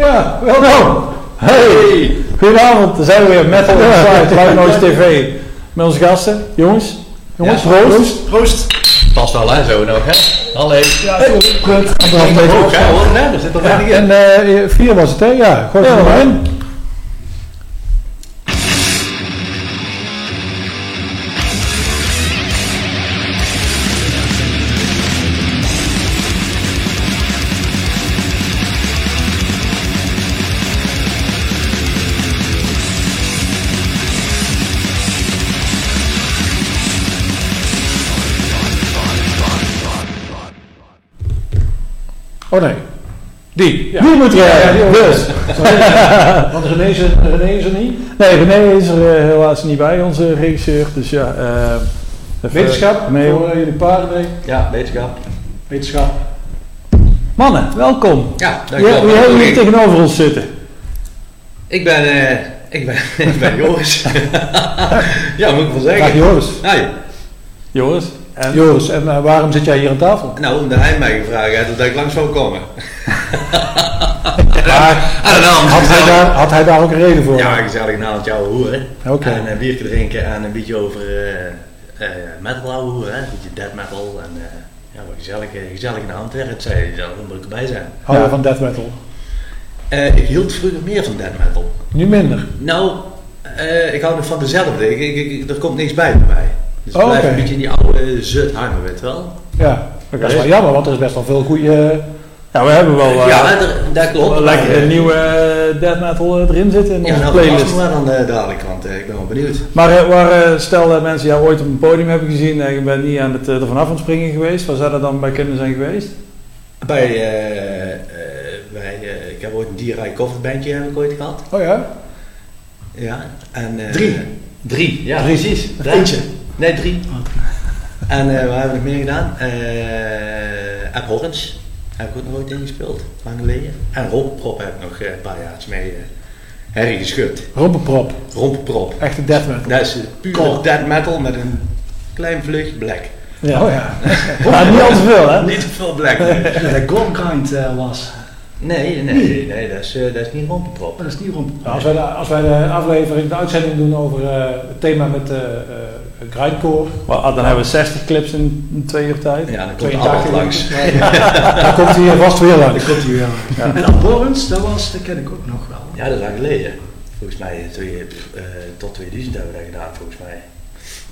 Ja, welkom. Hey. Goedenavond, daar zijn we weer. Metal Inside, Live Noise TV. Met onze gasten. Jongens, jongens, Ja, Roost. Proost. Past wel hè, zo nog hè? Hallo. Ja, goed. Anderhalf meter Hoog hè, afstand. hoor, hè? Er zit er Ja, weinig in. en eh, vier was het, hè? Ja, gooi het Ja, er maar hoor. in. Die. Die moet Ja, er ja, die ook. Dus. Want René is, er, René is er niet. Nee, René is er eh, helaas niet bij, onze regisseur. Dus ja, eh, Wetenschap Nee, voor eh, jullie paarden. Ja, wetenschap. Wetenschap. Mannen, welkom. Ja, dankjewel. wie hebben tegenover ons zitten? Ik ben, eh, ik ben, ik ben Joris. ja, moet ik wel Dag zeggen. Joris. Hi. Joris. En Joris, en eh, waarom zit jij hier aan tafel? Nou, omdat hij mij gevraagd heeft dat ik langs zou komen. Maar En dan had hij, daar, had hij daar ook een reden voor? Ja, gezellig een avondje ouwe hoeren. Oké. En een biertje drinken en een beetje over eh eh, metal hè. Een beetje death metal. En eh, ja, wat gezellig, gezellig in de hand. Het zei, daar moet ik erbij zijn. Hou je Ja. van death metal? Eh, ik hield vroeger meer van death metal. Nu minder. Nou, eh, ik hou nog van dezelfde. Ik, ik, ik- er komt niks bij bij mij. Dus ik Oh, een beetje in die oude zut hangen, weet je wel. Ja, dat is wel jammer, want er is best wel veel goede... ja, we hebben wel eh, ja, dat, dat klopt. wel lekker een eh, nieuwe eh, death metal eh, erin zitten in Ja, onze nou, playlist. eh, dadelijk, want eh, ik ben wel benieuwd. Maar eh, waar, eh, stel dat mensen jou ooit op een podium hebben gezien en je bent niet aan het, eh, er vanaf aan het springen geweest, waar zou dat dan bij kunnen zijn geweest? Bij, eh, eh, bij eh, ik heb ooit een dierrijk coverbandje heb ik ooit gehad. Oh ja? Ja. En, eh, Drie. Drie, ja Drie. precies. Eentje. Nee, drie. En eh waar hebben we nog meer gedaan? Eh Abhorrence. Heb ik ook nog ooit ingespeeld, lang geleden. En Rompenprop heb ik nog eh, een paar jaar mee uh, herrie geschud. Rompenprop. Rompenprop. Echte death metal. Dat is puur Cool. death metal met een klein vlucht black. Ja. Oh ja. Maar niet al te veel, hè? Niet te veel black. Ja, dat Gormkind eh was. Nee, nee, nee, dat is, eh, dat is niet. Maar dat is niet rond. Nou, als, wij de, als wij de aflevering, de uitzending doen over eh, het thema met eh eh, grindcore, Maar, ah, dan hebben we 60 clips in, in twee uur tijd. Ja, dan komt 82 Abbott langs. dan komt hij hier vast weer langs. Dat komt hij wel. En Abhorrence, dat, was, dat ken ik ook nog wel. Ja, dat is lang geleden. Volgens mij twee, eh, tot 2000 hebben we dat gedaan, volgens mij.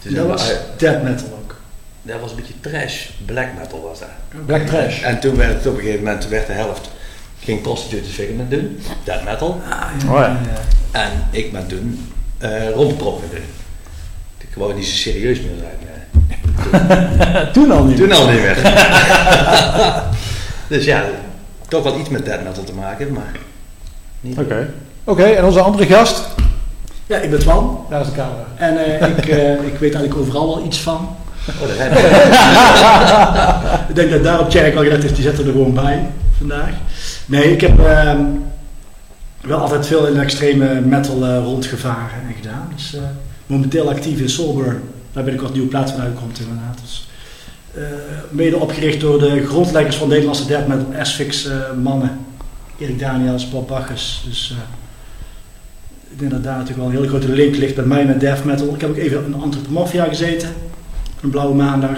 Dus dat was death metal ook. dat was een beetje trash, black metal was dat. Black trash. En toen werd het op een gegeven moment, werd de helft, ging Prostitutes Figment doen, death metal. Oh ja. En ik ben toen uh, doen. Ik wou niet zo serieus meer zijn. eh. Toen al niet. Toen al niet meer. dus ja, toch wel iets met death metal te maken, maar niet. Oké. Oké, en onze andere gast, Ja, ik ben Twan. daar is de camera. En eh, ik, eh, ik weet eigenlijk overal wel iets van. Ik denk dat daarop Tjerk al gedacht heeft, die zet er gewoon bij vandaag. Nee, ik heb ehm, wel altijd veel in extreme metal eh, rondgevaren en gedaan. Dus eh, momenteel actief in Soulburn. Daar ben ik wat nieuwe plaats van uitgekomen inderdaad. Dus, eh, mede opgericht door de grondleggers van Nederlandse death metal, eh, mannen. Erik Daniels, Bob Bacchus. Dus ik denk dat natuurlijk wel een hele grote link ligt bij mij met death metal. Ik heb ook even in Anthropomorphia gezeten. Een blauwe maandag.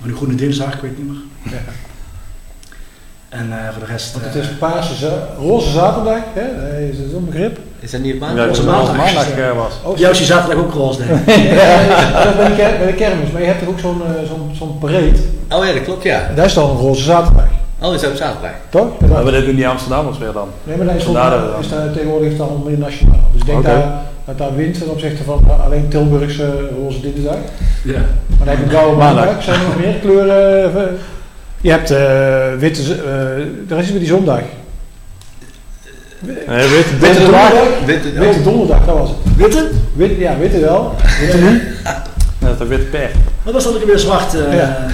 Of een groene dinsdag, ik weet niet meer. En eh, voor de rest... Want het eh, is paarse, roze zaterdag, hè? Is dat zo'n begrip? Is dat niet op Ja, maandag? dat Onze het maandag. maandag eh, was. Oh, Jou is die zaterdag ook roze, denk ik. ja, dat is bij de, bij de kermis, maar je hebt toch ook zo'n zo'n zo'n parade. Oh ja, dat klopt ja. En daar is dan een roze zaterdag, Oh, is dat op zaterdag? toch? Ja, maar dit doen die Amsterdammers weer dan. Nee, maar dat is, ook, Vandaar dat dan- is daar tegenwoordig dan meer nationaal. Dus ik denk Oké. daar, dat daar wint ten opzichte van eh, alleen Tilburgse roze dinsdag. Ja. Maar dan heb je blauwe Maandag. Zijn er nog meer kleuren? eh, Je hebt eh, witte, eh daar is weer die zondag. Nee, witte Witte donderdag. donderdag. Witte, oh, Witte donderdag, dat was het. Witte? Wit, ja, witte wel. Witte niet. Dat is een witte per. Wat was dan ook weer zwart? eh, Ja.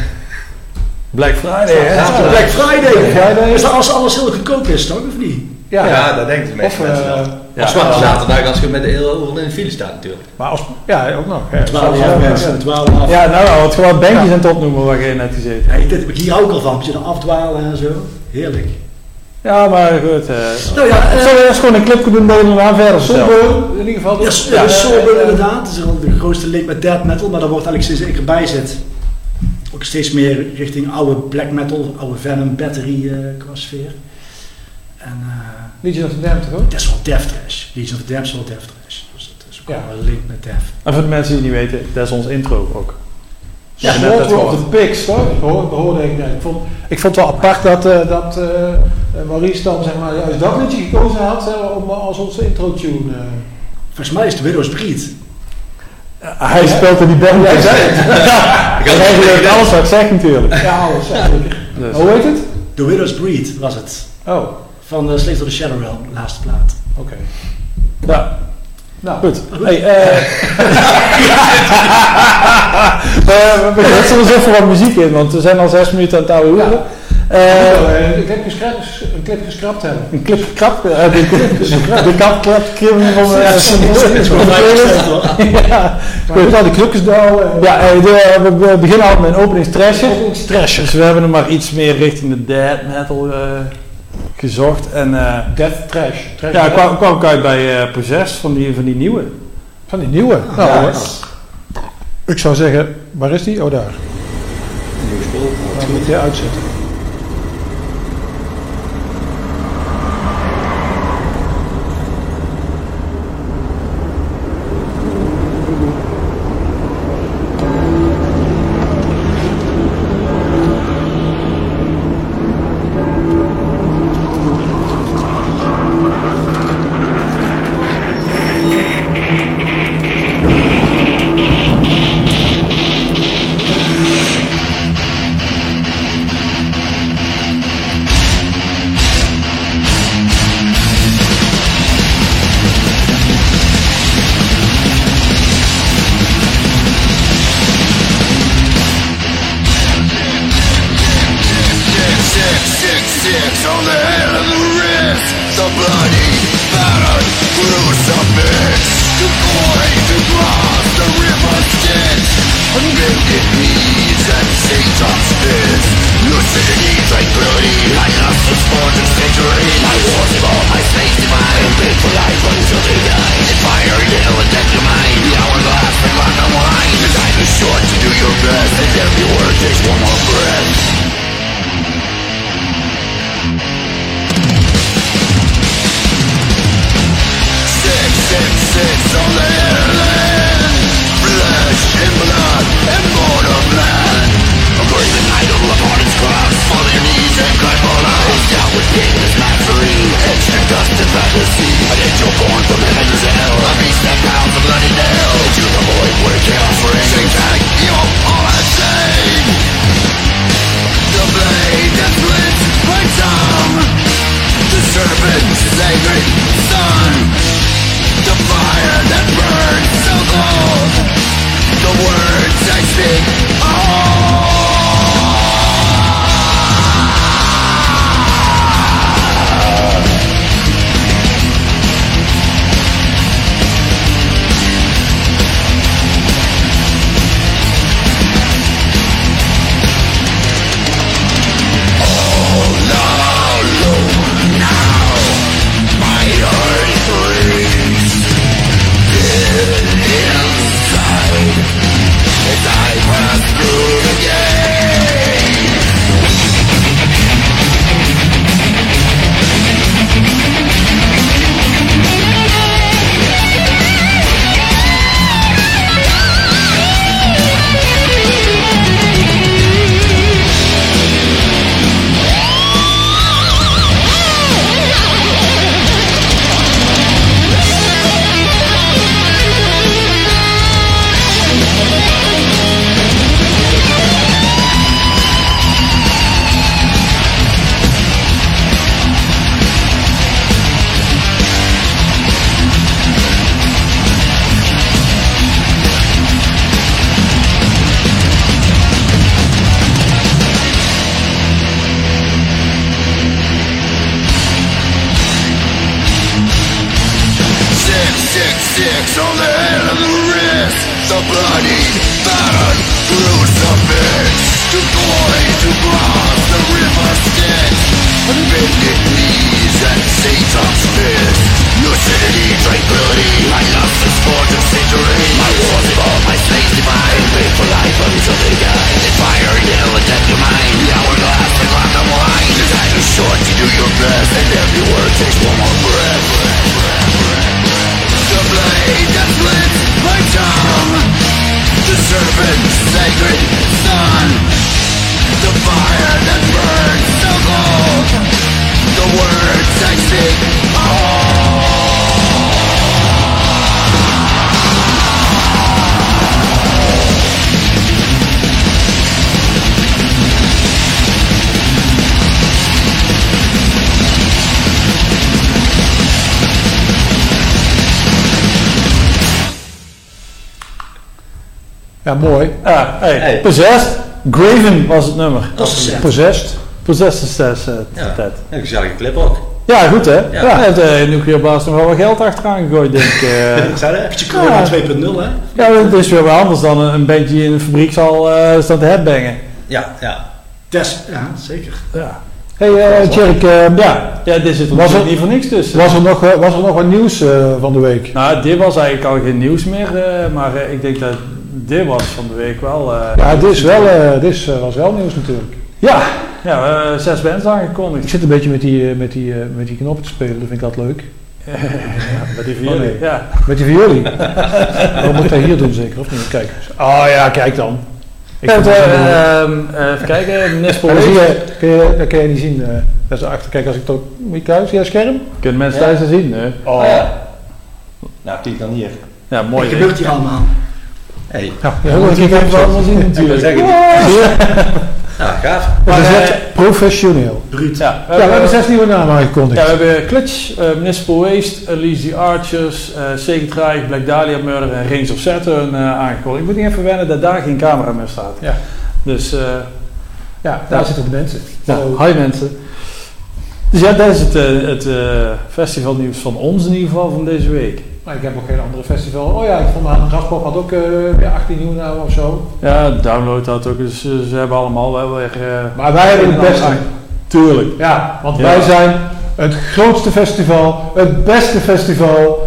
Black Friday, hè? ja, Black Friday. Black Friday. Is dat als alles heel goedkoop is, toch? Of niet? Ja, Ja, dat denkt de meeste Of, mensen eh, wel. Ja. Zwarte zaterdag als je met de hele in de file staat natuurlijk. maar als, ja, ook nog. Ja, 12 ja, af ja. mensen, 12 af. Ja, nou, het gewoon bandjes aan het opnoemen waar je net gezeten Ja, ik, hier ook al van. Een beetje afdwalen en zo. Heerlijk. Ja, maar goed. eh Nou ja, Zullen we eerst gewoon een clip doen dat we daarna verder? Sober, in ieder geval. Ja, dat- s- ja, eh, Sober inderdaad. Het is wel de grootste link met death metal, maar dat wordt eigenlijk sinds ik erbij zit ook steeds meer richting oude black metal, oude Venom, Battery eh qua sfeer. En eh Legion of the Damned toch ook? dat is wel death trash. Legion of the Damned is wel death trash. Dus dat is ook Ja. wel een link met death. En voor de mensen die niet weten, dat is ons intro ook. Ja, Ja, net dat of the Pigs, toch? Dat hoor- dat hoorde ik net. Ik vond, ik vond het wel apart dat, eh, dat eh, eh, Maurice dan zeg maar, juist dat liedje gekozen had maar, om, als onze intro-tune. eh. Volgens mij is de Widow's Breed. Hij speelt in die band. Hij zei het. Hij regelt alles wat ik zeg natuurlijk. ja, alles. Dus. Hoe heet het? The Widow's Breed was het. Oh, Van de Slave of the Shadow Realm, laatste plaat. oké. Ja, Nou, goed. Hey, eh we we zetten er even wat muziek in, want we zijn al zes minuten aan het oude hoeren. Eh, eh, ik heb geschrapt, een clip geschrapt hebben. een clip gekrapt. eh, de de kap klapt kribbelen van de. Ja, Maar goed, al die krukjesdal. eh, ja eh, de- we- beginnen al met een openingstrasje. Trash. Dus we hebben hem maar iets meer richting de death metal eh, gezocht. En eh, Death Trash. trash ja, kwam, kwam ik uit bij eh Possessed van die, van die nieuwe. Van die nieuwe. Nou, Ja. ik zou zeggen, waar is die? Oh, daar. Dan moet je uitzetten. Ja, mooi. Ja, hey. Hey. Possessed. Graven was het nummer. Dat is een Possessed. Possessed is zes, eh, Ja. tijd. Een gezellige clip ook. Ja, goed hè? Ja. Ja. heeft de nuclear blast nog wel wat geld achteraan gegooid, denk ik. eh. Zou dat? Beetje corona 2.0 hè? ja, het is weer wat anders dan een, een bandje in een fabriek zal eh staan te headbangen. Ja, ja. Test, ja, zeker. Ja. Hey uh, Tjerk, eh, Ja, ja, dit zit er Was er- niet voor niks tussen. was, er nog, eh, was er nog wat nieuws eh, van de week? Nou, dit was eigenlijk al geen nieuws meer, eh, maar eh, ik denk dat dit was van de week wel. eh, Ja, dit, is wel, eh, dit is, eh, was wel nieuws natuurlijk. ja, ja eh, zes bands aangekondigd. Ik zit een beetje met die, eh, met die, eh, met die knoppen te spelen, dat vind ik altijd leuk. ja, met die vier. Oh, nee. Ja. Met die violie. Waarom moet ik dat hier doen zeker, of niet? Kijk. Oh ja, kijk dan. Ik Ja, het, eh, ehm, even kijken, Ja, dat, Waste. je, kun je, dat kun je niet zien. eh dat is achter. Kijk, als ik toch... Moet je kijken, zie je dat scherm? Kunnen mensen Ja. thuis dat zien? hè? Oh. Ja. Nou, kijk dan hier. Ja, mooi. Wat gebeurt hier allemaal? Hey. Ja, ik even allemaal zien natuurlijk. zeggen, Ja. Nou, gaaf. Maar, Maar, is eh, professioneel. Bruut. Ja, Ja, we hebben zes nieuwe namen aangekondigd. Ja, we hebben Clutch, eh, Municipal Waste, Elise the Archers, uh, Sacred Black Dahlia Murder en Rings of Saturn eh aangekondigd. Ik moet niet even wennen dat daar geen camera meer staat. Ja. Dus, eh Ja, daar Ja. zitten de mensen. ja, Oh. hi mensen. Dus ja, dat is het, eh, het eh, festivalnieuws van ons in ieder geval van deze week. Maar ik heb ook geen andere festival. Oh ja, ik vond aan Graspop had ook weer 18 nieuwe namen of zo. Ja, download dat ook, dus eh, ze hebben allemaal wel weer... eh, Maar wij hebben het beste. Tuurlijk. Ja, want Ja. wij zijn het grootste festival, het beste festival.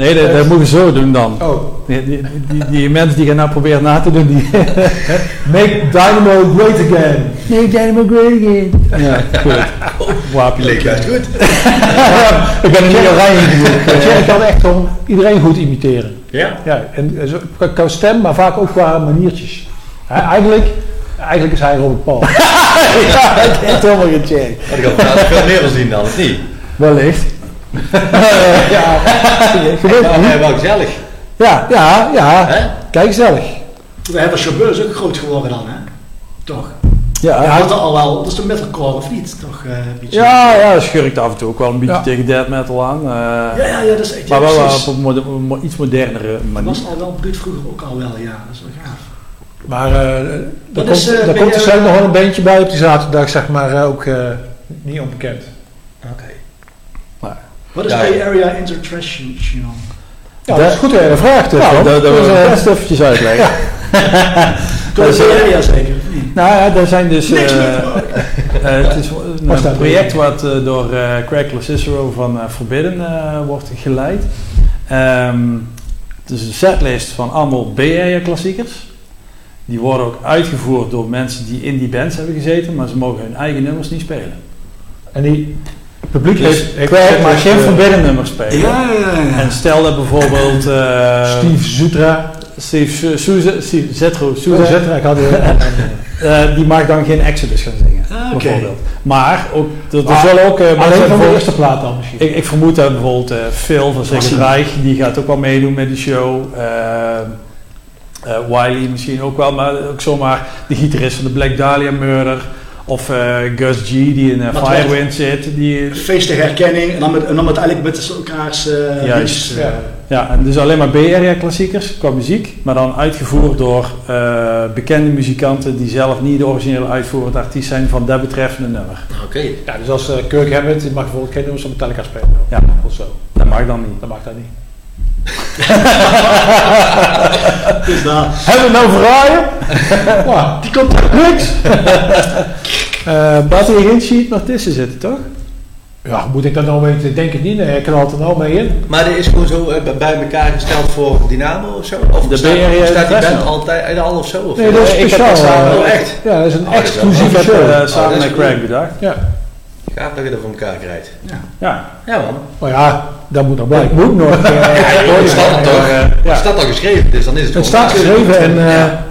Nee, dat, dat moeten we zo doen dan. Oh, Die, die, die, die mensen die gaan nou proberen na te doen, die... make Dynamo great again. Nee, Dynamo Great Again. Ja, goed. Wapen. Leek juist goed. Ik ben er niet oranje. Tjerk kan echt gewoon iedereen goed imiteren. Ja? Ja, en zo- qua, stem, maar vaak ook qua maniertjes. Eigenlijk, eigenlijk is hij Robert Paul. ja, ik heb helemaal gecheckt. Had ik trouwens veel meer gezien dan, of niet? Wellicht. ja, gebeurt Nou, niet. eh, wel gezellig. Ja, ja, ja. Kijk gezellig. We hebben Chauffeurs ook groot geworden dan, hè? Toch? Ja, ja, had er al wel, dat is de metalcore of niet? Toch? eh, een beetje. ja, ja, schurkt af en toe ook wel een beetje Ja. tegen death metal aan. eh, ja, ja, ja, dat is echt maar ja, wel precies. op een mo- iets modernere Dat manier. was al wel bruut vroeger ook al wel, ja. Dat is wel gaaf. Maar eh er Wat komt, is, eh, er ben komt er zelf nog wel een beentje bij op die zaterdag, zeg maar, eh, ook eh, niet onbekend. Oké. Wat is Ja. Bay Area Intertrational? Ja, dat is goed dat je dat vraagt. eh, Frans. dat, dat wil eh, ik best eventjes uitleggen. Door Dat de is, Bay eh, Area zeker, of niet? Nou ja, daar zijn dus... Niks eh, eh, het is een, project wat eh, door eh Craig Cicero van eh, Forbidden eh, wordt geleid. Ehm, het is een setlist van allemaal B-area klassiekers. Die worden ook uitgevoerd door mensen die in die bands hebben gezeten, maar ze mogen hun eigen nummers niet spelen. En die het publiek Dus heeft, dat, geen eh, Forbidden nummers spelen. Ja, ja, ja. En stel dat bijvoorbeeld eh, Steve Zutra. Steve Souza, Steve Zetro Souza, Zutra, ik had eh, die mag dan geen Exodus gaan zingen, Ah, oké. bijvoorbeeld. Maar ook, er, er Maar zullen ook eh, mensen Alleen van de eerste plaat dan misschien. Ik, ik vermoed dat bijvoorbeeld eh, Phil van Sacred Reich, die gaat ook wel meedoen met de show. Eh, eh, Wiley misschien ook wel, maar ook zomaar de gitarist van de Black Dahlia Murder. Of eh, Gus G, die in eh, Firewind zit. Die, Feest tegen herkenning en dan, met, en dan met eigenlijk met elkaars eh Juist. Ja. ja, en dus alleen maar B-area klassiekers qua muziek. Maar dan uitgevoerd door eh, bekende muzikanten die zelf niet de originele uitvoerend artiest zijn van dat betreffende nummer. Oké. Ja, dus als uh, Kirk Hammett, die mag bijvoorbeeld geen nummers van Metallica spelen. Ja. Of zo. Dat mag dan niet. Dat mag dat niet. Dus daar. Hebben we nou verraaien? Wow. Die komt er niks. Eh, er geen sheet nog tussen zitten, toch? ja, moet ik daar nou weten? Ik denk het niet. Nee, ik knalt er nou mee in. Maar dit is gewoon zo eh, bij- elkaar gesteld voor Dynamo of zo? Of De staat, BRJ staat die band International. altijd al of zo? Of Nee, dat is ik heb speciaal. het samen- eh, Oh, echt? Ja, dat is een Oh, dat exclusieve show. eh, samen dat is met cool. Craig bedacht. Ja. Gaaf dat je dat voor elkaar krijgt. Ja. Ja man. Maar ja, dat moet nog blijken. moet nog. eh, Het staat er toch? eh, Het ja. staat al geschreven, dus dan is het Het staat geschreven en eh Ja.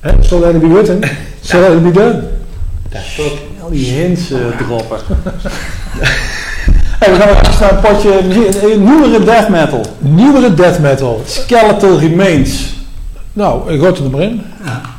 hè, so let it be written, so let it be done. Ja, top. Al die hints eh, droppen. hey, we gaan naar een potje eh, nieuwere death metal. Nieuwere death metal. Skeletal Remains. Nou, ik gooi het er maar in. Skeletal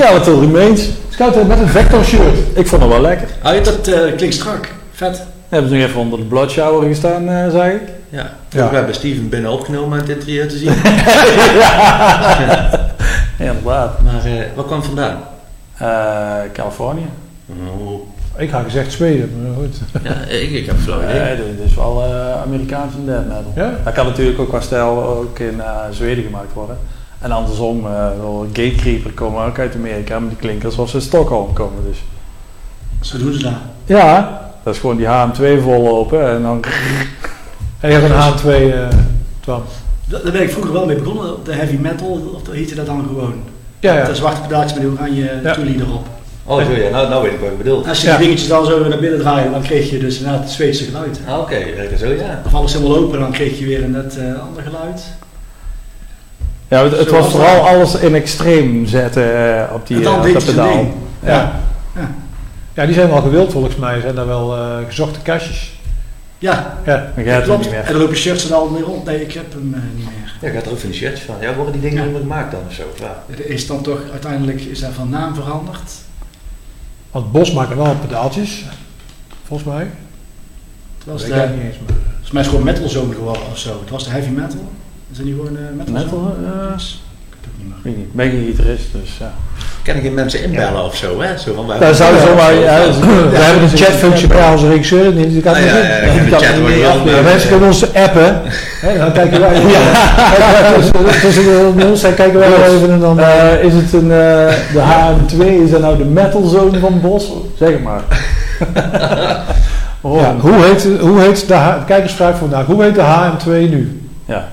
Skeletal Remains. Scout met een vector shirt. Ik vond het wel lekker. Ah, dat eh, klinkt strak. Vet. Hebben ze nog even onder de blood shower gestaan, eh zag ik. Ja. Ja. We hebben Steven binnen opgenomen aan het interieur te zien. Ja, inderdaad. maar eh waar kwam vandaan? Eh, Californië. Oh, Ik had gezegd Zweden, maar goed. ja, ik, ik heb flauw idee. Nee, dit is wel eh Amerikaans en death metal. Ja? Dat kan natuurlijk ook qua stijl ook in eh, Zweden gemaakt worden. En andersom, eh wel Gatecreeper komen ook uit Amerika, maar die klinken alsof ze uit Stockholm komen. Dus. Zo doen ze dat. Ja, dat is gewoon die HM2 vollopen en dan... En je hebt een H2, eh Twan. Da- Daar ben ik vroeger wel mee begonnen, de heavy metal, of heette dat dan gewoon? Ja, ja. De zwarte pedaaltjes met die oranje Ja. toelie erop. Oh, zo ja, nou, nou weet ik wat je bedoelt. Als je Ja. die dingetjes dan zo naar binnen draaide, dan kreeg je dus inderdaad het Zweedse geluid. Ah, Oké, lekker zo ja. Of alles helemaal open, dan kreeg je weer een net eh, ander geluid. Ja, het, het was vooral alles in extreem zetten eh, op die, En dan eh, op dat pedaal. ding. Ja. Ja. Ja, die zijn wel gewild volgens mij. Zijn daar wel eh, gezochte kastjes. Ja, Ja. Dan gaat het klopt. niet meer. En er lopen shirts er al mee rond. Nee, ik heb hem eh, niet meer. Ja, gaat er ook van die shirts van. Ja, worden die dingen Ja. meer gemaakt dan of zo? Ja. Er is dan toch, uiteindelijk is hij van naam veranderd. Want Bos maakt wel pedaaltjes. Volgens mij. Het was, Dat de, niet eens. Maar. volgens mij is het gewoon metal zone geworden of zo. Het was de heavy metal. Is dat niet gewoon eh, metal, Metal, zone? eh, Yes. Ik heb het niet meer. Weet ik niet. Ik ben geen gitarist, dus ja. Kan ik geen mensen inbellen of zo, hè? Zo van, wij Daar zou je zomaar... Ja, Ja, dat is- We hebben een chatfunctie bij onze regisseur. Die kan Ah, niet ja, ja, Die kan niet. Ja, mensen kunnen ons appen. Hè, dan kijken wij. Ja. Tussen- de dan kijken wij wel even en dan. Eh, is het een, eh, de HM2, is dat nou de metal zone van Bos? Zeg het maar. Ja, hoe heet, hoe heet de kijkersvraag vandaag? Hoe heet de HM2 nu? Ja.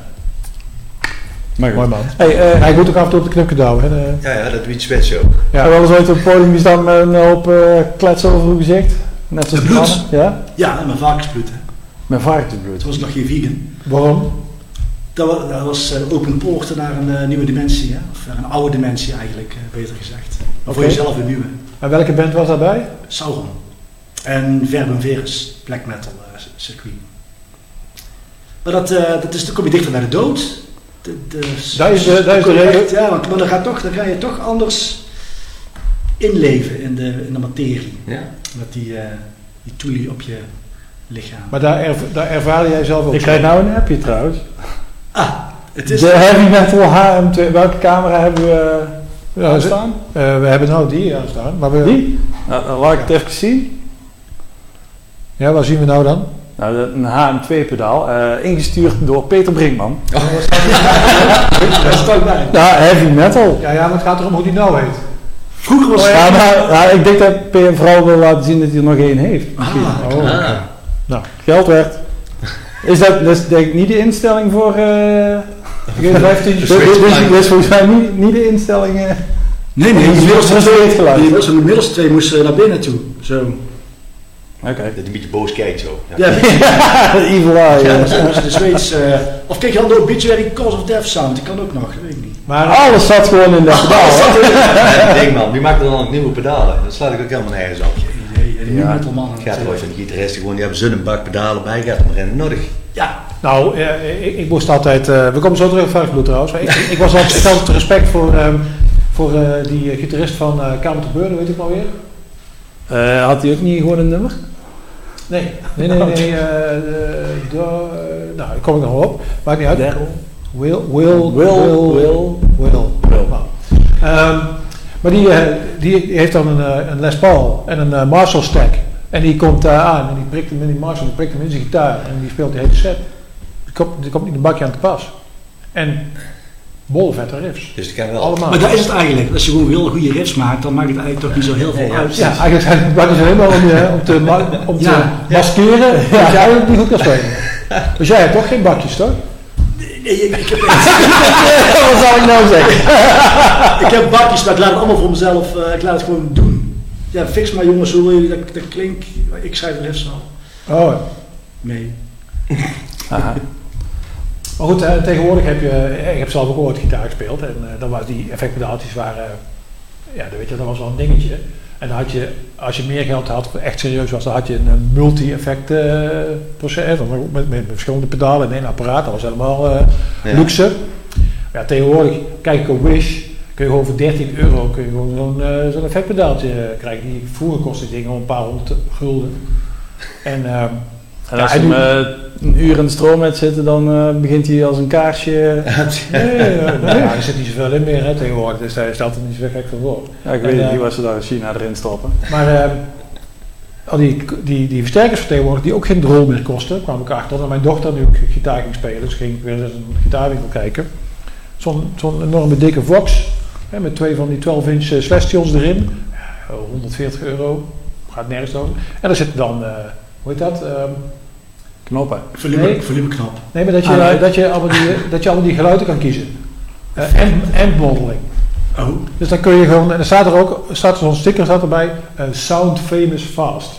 Maar Mooi goed. man. Hey, eh, Hij moet ook af en toe op de knipje douwen. Hè? de- Ja, ja, dat doet Switch ook. Ja. Je wel eens ooit op het podium gestaan met een hoop eh kletsen over uw gezicht? Net zoals De bloed? mannen? Ja? Ja, en mijn varkensbloed. hè. Met varkensbloed. Toen was ik nog geen vegan. Waarom? Dat was, dat was eh, open poorten naar een eh, nieuwe dimensie. Hè? Of naar een oude dimensie eigenlijk, eh, beter gezegd. Maar voor jezelf een nieuwe. En welke band was daarbij? Sauron. En Verbum Verus, black metal eh, circuit. Maar dat, eh, dat is, dan kom je dichter bij de dood. De, de, Daar is de- daar is de correct. Ja, want, maar dan, gaat toch, dan ga je toch anders inleven in de, in de materie. Ja. Met die, eh die toelie op je lichaam. Maar daar, erv daar ervaarde jij zelf ook. Ik krijg nou een appje trouwens. Ah, het is... De Heavy Metal HM2. Welke camera hebben we uh, staan? eh, we hebben nou die aan staan. Maar we, Die? Nou, laat ik het even zien. Ja, waar zien we nou dan? Nou, een HM2-pedaal. eh, ingestuurd door Peter Brinkman. Daar staat bij. Ja, Heavy Metal. Ja, ja, maar het gaat erom hoe die nou heet. Vroeger was Ja, maar ja, ik denk dat P vooral wil laten zien dat hij er nog één heeft. Ah, Oh. Nou, Geld werd. Is dat, dat is denk ik niet de instelling voor... eh ik geef 15 dit, dit, dit- dit is volgens mij niet, niet de instelling... eh, Nee, nee, de middelste twee moesten naar binnen toe. Zo. Oké. Dat hij een beetje boos kijkt zo. Ja. Ja, Evil Eye. ja, eh. dat is de Zweeds. eh, of kijk je dan de Obituary Cause of Death sound, die kan ook nog, dat weet ik niet. Maar Alles zat gewoon in dat pedaal. Ja, die ding man, die maakt dan ook nieuwe pedalen. Dat slaat ik ook helemaal nergens op. idee. De Ja. ja. metal mannen. Gaat er ooit van de gitaristen gewoon, die hebben een bak pedalen bij, gaat er maar in nodig. Ja, Nou, eh, ik, ik moest altijd. eh, we komen zo terug op Vijfbloed trouwens. Maar ik, ik, was altijd, ik had altijd respect voor, ehm, voor eh, die eh, gitarist van eh Kamer te Beurden, weet ik maar weer. Eh, had hij ook niet gewoon een nummer? Nee, nee, nee. nee de- eh, nou, daar kom ik nog wel op. Maakt niet uit. Will, Will, Will, Will, Will. Will. Will. Nou, ehm, maar die, die heeft dan een, een Les Paul en een Marshall stack. En die komt daar aan en die prikt hem in die Marshall, die prikt hem in zijn gitaar en die speelt die hele set. Die komt, die komt niet een bakje aan te pas. En bolle vette riffs. Dus die kan wel. Allemaal. maar dat is het eigenlijk. Als je gewoon heel goede riffs maakt, dan maakt het eigenlijk toch niet zo heel veel uit. Ja, eigenlijk zijn het maar om, je, om te, ma- om te Ja. maskeren dat je eigenlijk niet goed kan spelen. Dus jij hebt toch geen bakjes, toch? Nee, ik, ik, heb, Wat zou ik nou zeggen? ik heb bakjes, maar ik laat het allemaal voor mezelf, eh, ik laat het gewoon doen. Ja, fix maar jongens, hoe wil je dat, dat klinkt? Ik schrijf de riffs al. Oh, Nee. Aha. Maar goed, eh, tegenwoordig heb je, eh, ik heb zelf ook ooit gitaar gespeeld en eh, dan was die effectpedaaltjes waren, ja, dat weet je, dat was wel een dingetje. En dan had je, als je meer geld had, echt serieus was, dan had je een, eh, multi-effect eh proces, met, met, met verschillende pedalen in één apparaat. Dat was helemaal eh, Ja. luxe. Ja, tegenwoordig kijk ik op Wish, kun je gewoon voor 13 euro kun je gewoon zo'n eh, effectpedaaltje eh, krijgen. Die vroeger kostte die dingen een paar honderd gulden. En En Ja, als hij je hem eh, een uur in de stroom hebt zitten, dan eh, begint hij als een kaarsje. nee, ja, er zit niet zoveel in meer hè, tegenwoordig, dus hij stelt er niet zo gek van voor. Ja, ik En, weet eh, niet waar ze daar in China erin stoppen. Maar al die, die, die versterkers vertegenwoordig die ook geen drol meer kosten, kwam ik achter. En mijn dochter nu ook gitaar ging spelen, dus ging ik weer eens een gitaarwinkel kijken. Zo'n zo'n enorme dikke Vox, hè, met twee van die 12 inch eh, Celestials erin. Ja, 140 euro, gaat nergens over. En daar zit dan, hoe heet dat? Ehm, Knoppen. Volume, Nee. volumeknap. nee, maar dat je, Ah, dat, je allemaal die, dat je allemaal die geluiden kan kiezen. Eh amp, amp modeling. Oh, Dus dan kun je gewoon, en er staat er ook, staat er zo'n sticker staat erbij, eh, Sound Famous Fast.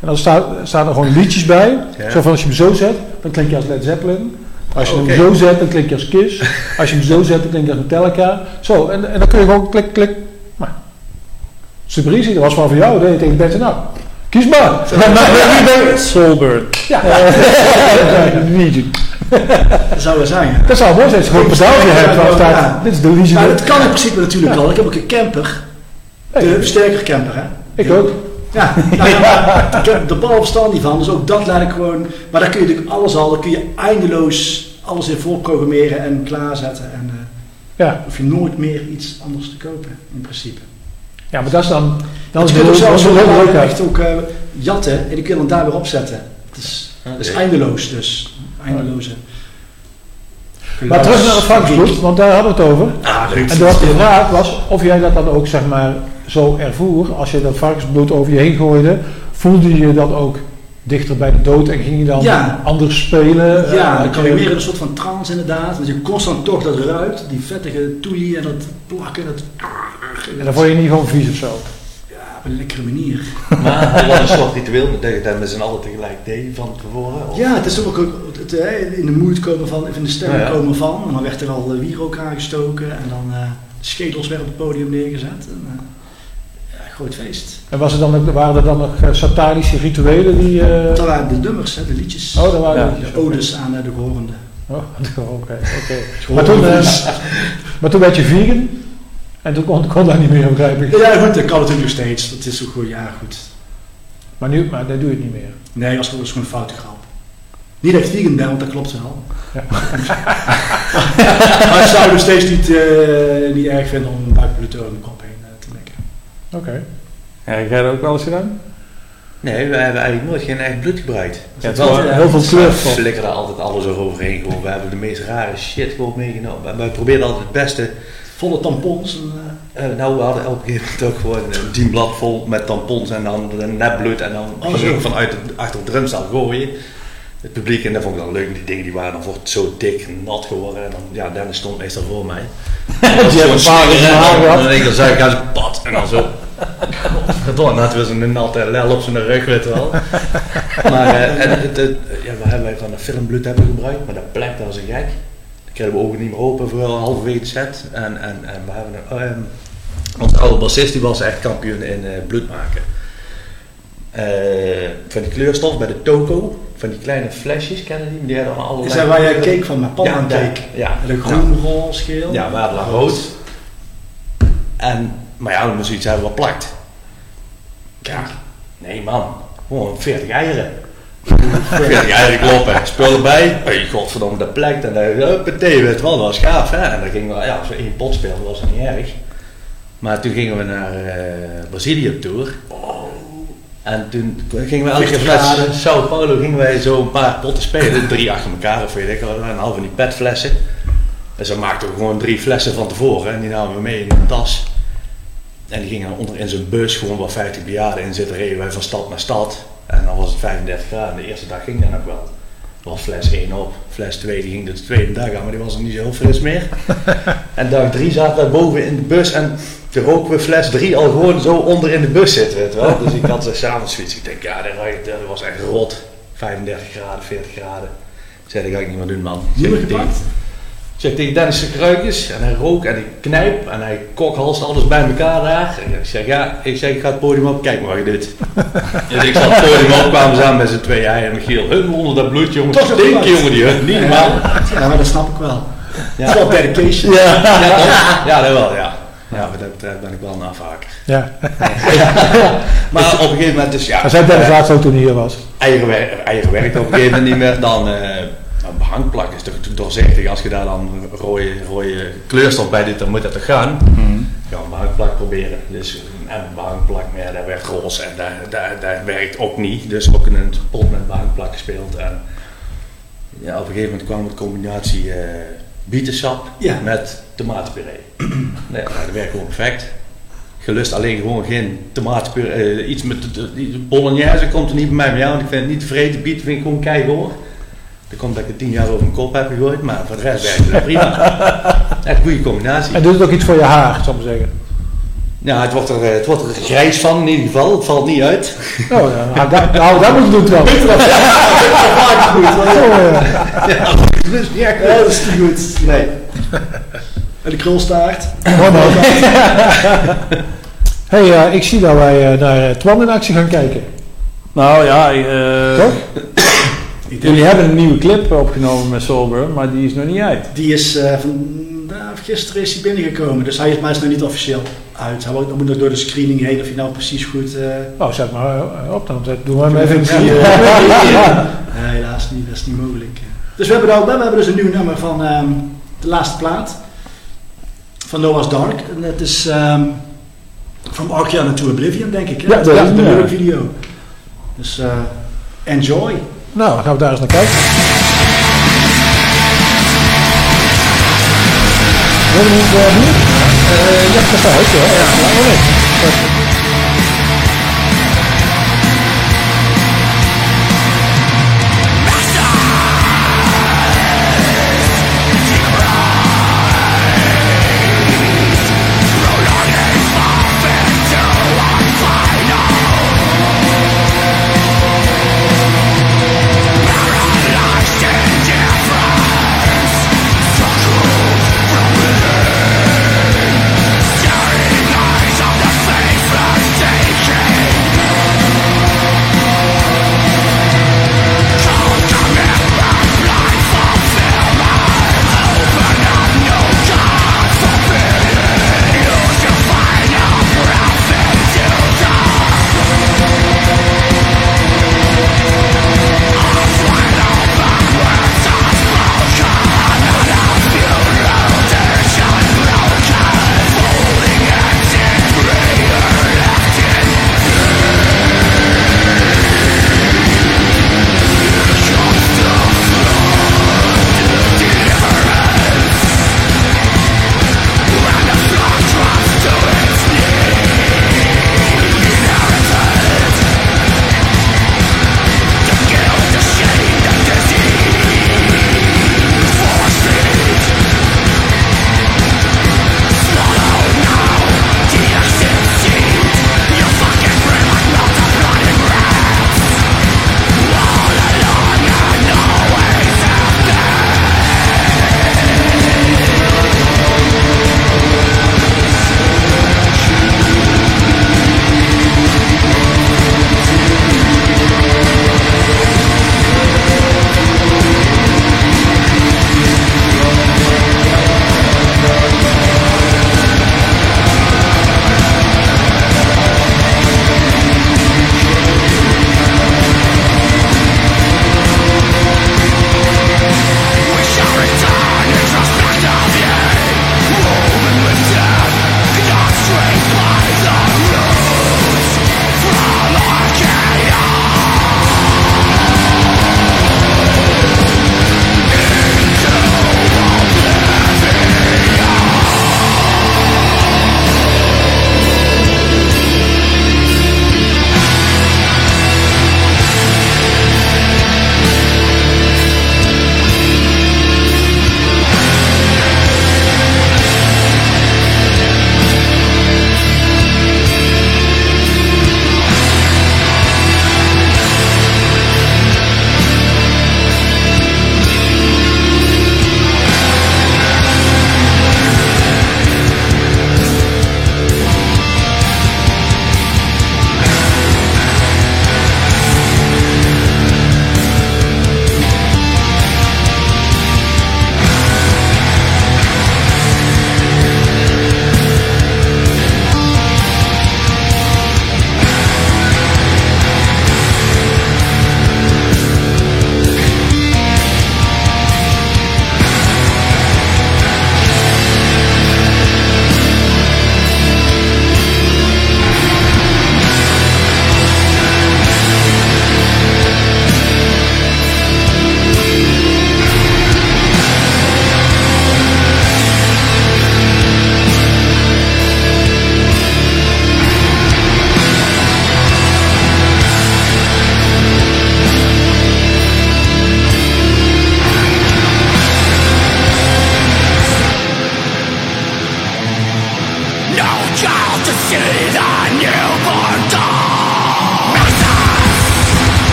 En dan staat, staan er gewoon liedjes bij. Ja. Zo van als je hem zo zet, dan klink je als Led Zeppelin. Als je hem zo zet, dan klink je als Kiss. Als je hem zo zet, dan klink je als Metallica. Zo, en, en dan kun je gewoon klik, klik. Maar, super easy, dat was maar voor jou. Dat je tegen nou, kies maar. Soulbird. Ja, Legion. dat zou wel zijn. ja. Dat zou mooi zijn gewoon een pedaaltje staat, Ja. dit is de Legion. Maar dat kan in principe natuurlijk al. Ik heb ook een camper. De Hey, versterker camper, hè? ik ook. Ja, nou ik heb er balverstand niet van, dus ook dat laat ik gewoon. Maar daar kun je natuurlijk alles al, daar kun je eindeloos alles in voorprogrammeren en klaarzetten. En eh Ja. hoef je nooit meer iets anders te kopen, in principe. Ja, maar dat is dan, dan is je kunt ook wel zelfs zo wel leuk uit. echt ook eh, jatten en die kun je dan daar weer opzetten. Het is, het is eindeloos, dus eindeloze. Maar terug naar het varkensbloed, want daar hadden we het over. Ah. En de de vraag was of jij dat dan ook zeg maar zo ervoer, als je dat varkensbloed over je heen gooide, voelde je dat ook dichter bij de dood en ging je dan Ja. anders spelen? Eh, Ja, dan had kan je- in een soort van trance inderdaad. Dat je constant toch dat ruikt, die vettige toelie en dat plakken. Dat, En dan vond je niet gewoon vies of zo. ja, op een lekkere manier. Maar het was een soort ritueel dat je dat met z'n allen tegelijk deed van tevoren. Of? Ja, het is ook het, eh, in de mood komen van, of in de stemming Ja, ja. komen van. En dan werd er al eh, wierook aangestoken en dan eh schedels werden op het podium neergezet. En, eh, groot feest. En was er dan, ook- waren er dan nog eh, satanische rituelen die... eh, Dat waren de nummers, hè, de liedjes. Oh, dat waren Ja. de liedjes. de odes aan eh, de gehorende. Oh, oké, oké. Maar, toen, eh, maar toen werd je vegan en toen kon, kon dat niet meer, begrijp ik. Ja goed, dat kan natuurlijk nog steeds. Dat is ook goed, ja goed. Maar nu, maar dat doe je het niet meer. Nee, dat was gewoon een foute grap. Niet dat ik vegan ben, want dat klopt wel. Ja. maar ik zou het nog steeds niet, eh, niet erg vinden om een over mijn kop heen eh, te mekken. Oké. Ja, heb jij dat ook wel eens gedaan? Nee, we hebben eigenlijk nooit geen echt bloed gebruikt. Ja, het Wel, heel veel We kleurstof. flikkeren altijd alles eroverheen. Gewoon. We hebben de meest rare shit gewoon meegenomen. We- We proberen altijd het beste. Volle tampons. En, eh, Eh, nou, we hadden elke keer ook gewoon een dienblad vol met tampons en dan een nepbloed. En dan Oh, zo. ik vanuit de, achter de drumstel gooien. Het publiek, en dat vond ik dan leuk, die dingen die waren dan voor zo dik, nat geworden. En dan, ja, Dennis stond meestal voor mij. Die hebben een paar haar En gehad. dan denk ik, dan zuig ik uit pad. En dan zo. Godverdomme, net weer zo'n natte lel op zijn rug, weet wel. Maar eh, en het, het, ja, we hebben van de filmbloed hebben gebruikt, maar dat plekte als een gek. Dan kregen we ogen niet meer open voor halverwege de set. En, en, en we hebben een, ehm, onze oude bassist die was echt kampioen in eh, bloed maken. Eh, van die kleurstof bij de toko, van die kleine flesjes, kennen die? Die hadden allemaal is allerlei... dat waar jij cake van maakt? Ja, Pandan cake. Ja, De groen, roze, geel. ja, we hadden dan rood. En, maar ja, dan moest iets hebben wat plakt. Ja, nee man, gewoon 40 eieren. 40 eieren kloppen, spul erbij. Hey, godverdomme, dat plakt. En dan, huppatee, weet wel, dat was gaaf. Hè? En dan gingen we, ja, als we één pot speelden, was dat niet erg. Maar toen gingen we naar eh, Brazilië op tour. En toen gingen we elke keer 40 vanuit graden. Sao Paulo gingen wij zo een paar potten spelen. Drie achter elkaar of weet ik wel. En al van die petflessen. Dus dan maakten we gewoon drie flessen van tevoren. En die namen we mee in de tas. En die gingen onder in zijn bus, gewoon waar 50 bejaarden in zitten, reden wij van stad naar stad. En dan was het 35 graden. De eerste dag ging dat nog wel. Er was fles 1 op. Fles 2 die ging de tweede dag aan, maar die was nog niet zo heel fris meer. en dag 3 zaten we boven in de bus en toen roken we fles 3 al gewoon zo onder in de bus zitten. Weet wel? Dus ik had s'avonds zoiets. Ik denk, ja, dat, dat was echt rot. 35 graden, 40 graden. Ik zei, dat ga ik niet meer doen, man. Zeg meer ik tegen- gepakt? zeg tegen Dennis de Kruikjes en hij rook en hij knijp en hij kokhalst alles bij elkaar daar. En ik zeg ja, ik zeg ik ga het podium op, kijk maar wat je doet. dus ik zat het podium op, kwamen samen met z'n tweeën, hij en Michiel. Hun onder dat bloed, jongen. Toch jongen, die hun. Niet normaal. Ja, maar dat snap ik wel. Ja. Het is wel dedication. Ja, toch? ja, dat wel, ja. Ja, wat dat betreft ben ik wel een afhaker. Ja. Maar op een gegeven moment, dus ja, Hij zei Dennis eh, laatst ook toen hij hier was. eigen, wer- eigen werkt op een gegeven moment niet meer. Dan eh, een behangplak is toch doorzichtig. Als je daar dan rode, rode kleurstof bij doet, dan moet dat toch gaan. Ja, een behangplak proberen. Dus en een behangplak, maar ja, dat werd roze en dat, dat, dat werkt ook niet. Dus ook in een pot met behangplak gespeeld. En ja, op een gegeven moment kwam de combinatie eh bietensap Ja. met tomatenpuree. nee, nou, dat werkt gewoon perfect. Gelust alleen gewoon geen tomatenpuree. eh, iets met de, de- bolognese komt er niet bij mij mee aan. Want ik vind het niet tevreden. Biet vind ik gewoon keigoor. Dat komt dat ik het tien jaar over mijn kop heb gegooid. Maar voor de rest werkt het prima. Echt goede combinatie. En doet het ook iets voor je haar, zal ik maar zeggen. Ja, het wordt, er, eh, het wordt er grijs van in ieder geval. Het valt niet uit. Nou, ja, nou, dat, nou, dat moet je doen trouwens. Dus niet echt. Ja, dat is niet goed. Nee. En de krulstaart. man. hey, eh, ik zie dat wij eh, naar eh, Twan in actie gaan kijken. Nou ja, eh, Toch? jullie hebben een nieuwe clip opgenomen met Sober, maar die is nog niet uit. Die is eh, van, nou, gisteren is hij binnengekomen, dus hij is maar is nog niet officieel uit. Hij moet nog- door de screening heen of hij nou precies goed... eh Nou, zet maar eh, op dan. Doe maar even in Ja, het ja. Nee, helaas niet, dat is niet mogelijk. Dus we hebben, dan, we hebben dus een nieuw nummer van ehm, de laatste plaat. Van Noah's Dark. En dat is ehm From Arcana to Oblivion, denk ik. hè? Ja, dat is het, lyric video. Dus eh, enjoy. Nou, dan gaan we daar eens naar kijken. Wil je niet uh, hier? Uh,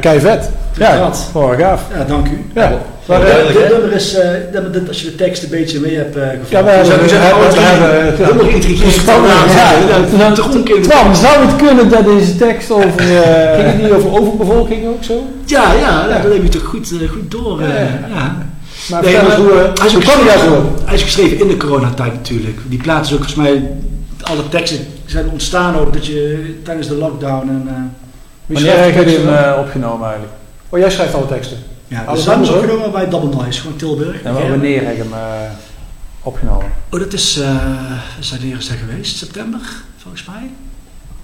kei vet. Ja, gaaf. Ja, dank u. Ja. Maar, duidelijk, dit nummer is, eh, dat- dat- als je de tekst een beetje mee hebt uh, gevolgd. Ja, we hebben- oh, we hebben- helemaal geïntrigeerd. Spannend, Ja, Twan, zou het kunnen dat deze tekst over... eh, Ging het niet over overbevolking ook zo? Ja, ja, ja, dat heb je toch goed, eh, goed door. eh, Ja. Maar Nee, maar hoe, eh, Hij is, geschreven, daarvoor? hij is geschreven in de coronatijd natuurlijk. Die plaat is ook volgens mij, alle teksten zijn ontstaan ook dat je tijdens de lockdown en eh, Wie Wanneer heb je hem eh, opgenomen eigenlijk? Oh, jij schrijft alle teksten. ja, dus is anders ook? opgenomen bij Double Noise, gewoon Tilburg. En wanneer heb je hem eh, opgenomen? Oh, dat is, eh wanneer is dat geweest? September, volgens mij.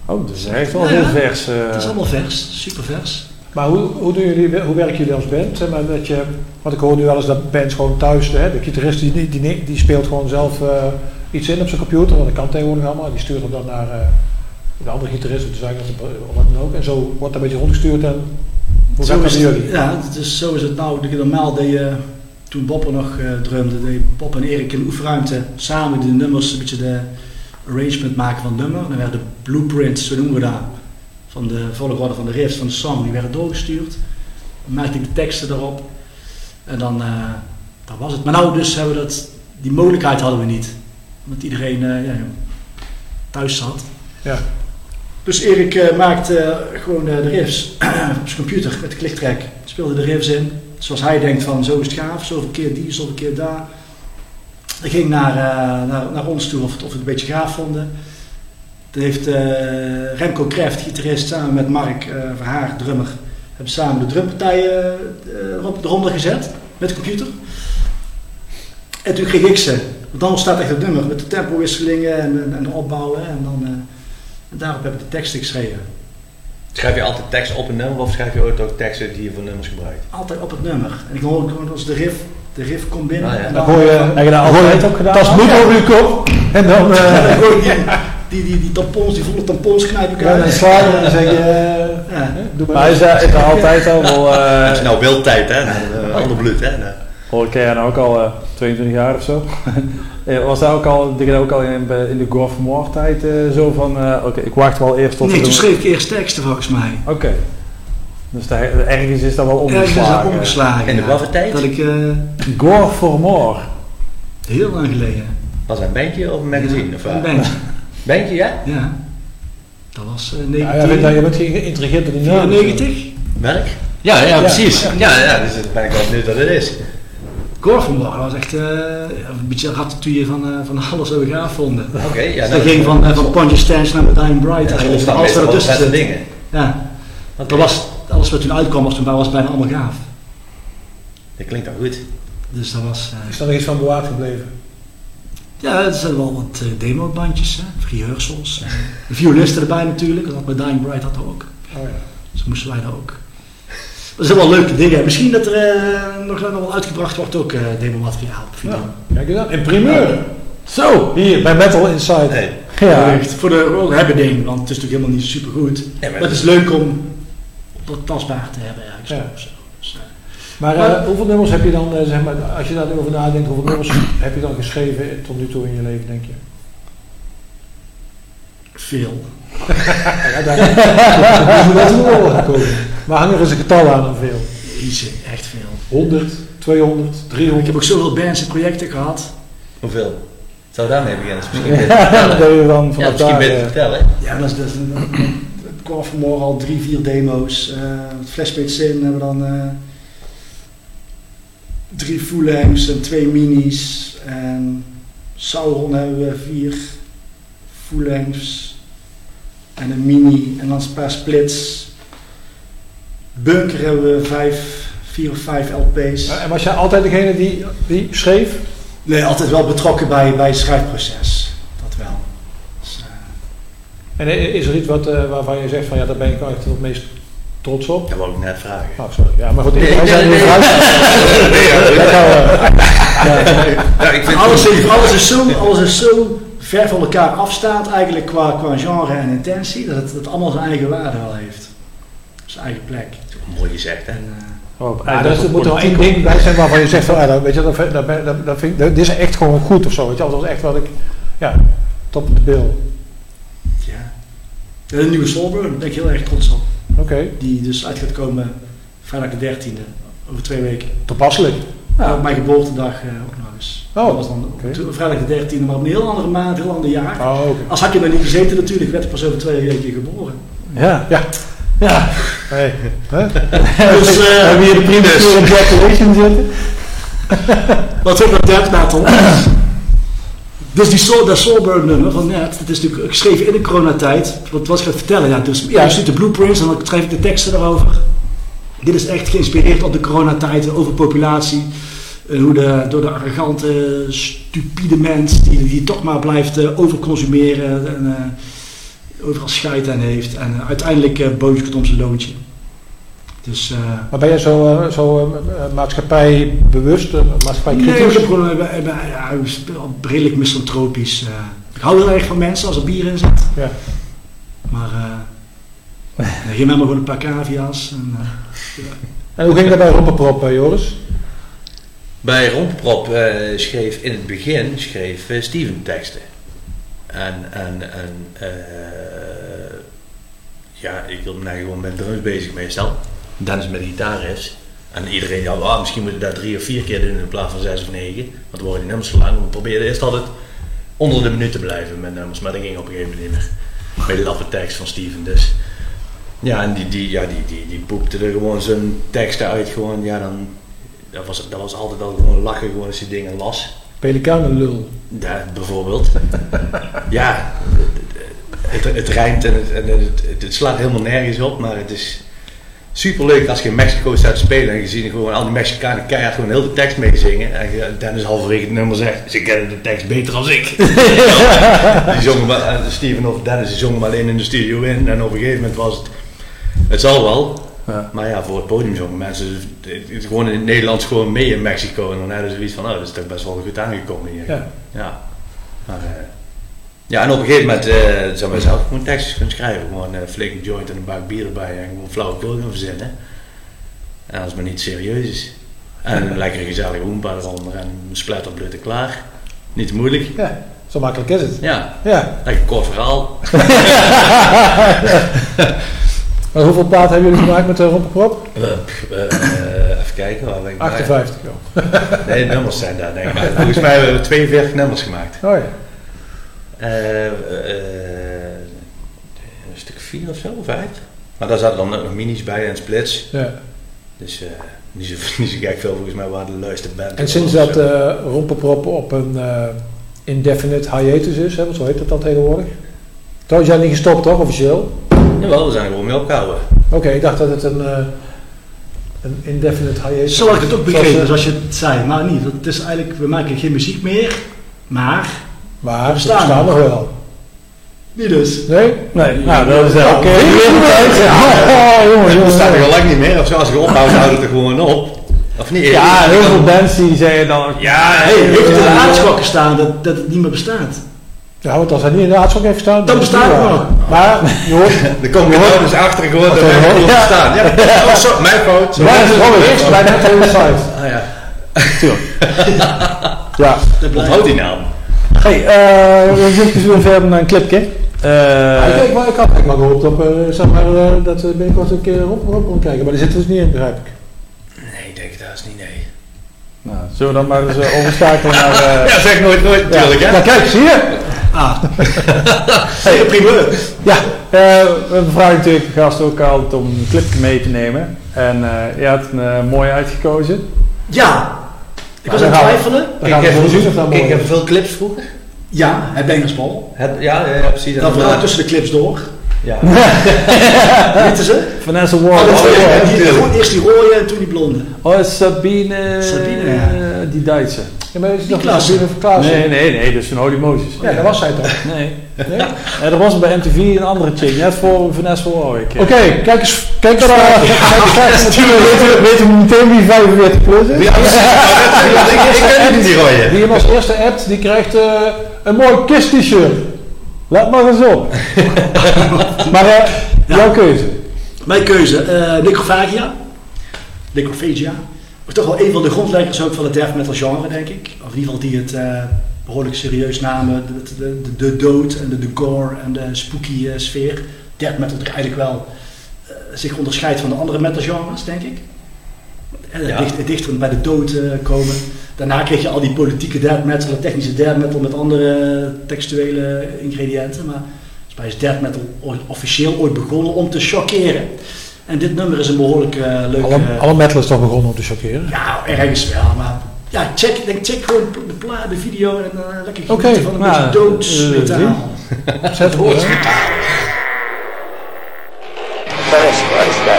Oh, dat is echt wel Ja, heel ja. vers. Het is allemaal vers, super vers. Maar hoe, hoe, doen jullie, hoe werken jullie als band? Zeg maar dat je, want ik hoor nu wel eens dat bands gewoon thuis, hè, de gitarist die, die, die, die speelt gewoon zelf eh, iets in op zijn computer, want dat kan tegenwoordig allemaal. Die stuurt het dan naar eh, de andere gitarist de zanger of wat dan ook. En zo wordt dat een beetje rondgestuurd en hoe Zo gaat dat jullie? Ja, dus zo is het nou. Normaal deed je, toen Bob er nog eh, drumde, deed Bob en Erik in de oefenruimte samen de nummers, een beetje de arrangement maken van het nummer. Dan werden de blueprints, zo noemen we dat, van de volgorde van de riffs, van de song, die werden doorgestuurd. Dan maakte ik de teksten erop. En dan, eh, dat was het. Maar nou dus hebben we dat, die mogelijkheid hadden we niet. Omdat iedereen eh, ja, thuis zat. Ja. Dus Erik eh, maakte eh, gewoon eh, de riffs op zijn computer met de clicktrack. Speelde de riffs in. Zoals hij denkt van zo is het gaaf, zoveel keer die, zoveel keer daar. Hij ging naar, naar, naar ons toe of, of we het een beetje gaaf vonden. Toen heeft Remco Kreft, gitarist, samen met Mark Verhaar, drummer, hebben samen de drumpartijen erop eronder gezet met de computer. En toen kreeg ik ze. Want dan ontstaat echt het nummer met de tempowisselingen en, en, en de opbouwen. En, dan, en daarop heb ik de teksten geschreven. Schrijf je altijd tekst op een nummer of schrijf je ooit ook teksten die je voor nummers gebruikt? Altijd op het nummer. En ik hoor gewoon als de riff, de riff komt binnen. Ah, ja. en dan, hoor je, heb je dat altijd ook gedaan? Tas moet over je kop en dan, eh, dan je die, die, die, die tampons, die volle tampons knijp ik ja, dan uit. sla je en dan zeg je, eh, Ja. hè, doe Maar is dat, is dat altijd al wel... eh, Het is nou wildtijd, hè? Uh, ander bloed, hè? Nou, Hoor ik ken nou ook al eh, 22 jaar of zo. Eh, Was dat ook al, dat ook al in, in de War tijd eh, zo van, eh, oké, ik wacht wel eerst tot... Nee, toen schreef ik eerst teksten volgens mij. Oké. Dus daar, ergens is dat wel Ergens is dat omgeslagen. omgeslagen. In de ja. welke tijd? Dat ik eh, Gore for More. heel lang geleden. Was dat een bandje of een magazine? Ja, of, een wat? bandje. bandje, ja? Ja. Dat was eh ja, jij bent, je 1994. bent geïntrigeerd door die naam. Merk? Ja, ja, Ja. precies. Ja, ja, dus ben ik wel benieuwd wat het is. Gorfenborg, dat was echt eh, een beetje een ratatouille van, eh, van alles wat we gaaf vonden. Oké, ja. Dus nou, dat ging van, eh, van Ponje Stance naar Dying Bright ja, eigenlijk. Alles wat ertussen zit. dingen. Ja, dat was, alles wat toen uitkwam was, toen was bijna allemaal gaaf. Dat klinkt al goed. Dus dat was... eh, Is er nog iets van bewaard gebleven? Ja, er zijn wel wat uh, demobandjes, hè, rehearsals. De violisten erbij natuurlijk, dat had bij Dying Bright had dat ook. Oh ja. Dus moesten wij dat ook. Dat zijn wel leuke dingen. Misschien dat er eh, nog, nog wel uitgebracht wordt ook uh, demomateriaal. Ja, kijk eens aan. In primeur. Zo, hier bij Metal Inside. Nee. Ja. Echt, voor de hebben ding, want het is natuurlijk helemaal niet super goed. Ja, maar Maar het is leuk om dat tastbaar te hebben ergens. Ja. of zo. Dus, eh, Maar eh, hoeveel nummers heb je dan, eh, zeg maar, als je daarover nadenkt, hoeveel nummers heb je dan geschreven tot nu toe in je leven, denk je? Veel. Ja, daar daar moet wel. Maar hang er eens een getal aan dan veel. Echt veel. 100, 200, Ik 300. heb ook zoveel bands en projecten gehad. Hoeveel? Zou daarmee beginnen? Dat is misschien beter Ja, te dat vertellen. je dan Ja, vanaf misschien daar... beter te eh, vertellen. Ja, dat is, dat is een, het kwam vanmorgen al drie, vier demo's. Uh, Flashpage Sin hebben we dan eh, drie full-lengths en twee minis. En Sauron hebben we vier full-lengths en een mini en dan een paar splits. Bunker hebben we vijf, vier of vijf LP's. En was jij altijd degene die, die schreef? Nee, altijd wel betrokken bij, bij het schrijfproces. Dat wel. Dus, eh, En is er iets wat, uh, waarvan je zegt van ja, daar ben ik echt het meest trots op? Dat wou ik net vragen. Oh, sorry. Ja, maar goed, Nee, wij zijn nee, nee. Nee, ja, Dat gaan we- Ja, ik vind alles, is, alles, is zo, alles is zo ver van elkaar afstaand eigenlijk qua, qua genre en intentie, dat het, het allemaal zijn eigen waarde wel heeft. Zijn eigen plek. mooi gezegd, hè? En, eh, Oh, Ja, dus er moet er wel één ding bij zijn waarvan je zegt van, ja, dat, weet je, dat, dat, dat, dat vind ik, dat, dit is echt gewoon goed of zo. Weet je, dat was echt wat ik, ja, top the bill. ja. De nieuwe Soulburn, daar ben ik heel erg trots op. Oké, Die dus uit gaat komen vrijdag de 13e, over twee weken. toepasselijk. Ja. Ja. Op mijn geboortedag eh, ook nog eens. Oh, dat was dan vrijdag de 13e, maar op een heel andere maand, heel ander jaar. Oh, oké. Als had je nog niet gezeten natuurlijk, werd ik pas over twee weken geboren. Ja. Ja. Ja. Hey. Huh? Dus, We eh, hebben hier de premature ejaculation zitten. Wat ook met death metal. dus die soul, dat Soulburn nummer van net, dat is natuurlijk geschreven in de coronatijd. Wat was ik gaat vertellen? Ja, dus Ja. je ziet de blueprints en dan schrijf ik de teksten erover. Dit is echt geïnspireerd op de coronatijd, de overpopulatie. En hoe de, door de arrogante, stupide mens die, die toch maar blijft eh, overconsumeren en eh, overal scheid aan heeft. En eh, uiteindelijk uh, komt om zijn loontje. Dus, eh, Maar ben jij zo, eh, zo eh, eh, maatschappijbewust, uh, Nee, ik maatschappijkritisch? gewoon eh, eh, ja, redelijk misantropisch. eh. ik hou heel erg van mensen als er bier in zit. Ja. Maar eh nee, geef mij maar gewoon een paar cavia's. En, eh, En hoe ging dat bij Rompenprop, eh, Joris? Bij Romprop eh, schreef in het begin schreef Steven teksten. En, en, en eh, ja, ik wil mij gewoon met drums bezig meestal. Dennis met gitaar is. En iedereen, ja, ah, misschien moeten we daar drie of vier keer doen in plaats van zes of negen. Want dan worden die nummers zo lang. We probeerden eerst altijd onder de minuut te blijven met nummers. Maar dat ging op een gegeven moment niet meer. Met de lappe tekst van Steven dus. Ja, en die, die, ja, die, die, die poepte er gewoon zijn teksten uit. Gewoon, ja, dan, dat, was, dat was altijd al gewoon lachen gewoon als je dingen las. Pelikanenlul. Ja, bijvoorbeeld. ja, het, het rijmt en, het, en het, het, slaat helemaal nergens op, maar het is super leuk als je in Mexico staat te spelen en je ziet gewoon al die Mexicanen keihard gewoon heel de tekst meezingen. En je- Dennis halverwege het nummer zegt, ze kennen de tekst beter dan ik. die zongen maar, eh, Steven of Dennis die zongen maar alleen in de studio in en op een gegeven moment was het, het zal wel. Ja. Maar ja, voor het podium zongen mensen het, gewoon in het Nederlands gewoon mee in Mexico. En dan hadden ze zoiets van, oh, dat is toch best wel goed aangekomen hier. Ja. Ja. Maar, eh, ja, en op een gegeven moment uh, zijn wij zelf gewoon tekstjes kunnen schrijven. Gewoon uh, flikken joint en een buik bier erbij en gewoon flauwekul gaan verzinnen. En als het maar niet serieus is. En een lekkere gezellige hoempa eronder en een splatterblut en klaar. Niet te moeilijk. Ja, zo makkelijk is het. Ja, Ja. lekker kort verhaal. Maar hoeveel platen hebben jullie gemaakt met de Rompenprop? Eh, pff, eh, eh, even kijken. Waar ben ik bij? 58. joh. Nee, nummers zijn daar denk ik. Volgens mij hebben we 42 nummers gemaakt. Oh ja. Een stuk 4 of zo, 5. Maar daar zaten dan nog minis bij en splits. ja. Dus niet, zo, niet zo gek veel volgens mij waar de luisterband. En sinds dat uh, Rompenprop op een indefinite hiatus is, hè, want zo heet dat dan tegenwoordig. Trouwens, jij niet gestopt toch, officieel? Jawel, we zijn er gewoon mee opgehouden. Oké, okay, ik dacht dat het een, uh, een indefinite hiatus Zo had ik het ook begrepen, Zoals, zoals je het zei. Maar niet, want het is eigenlijk, we maken geen muziek meer, maar... Maar we staan, staan nog wel. Niet dus. Nee? Nee, nou dat is wel. Oké, oh, jongen, Het jongen. staat er al lang niet meer, of zo, als je ophoudt, houdt het er gewoon op. Of niet? Ja, heel veel bands die zeggen dan... Ja, Hey, heeft het in de aardschokken staan dat, dat het niet meer bestaat? Ja, want als hij niet in de aardschok heeft gestaan... Dan bestaat niet het nog. Maar, je hoort... Er komt gewoon dus achter gewoon dat dan? gewoon Ja. staan. Ja, oh, zo, mijn fout. Ja, dat is wel eerst bij de hele site. Ah ja, Ja. Dat blijft. onthoud die naam. Hey, uh, we zitten weer verder naar een clipje. Uh, Ja, ik, ik, ik had eigenlijk maar gehoopt op, uh, zeg maar, uh, dat we binnenkort een keer op, op kon kijken. Maar die zit er dus niet in, begrijp ik. Nee, ik denk dat is niet nee. nou, zullen we dan maar eens uh, overschakelen naar... Uh, Ja, zeg nooit nooit natuurlijk hè. Ja, kijk, zie je? Ah. hey, prima. Ja, uh, we vragen natuurlijk de gast ook altijd om een clipje mee te nemen. En uh, je had een uh, mooie uitgekozen. Ja. Ik was aan het we- twijfelen. We of dat mooi Ik heb veel clips vroeger. Ja, het Bengersbal. Het, ja, ja, precies. Vooral eh, tussen de clips door. Ja. Weten ze? Vanessa Oh, Ward. dat oh, ja, die- gewoon eerst die rode en toen die blonde. Oh, Sabine... Sabine, ja. Eh, die Duitse. Ja, maar is of Klaassen? Nee, nee, nee, dus een Holy Moses. Ja, dat was zij toch? Nee. Nee? Ja, er was bij MTV een andere chick, net voor Vanessa Warwick. Oké, kijk eens, kijk eens. eh, kijk eens, weten, weten we meteen wie 45 plus is? ik, ik ken die rode. Die hem als eerste appt, die krijgt eh, een mooi KISS t-shirt. Let maar eens op. Maar eh, jouw keuze. Mijn keuze, eh Necrophagia. Necrophagia. Toch wel een van de grondleggers ook van het death metal genre, denk ik. Of in ieder geval die het eh, behoorlijk serieus namen. De, de, de, de dood en de, de gore en de spooky eh, sfeer. Death metal eigenlijk wel eh, zich onderscheidt van de andere metalgenres, denk ik. En het Ja. dicht, het dichter bij de dood komen. Daarna kreeg je al die politieke death metal, de technische death metal met andere textuele ingrediënten. Maar mij is death metal officieel ooit begonnen om te chockeren. En dit nummer is een behoorlijk eh leuk... Alle, alle metal is toch begonnen om te chockeren? ja, ergens wel, maar... Ja, check, denk, check gewoon de, pla, de video en eh, lekker Oké, genieten van een nou, beetje doodsmetaal. eh, Zet hem hoor. First was the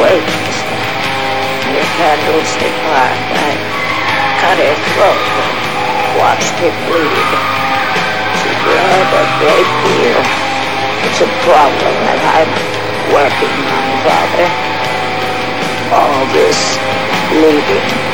wings. The candlestick part. I cut her throat and watched her bleed. She bled a great deal. It's a problem that I'm working on, Father. All this bleeding.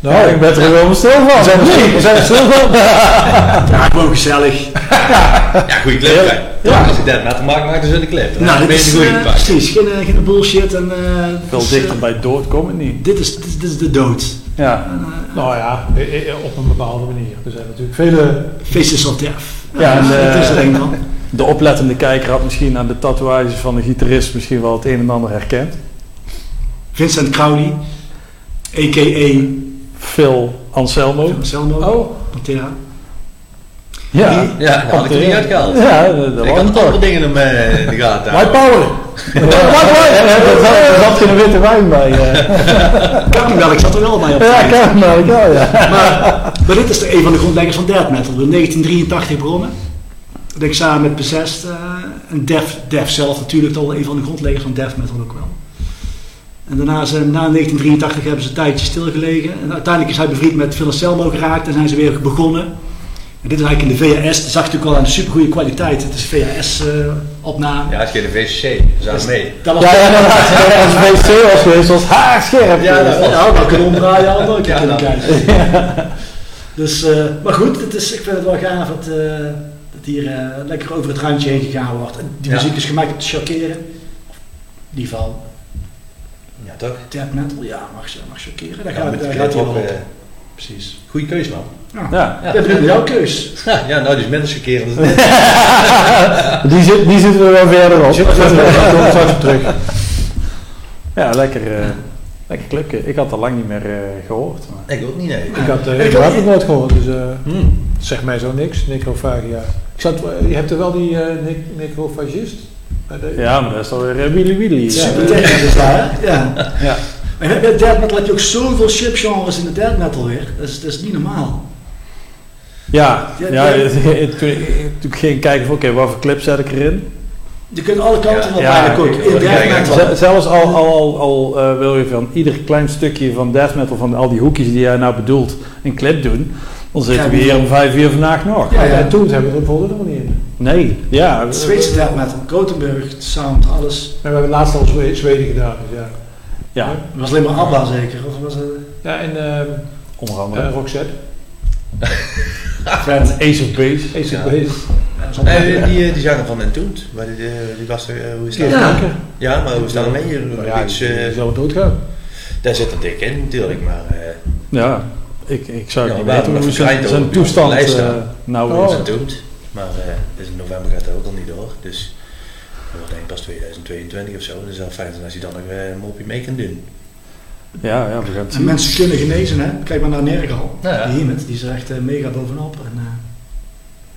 Nou, ik ben er wel stil van. We zijn er stil- we zijn er stil van. Ja, gewoon gezellig. Ja, goede clip. hè. Ja. Als ik dat met te maken maak, dan is het een clip. Dan Nou, dit is een goede eh, pak. precies. Geen, eh, geen bullshit. En, eh, dit Veel is, dichter eh, bij dood komt het niet. dit, is, dit, is, dit is de dood. Ja. En, eh, Nou ja, eh, eh, op een bepaalde manier. Er zijn natuurlijk vele... Faces of Death. Ja, en, dat eh, is er een van. De oplettende kijker had misschien aan de tatoeages van de gitarist misschien wel het een en ander herkend. Vincent Crowley, a.k.a. Phil Anselmo. Anselmo. Oh, Pantera. Ja. Die- Ja, dat had ik er niet uitgehaald. Ja, dat, Ik had andere toch. dingen in eh, in de gaten. White. Power! Er zat- er zat geen witte wijn bij. eh. Karnemelk zat er wel bij op Ja, kan wel, ja, ja. Maar, maar dit is een van de grondleggers van death metal. In 1983 begonnen. Dat ik samen met Possessed eh, en Def, Def zelf natuurlijk al een van de grondleggers van death metal ook wel. En daarna zijn, na 1983 hebben ze een tijdje stilgelegen. En uiteindelijk is hij bevriend met Phil Anselmo geraakt en zijn ze weer begonnen. En dit is eigenlijk in de VHS. Dat zag je natuurlijk al aan de supergoeie kwaliteit. Het is VHS-opname. Ja, het is geen VCC. We zijn mee. dat was Ja, ja, dat was als was geweest, was haarscherp. Ja, dat was- Ja, kunnen omdraaien, kunnen nou. kijken. Dus, eh, maar goed, het is, ik vind het wel gaaf dat, eh, dat hier eh, lekker over het randje heen gegaan wordt. En die Ja. muziek is gemaakt om te chockeren. Die van Ja, toch? death metal, ja, mag, mag chockeren. Daar Ja, gaat, daar gaat hij ook. wel op. eh, Precies. Goeie keus, man. Ja. Ik ben benieuwd naar jouw keus. Ja, nou, die is minder chockerend. Die, zit, die zitten er wel verder op. op terug. Ja, lekker, eh lekker clipje. Ik had al lang niet meer eh, gehoord. Maar. Ik ook niet, nee. Ik had Ik uh, ik niet. het nooit gehoord, dus eh Hmm. zeg mij zo niks. Necrophagia. Ik zat, je hebt er wel die eh Ja, maar dat is alweer Willy Willy. Super technisch is dat, hè? Ja. Ja. Maar bij death metal heb je ook zoveel subgenres in de death metal weer. Dat is, dat is niet normaal. Ja, Ja, ja, ging kijken van oké, wat voor clip zet ik erin. Je kunt alle kanten Ja, op ja, eigenlijk ook. ik- In death metal. Z- Zelfs al, al, al, al eh, wil je van ieder klein stukje van death metal, van al die hoekjes die jij nou bedoelt, een clip doen, dan zitten we hier om vijf uur vandaag nog. Ja, Ja, ja. En toen hebben we er bijvoorbeeld nog niet in. Nee, ja. Het Zweedse death metal, Gothenburg, sound, alles. En we hebben laatst al Zwe- Zweden gedaan, dus ja. Ja, Het was alleen maar ABBA zeker, of was het... Ja, en ehm onder eh, andere. Roxette. Vet. Ace of Base. Ja. het bezig? Nee, die, die, die zanger van Entombed, waar die, eh, die was er, eh, hoe is dat? Ja. Ja, maar hoe is dat ermee? Hier, Ja, iets, eh, zal doodgaan. daar zit er dik in natuurlijk, maar eh Ja, ik, ik zou Ja, niet we weten hoe zijn, toestand eh, staan. nou Oh. is. Entombed. Maar eh, dus in november gaat dat ook al niet door, dus dat wordt denk ik pas 2022 of zo. Dus het is wel fijn als hij dan nog eh, een mopje mee kan doen. Ja, ja, we gaan het En zien. mensen kunnen genezen, hè. Kijk maar naar Nergal. Ja, ja. Die Hemit, die is er echt eh, mega bovenop. En, eh,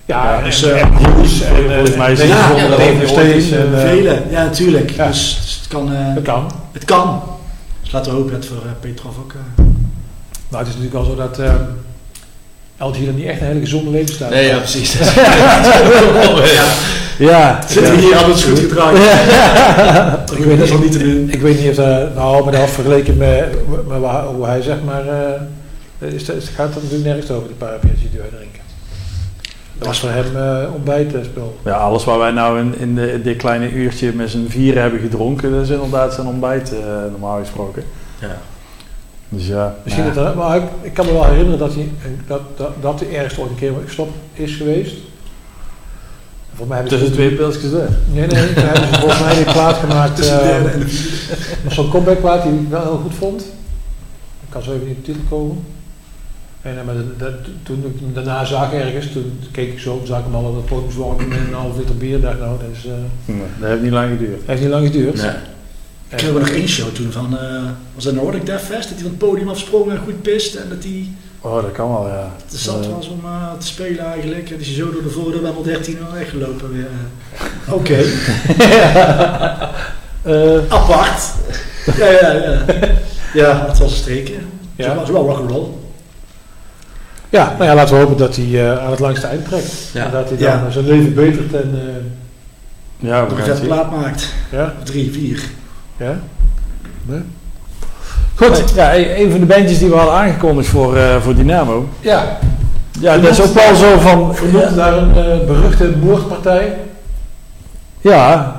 Ja, Ja, dus, en, eh, en volgens mij het Ja, ja, is, en, eh, Vele, ja natuurlijk. ja. Dus, dus het kan. eh, Dat kan. het kan. Dus laten we hopen dat voor eh, Petrov ook... eh, Maar het is natuurlijk wel zo dat ehm LG dan niet echt een hele gezonde levensstijl Nee, ja, precies. Ja, Zitten we ja. hier alles goed gedraaid? Ik weet dat niet, niet te doen. ik weet niet of dat, nou, maar dat vergeleken met, hoe hij zeg maar, eh, is, het gaat het natuurlijk nergens over, die paar biertjes die wij drinken. Dat was voor hem eh ontbijtspul. Ja, alles waar wij nou in, in, de, in dit kleine uurtje met z'n vieren hebben gedronken, dat is inderdaad zijn ontbijt, normaal gesproken. Ja. Dus ja. Misschien ja. dat maar ik, ik kan me wel herinneren dat hij, dat, dat, dat hij ergens ooit een keer gestopt is geweest. Volgens mij hebben Tussen twee pilsjes door. Nee, nee, toen hebben ze volgens mij die plaat gemaakt. Tussen de eh, en zo'n comebackplaat die ik wel heel goed vond. Ik kan zo even niet op de titel komen. En maar dat, dat- toen ik hem daarna zag ergens, toen keek ik zo, zag ik hem al op het podium met een half liter bier. dacht nou, dat is, Nee, dat heeft niet lang geduurd. heeft niet lang geduurd. Nee. Ik heb nog één show toen van, eh, was dat Nordic Death Fest, dat hij van het podium afsprong en goed pist en dat hij Oh, dat kan wel, ja. te zat Eh, was om eh, te spelen eigenlijk. En is hij zo door de voordeur bij 13 al weggelopen weer. Oké, eh, apart. ja, ja, ja. Ja, het was een streekje. Ja. Het was wel rock'n'roll. Ja, nou ja, laten we hopen dat hij eh, aan het langste eind trekt. Ja. En dat hij dan Ja. zijn leven betert en ja, we een gaan het plaat maakt. ja, Drie, vier. Ja. Nee? Goed, ja, een van de bandjes die we hadden aangekondigd voor, eh, voor Dynamo. Ja, Ja, dat is ook wel zo van... noemen daar een eh, beruchte moordpartij. Ja,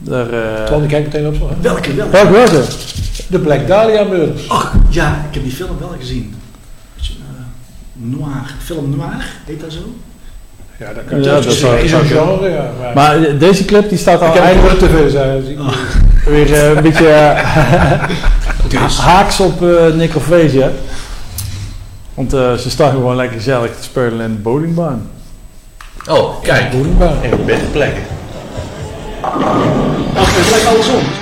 daar... eh, Twan, ik kijk meteen op. zo. Welke, welke? Welke was het? De Black Dahlia Murders. Ach, ja, ik heb die film wel gezien. noir, film noir, heet dat zo? Ja, dat kan Ja, dat dat is, een genre, ja. Maar, Maar deze clip die staat al ik heb eigenlijk veel zijn. Dus ik, Oh. Weer eh, een beetje eh, haaks op uh, Necrophagia. Want eh, ze staan gewoon lekker gezellig te spelen in de bowlingbaan. Oh, kijk. Boerenbaan. Even op betere plekken. Ach, het lijkt andersom.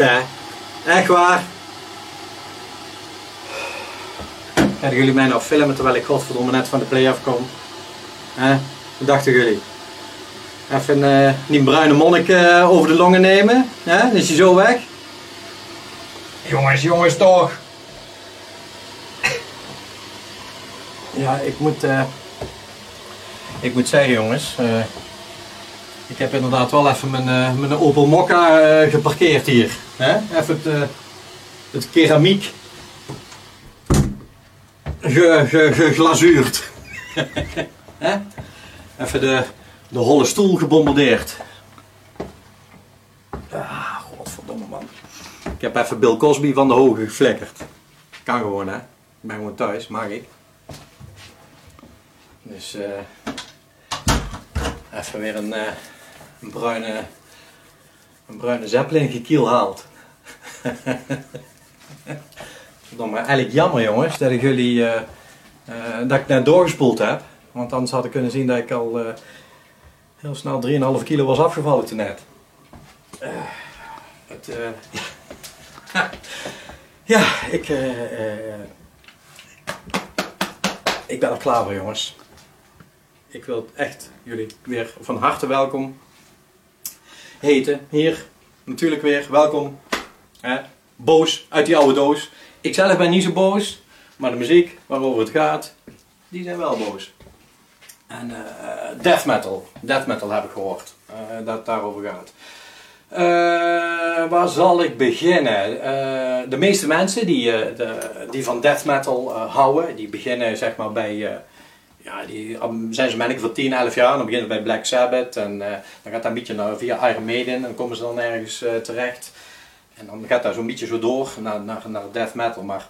Hè? Echt waar? Gaan jullie mij nou filmen terwijl ik godverdomme net van de play-off kom? Hè? Wat dachten jullie? Even eh, die bruine monnik eh, over de longen nemen? Hè? Is hij zo weg? Jongens, jongens toch! Ja, ik moet, eh, ik moet zeggen jongens, ik heb inderdaad wel even mijn, mijn Opel Mokka geparkeerd hier. Even het, eh, het keramiek ge, ge, geglazuurd. Even de, de holle stoel gebombardeerd. Domme man. Ik heb even Bill Cosby van de hoge geflikkerd. Kan gewoon hè. Ik ben gewoon thuis, mag ik. Dus eh even weer een, eh, een bruine, een bruine zeppelin gekiel haalt. Verdomme, eigenlijk jammer jongens dat ik jullie, eh, eh, dat ik net doorgespoeld heb. Want anders had ik kunnen zien dat ik al eh, heel snel 3,5 kilo was afgevallen toen net. Het, eh, ja, ik, ik ben er klaar voor jongens. Ik wil echt jullie weer van harte welkom heten. Hier, natuurlijk weer, welkom. Boos uit die oude doos. Ik zelf ben niet zo boos, maar de muziek waarover het gaat, die zijn wel boos. En eh, death metal, death metal heb ik gehoord, eh, dat het daarover gaat. Eh, waar zal ik beginnen? De meeste mensen die, de, die van death metal houden, die beginnen zeg maar bij, ja, die um, zijn ze manneken voor 10, 11 jaar. Dan beginnen ze bij Black Sabbath en dan gaat dat een beetje naar, via Iron Maiden en dan komen ze dan ergens terecht. En dan gaat dat zo'n beetje zo door naar, naar, naar death metal. Maar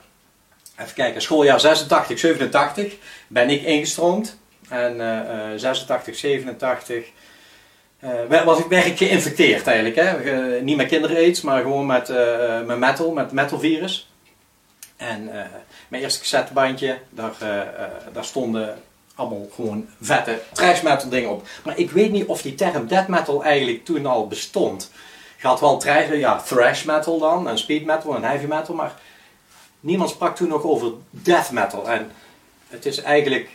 even kijken, schooljaar 86, 87 ben ik ingestroomd. En eh, eh, 86, 87 eh, werd- was ik geïnfecteerd eigenlijk. Hè? Eh, niet met kinderaids, maar gewoon met, eh, met metal, met metalvirus. En eh, mijn eerste cassettebandje, daar, eh, eh, daar stonden allemaal gewoon vette trash metal dingen op. Maar ik weet niet of die term death metal eigenlijk toen al bestond. Had wel trash, ja, thrash metal dan, en speed metal en heavy metal, maar niemand sprak toen nog over death metal. En het is eigenlijk,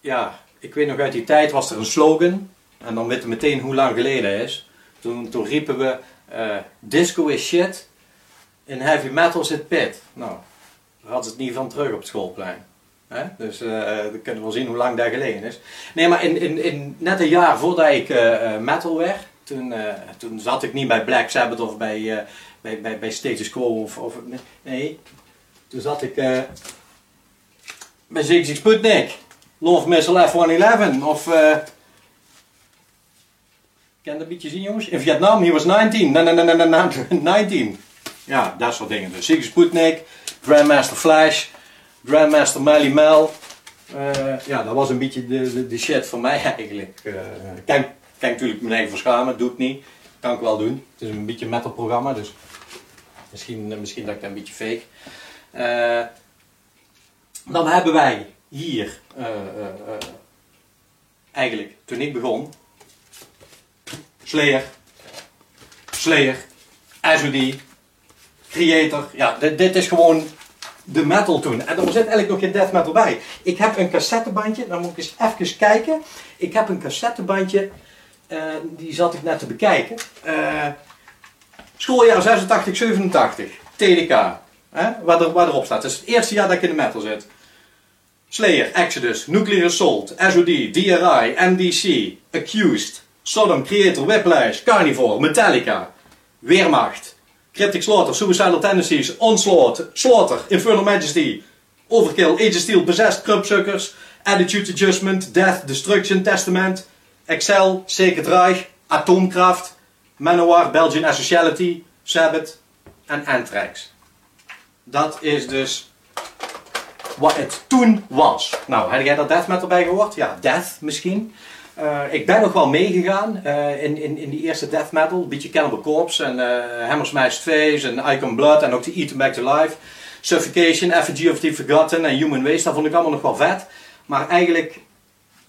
ja, ik weet nog uit die tijd was er een slogan, en dan weten we meteen hoe lang geleden is. Toen, toen riepen we, eh, disco is shit, in heavy metal zit pit. Nou, daar had het niet van terug op het schoolplein. Hè? Dus eh dan kunnen we wel zien hoe lang dat geleden is. Nee, maar in, in, in net een jaar voordat ik eh, metal werd, toen, eh, toen zat ik niet bij Black Sabbath of bij, eh, bij, bij, bij Status Quo of, of nee, toen zat ik eh, bij ZX Sputnik, Love Missile F-111 of Ken dat beetje zien jongens? In Vietnam, he was 19. Na, na, na, na, na, na, 19. Ja, dat soort dingen. Dus Ziggy Sputnik, Grandmaster Flash, Grandmaster Melly Mel. Ja, dat was een beetje de, de, shit voor mij eigenlijk. Kan, ik natuurlijk mijn eigen verschamen, doe ik niet. Kan ik wel doen. Het is een beetje metal programma, dus misschien, misschien dat ik dat een beetje fake. Eh, dan hebben wij hier, eh, eh, eigenlijk toen ik begon, Slayer, Slayer, SOD, Creator. Ja, dit, dit is gewoon de metal toen. En er zit eigenlijk nog geen death metal bij. Ik heb een cassettebandje, dan moet ik eens even kijken. Ik heb een cassettebandje, die zat ik net te bekijken. Eh, schooljaar 86, 87, TDK. Hè? Waar, er, erop staat. Het is het eerste jaar dat ik in de metal zit. Slayer, Exodus, Nuclear Assault, SOD, DRI, MDC, Accused, Sodom, Creator, Whiplash, Carnivore, Metallica, Weermacht, Cryptic Slaughter, Suicidal Tendencies, Onslaught, Slaughter, Infernal Majesty, Overkill, Age of Steel, Possessed, Crumbsuckers, Attitude Adjustment, Death, Destruction, Testament, Excel, Sacred Reich, Atomkraft, Manowar, Belgian Asociality, Sabbath en Anthrax. Dat is dus wat het toen was. Nou, heb jij daar death metal bij gehoord? Ja, death misschien. Eh, ik ben nog wel meegegaan eh, in, in, in die eerste death metal. Beetje Cannibal Corpse en uh, Smashed Face en Icon Blood en ook de Eaten Back to Life. Suffocation, Effigy of the Forgotten en Human Waste. Dat vond ik allemaal nog wel vet. Maar eigenlijk,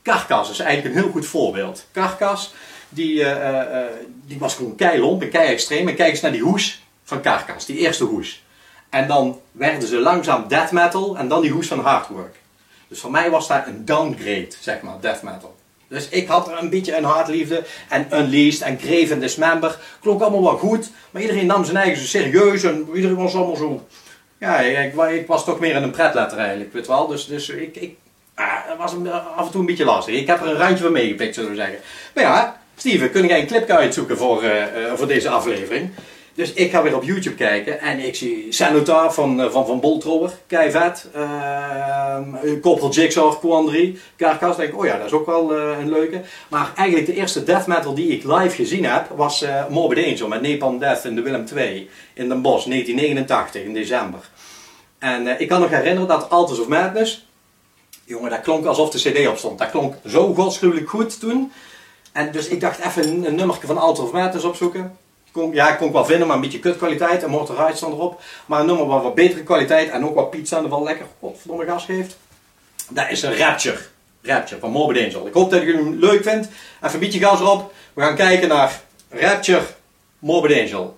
Carcass is eigenlijk een heel goed voorbeeld. Carcass, die, eh, eh, die was gewoon keilomp en kei extreem. En kijk eens naar die hoes van Carcass, die eerste hoes. En dan werden ze langzaam death metal en dan die hoes van hardwork. Dus voor mij was dat een downgrade, zeg maar, death metal. Dus ik had er een beetje een hartliefde en Unleashed en Graven Dismember. Klonk allemaal wel goed, maar iedereen nam zijn eigen zo serieus en iedereen was allemaal zo... Ja, ik, ik was toch meer in een pretletter eigenlijk, weet wel. Dus, dus ik, ik ah, dat was een- af en toe een beetje lastig. Ik heb er een randje van meegepikt, zullen we zeggen. Maar ja, Steven, kun jij een clipje uitzoeken voor, eh, eh, voor deze aflevering? Dus ik ga weer op YouTube kijken en ik zie Cenotaph van, eh, van Van Boltrower, kei vet. Uh, Koppel Jigsaw, Quandary, Carcass. denk ik, oh ja, dat is ook wel eh, een leuke. Maar eigenlijk de eerste death metal die ik live gezien heb, was eh, Morbid Angel met Napalm Death in de Willem II in Den Bosch, 1989, in december. En eh, ik kan nog herinneren dat Altars of Madness, jongen, dat klonk alsof de cd op stond. Dat klonk zo godschuwelijk goed toen. En dus ik dacht even een, nummertje van Altars of Madness opzoeken. Kon, ja, ik kon ik wel vinden, maar een beetje kutkwaliteit. En Mortal stond erop. Maar een nummer wat wat betere kwaliteit en ook wat pizza en wel lekker godverdomme gas geeft. Dat is een Rapture. Rapture van Morbid Angel. Ik hoop dat jullie hem leuk vindt. Even een beetje gas erop. We gaan kijken naar Rapture Morbid Angel.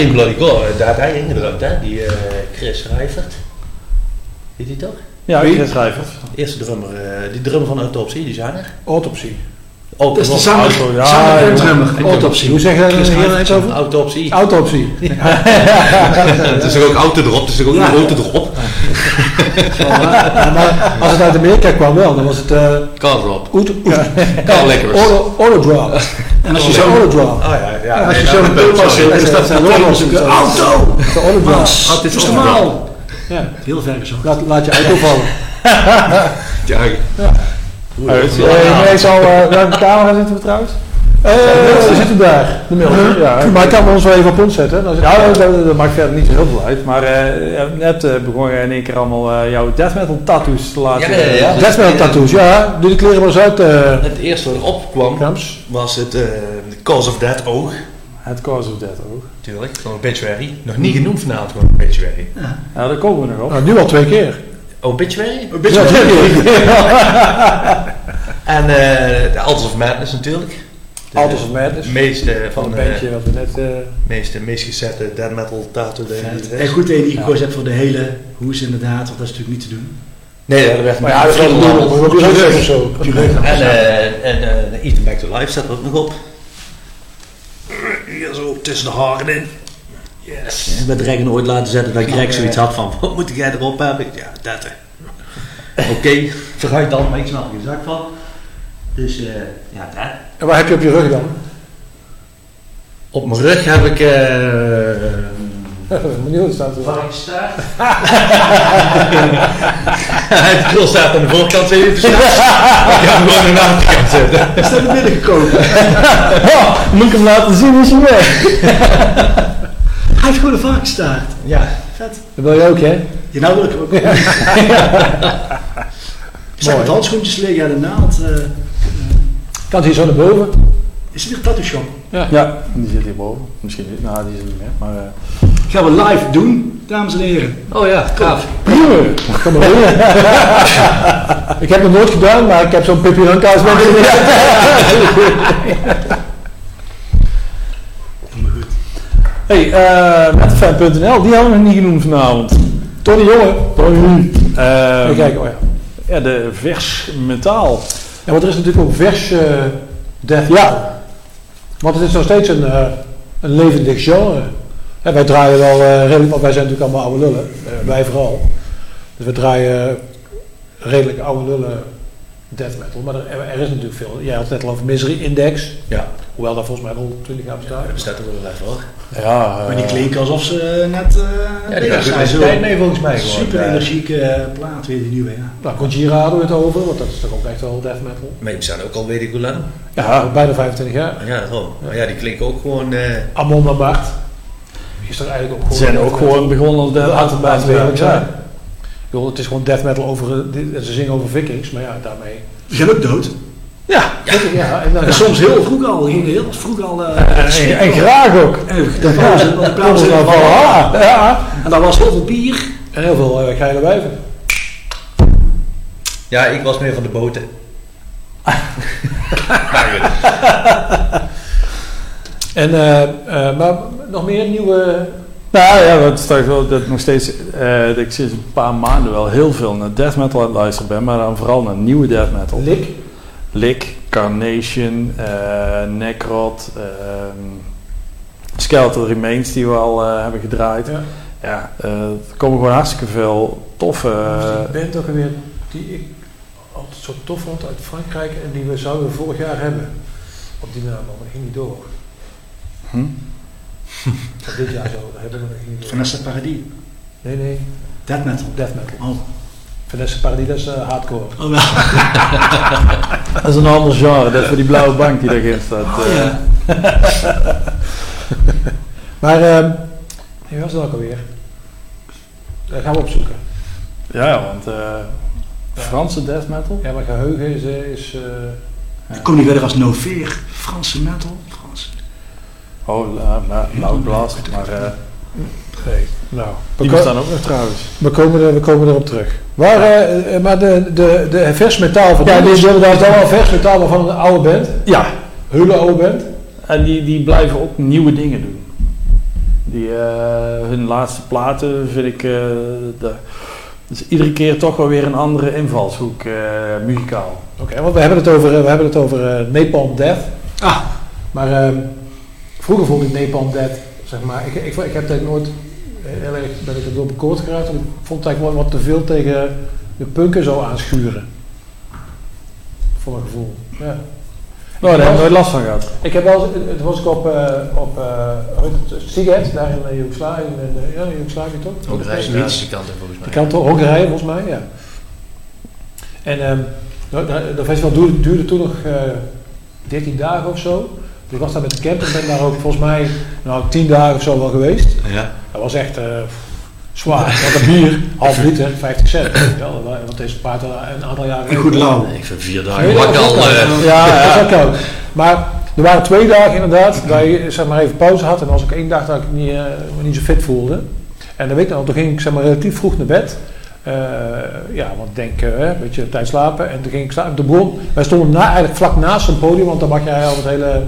Geen Bloody Gore, daar had hij ingedrukt, hè? Die eh, Chris Rijvert. Weet je die toch? Ja, Wie? Chris Rijvers. Eerste drummer, eh, die drummer van Autopsie, die zanger. Autopsie. Oh, Dat is de zanger, auto, ja, zanger drummer. Autopsie. Autopsie. Hoe zeg je dat Rijvert. eens over? Autopsie. Autopsie. Het is ook auto erop, het is ook Ja. een auto erop. Ja, maar als het uit Amerika kwam wel, dan was het uh, Car erop. Oet, Oet, Car Lickers. Autodrop. En als je Zo zo... Autodrop. Oh ja, ja. Als je nee, zo een beeld was, sorry. dan staat er een auto! De Oh, het is normaal. Ja. Heel ver gezocht. Laat, laat je auto vallen. Ja. Eh, nee, zal, uh, welke camera zitten we trouwens? Eh, we zitten daar. De Milton. Ja. Maar ik kan ons wel even op ons zetten. Dan zit- Ja, dat, dat, dat maakt verder niet zo heel veel uit. Maar eh, net eh, begon je in één keer allemaal eh, jouw death metal tattoos te laten. Ja, ja, ja. Death metal tattoos, ja. Doe die kleren maar eens uit, eh Het eerste wat opkwam was het eh, Cause of Death Oog. Het Cause of Death ook. Natuurlijk, gewoon Obituary. Nog niet genoemd vanavond, gewoon Obituary. Ja, daar komen we nog op. Nou, nu al twee keer. Obituary? Beetje Ja, twee keer. En eh de Altars of Madness natuurlijk. De Altars of Madness. meeste Van van een bandje wat we net... eh, meeste, meest gezette death metal tattoo. En goed dat je die gekozen hebt voor de hele hoes inderdaad, want dat is natuurlijk niet te doen. Nee, dat werd maar ja, dat is wel een of zo? En, eh en eh Ethan Back to Life staat er ook nog op. Tussen de haren in. Yes. Ik ben Dragon ooit laten zetten dat Greg zoiets had van, wat moet jij erop hebben? Ja, dat. hè. Oké, vooruit dan, maar ik snap er geen zak van. Dus eh, ja, dat. En waar heb je op je rug dan? Op mijn rug heb ik... eh Benieuwd, staat er. varkensstaart. Het krul staat aan de voorkant, weet je, staan. Ik heb hem gewoon de achterkant zetten. Is dat naar binnen gekomen? Moet ik hem laten zien, is hij weg. Hij heeft gewoon een varkensstaart. Ja. Vet. Dat wil je ook, hè? Je nou wil ik hem ook. Ik zag wat handschoentjes liggen, ja, de naald. eh, Kan het hier zo naar boven? is het weer een tattoo shop? Ja, die zit hierboven. Misschien niet. Nou, die is er niet meer. Maar, eh, Gaan we live doen, dames en heren. Oh ja, gaaf. Kom maar ik heb het nooit gedaan, maar ik heb zo'n Pippi Langkous met hey, eh metafan.nl, die hadden we nog niet genoemd vanavond. Tony Jongen. Tony. Ehm, Even kijken, oh ja. Ja, de vers metaal. Ja, want er is natuurlijk ook vers eh death metal. Want het is nog steeds een, eh, een levendig genre. En wij draaien wel eh, redelijk, want wij zijn natuurlijk allemaal oude lullen. Eh, wij vooral. Dus we draaien redelijk oude lullen death metal. Maar er, er is natuurlijk veel. Jij had het net al over Misery Index. Ja. Hoewel daar volgens mij al 20 jaar bestaat. Dat bestaat er wel even hoor. Ja, Maar die eh, klinken alsof ze net eh die bezig gaan zijn. Zo. Nee, volgens mij gewoon. Super Ja. energieke plaat weer, die nieuwe, ja. Nou, Gojira hadden we het over, want dat is toch ook echt wel death metal. Maar die bestaan ook al weet ik hoe lang. Ja, bijna 25 jaar. Ja. Maar ja, die klinken ook gewoon... eh Amon Bart is er eigenlijk ook Ze gewoon... zijn ook gewoon begonnen Laten metal. het eerlijk Ja. zijn. Ik bedoel, het is gewoon death metal over... eh, Ze zingen over vikings, maar ja, daarmee... Die gaan ook dood. Ja, ja en, dan, En soms heel vroeg al, gingen heel vroeg al... eh, en, en graag ook. Dat was het, want de plaats Ja, van ja, ja. En daar was heel veel bier. En heel veel uh, geile wijven. ja, ik was meer van de boten. En, eh, eh, maar nog meer nieuwe... Nou ja, het is toch wel dat nog steeds, eh, dat ik sinds een paar maanden wel heel veel naar death metal aan het luisteren ben, maar dan vooral naar nieuwe death metal. Lik. Lick, Carnation, Necrot, ehm Skeletal Remains die we al hebben gedraaid. Ja. Ja, er komen gewoon hartstikke veel toffe... die band ook alweer die ik altijd zo tof vond uit Frankrijk en die we zouden vorig jaar hebben. Op die naam, maar dat ging niet door. Hm? Dit jaar zo, dat hebben we nog niet door. Vanessa Paradis. Nee, nee, Death metal. death metal. Oh. Vanessa Paradis, dat is eh, hardcore. Oh, wel. Dat is een ander genre, dat is voor die blauwe bank die daarin staat. eh. ja. Maar, ehm wie was dat ook alweer? Dat gaan we opzoeken. Ja, want eh, Franse death metal? Ja, maar geheugen is... is eh, Ik kom niet verder als No Fear. Franse metal. Oh, la, la, Loud Blast, maar eh, nee, nou. We, die bestaan ook nog trouwens. we, komen er, we komen erop terug. Maar, eh, eh, maar de, de, de vers metaal van... Ja, die is inderdaad wel vers metaal van een oude band. Ja, Hele oude band. en die, die blijven ook nieuwe dingen doen. Die, eh, hun laatste platen vind ik... eh de, dus iedere keer toch wel weer een andere invalshoek, eh, muzikaal. Oké, want we hebben het over, we hebben het over Napalm Death. Ah, Maar ehm, vroeger vond ik Napalm Death, zeg maar, ik, ik, ik heb het nooit eh, heel erg, ben ik er door bekoord geraakt. want Ik vond het eigenlijk wel wat te veel tegen de punken zo aanschuren. Voor mijn gevoel. Ja. Nou, daar hebben we nooit last van gehad. Ik heb wel, het was ik op, eh op eh, het, Siget, daar in Joegoslavië, in, ja, in Joegoslavië toch? Ook rijden Ja. niet die kant volgens mij. Die kant op, Hongarije volgens mij, ja. En ehm nou, dat- dat festival duurde, duurde toen nog eh 13 dagen of zo. Dus ik was daar met de camper, ben daar ook volgens mij nou, 10 dagen of zo wel geweest. Ja. Dat was echt eh, zwaar. Want een bier, half liter, 50 cent. Want deze paard een aantal jaren. en goed lauw. Ik vind vier dagen al. eh. Ja, ja, dat is ook koud. Maar er waren twee dagen inderdaad, dat je zeg maar even pauze had. En was ook één dag dat ik niet, eh, niet zo fit voelde. En dan weet ik nog, toen ging ik zeg maar relatief vroeg naar bed. Ja, want ik denk, eh, een beetje tijd slapen. En toen ging ik slapen. De bron, wij stonden na, eigenlijk vlak naast een podium, want dan mag jij al het hele...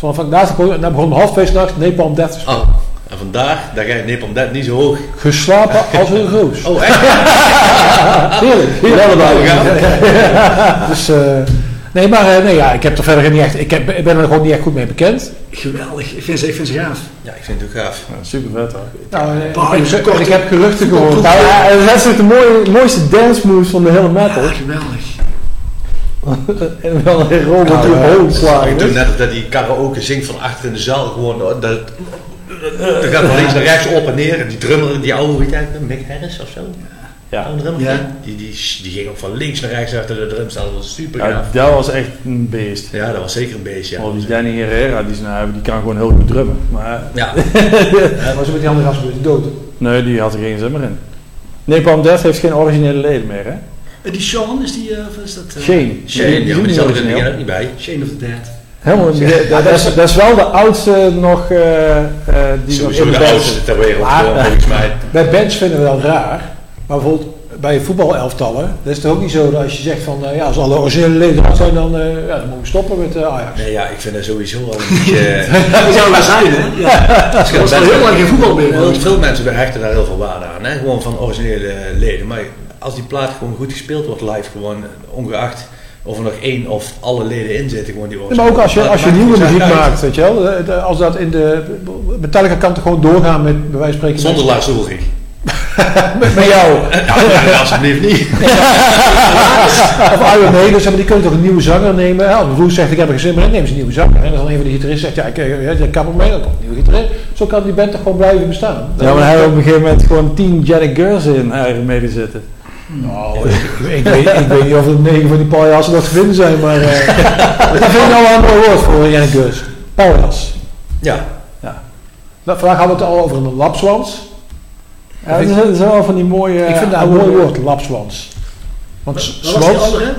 Het podium. En daar begon om half twee 's nachts Napalm Death te spelen. Oh, en vandaar, daar ga je Nepal net niet zo hoog. Geslapen als een roos. Oh, echt? Heerlijk. Ja, Dus, eh, nee, maar eh, nee, ja, ik heb er verder niet echt, ik, heb, ik ben er gewoon niet echt goed mee bekend. Geweldig. Ik vind ze, ik vind ze gaaf. Ja, ik vind het ook gaaf. super vet hoor. Nou, eh, Bah, ik, heb, ik heb geruchten gehoord. Nou, ja, dat zijn de mooie, mooiste dance moves van de hele metal. Ja, geweldig. en wel een robot die Ik slagen. doe net of dat die karaoke zingt van achter in de zaal. Gewoon, dat, dat, dat gaat van links naar rechts op en neer. En die drummer, die oude, weet je eigenlijk, Mick Harris of zo? Ja. Oude drummer, Ja. Die, die, die ging ook van links naar rechts achter de drumstel. Dat was super Ja, gaaf. dat was echt een beest. Ja, dat was zeker een beest, ja. Oh, die Danny Herrera, die, nou, die kan gewoon heel goed drummen. Maar Ja, maar zo met die andere gasten die dood. nee, die had er geen zin meer in. Napalm Death heeft geen originele leden meer, hè? Eh, die Sean, is die, eh, of is dat... eh, Shane. Shane, die ja, is maar die niet zat er bij. Shane of the Dead. Helemaal niet. Dat, dat is, dat is wel de oudste nog eh, eh, die nog in de de oudste ter wereld, Maar- gewoon, volgens mij. Bij bands vinden we dat raar. Maar bijvoorbeeld bij voetbalelftallen, dat is het ook niet zo dat als je zegt van, ja, als alle originele leden er zijn, dan, eh, ja, dan moeten we stoppen met Ajax. Nee, ja, ik vind dat sowieso al een beetje... Dat zou wel zijn, hè? Ja. Het Dat al heel lang geen voetbal meer. Heel veel mensen hechten daar heel veel waarde aan, hè? gewoon van originele leden. Maar als die plaat gewoon goed gespeeld wordt live, gewoon eh, ongeacht of er nog één of alle leden in zitten, gewoon die Ja, maar ook als je, als je nieuwe muziek maakt, weet je wel. de- de- Als dat in de Metallica kan toch gewoon doorgaan met, bij wijze van spreken... Zonder Lars Ulrich. met, met jou. Ja, alsjeblieft niet. Of Iron Maiden, zeg maar, die kunnen toch een nieuwe zanger nemen. Als Roes zegt, ik heb er geen zin meer in, neem ze een nieuwe zanger. En dan een van de gitaristen zegt, ja, ik, eh, ja, ik kap mee, dan komt een nieuwe gitarist. Zo kan die band toch gewoon blijven bestaan. Ja, maar hij had op een gegeven moment gewoon tien Janet Girls in Iron Maiden zitten. Nou, ik, ik, weet, ik weet niet of er negen van die paljassen nog te vinden zijn, maar uh, dat vind ik nou wel een mooi woord voor Jannik Gus. Paljas. Ja, Nou, vandaag hadden we het al over een lapswans. Ja, dat dat zijn wel van die mooie... ik vind dat een mooi woord, lapswans. Want?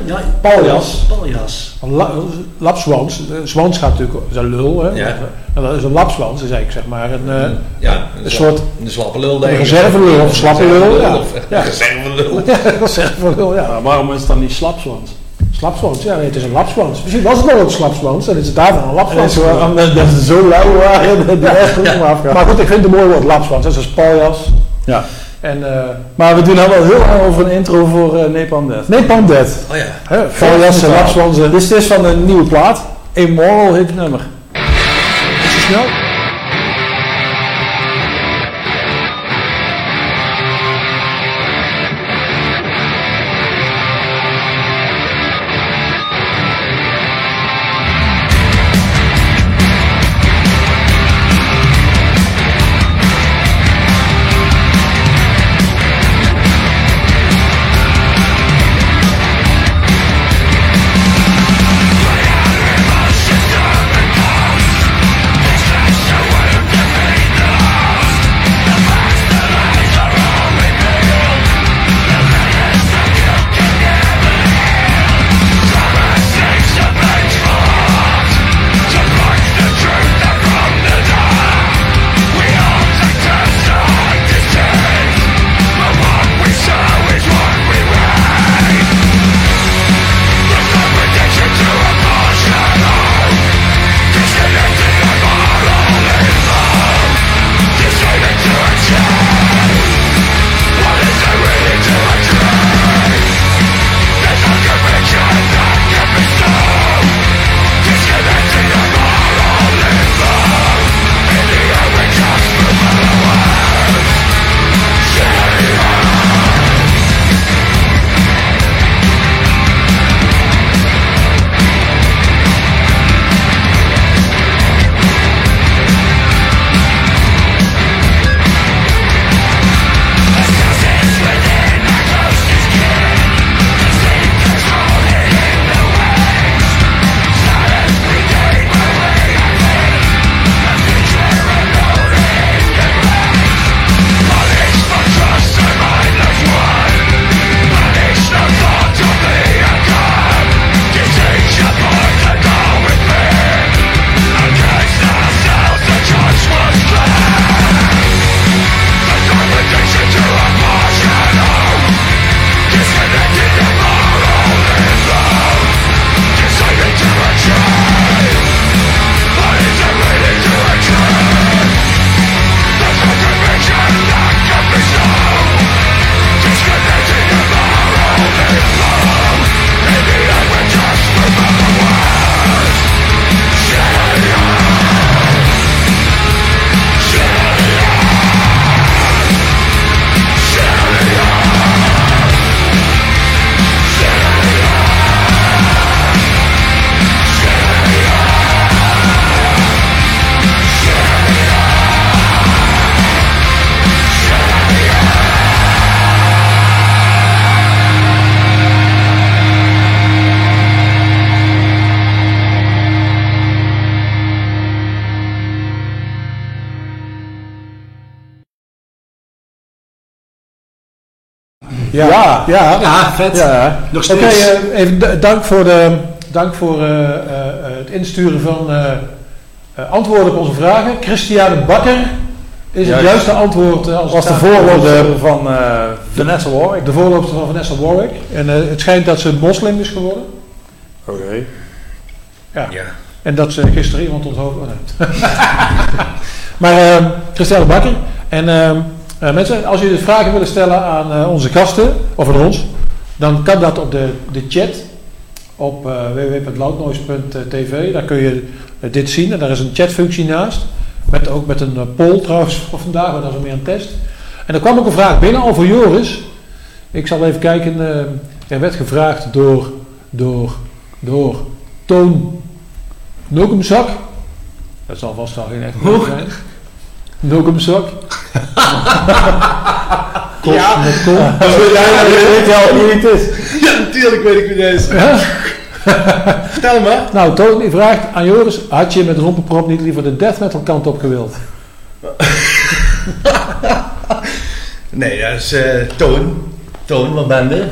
Ja, Paljas. Paljas. Een la- lapswans, eh, zwans gaat natuurlijk, is een lul, hè? Ja. En dat is een lapswans, is eigenlijk zeg maar een, eh, ja een soort een slappe lul, een denk ik. reservelul of slappe lul. Ja, Of ja. een reservelul. ja een reservelul, ja. Ja, waarom is het dan niet slapswans? Slapswans, ja, nee, het is een lapswans. Misschien was het wel een slapswans en is het daarvan een lapswans. is dat ze zo lauw waren dat die echt goed maar goed, ik vind het een mooi woord, lapswans. Dat is een paljas. Ja. En eh Maar we doen al wel heel lang over een intro voor uh, Napalm Death. nee, Pandet. Oh ja. Hè, Paljassen, lapswansen. Dit is dus van een nieuwe plaat. Immoral heet het nummer. Is je snel? Ja, Ja. ja. Ja, vet. Ja, Nog Oké, steeds. eh, even dank voor, de, dank voor eh, eh, eh, het insturen van eh, eh, antwoorden op onze vragen. Christiane Bakker is het Juist. juiste antwoord. eh, als was de voorloper van eh, Vanessa Warwick. De voorloper van Vanessa Warwick. En eh, het schijnt dat ze moslim is geworden. Oké. Ja. Ja. En dat ze gisteren iemand onthoofd. Oh, maar ehm Christelle Bakker. En eh, mensen, als jullie vragen willen stellen aan eh, onze gasten, of aan ons, dan kan dat op de, de chat op eh www.loudnoise.tv. Daar kun je dit zien. En daar is een chatfunctie naast. Met, ook met een poll trouwens voor vandaag, maar dat is meer een test. En er kwam ook een vraag binnen over Joris. Ik zal even kijken. er werd gevraagd door, door, door Toon Nokumzak. Dat zal vast wel geen echt zijn. Nokumzak. Kost Ja. met kom. weet je al wie het is. Ja, natuurlijk weet ik wie dat is. Ja? Vertel maar. Nou, Toon die vraagt aan Joris: had je met Rompenprop niet liever de death metal kant op gewild? Nee, dat is eh, Toon. Toon, wat ben je?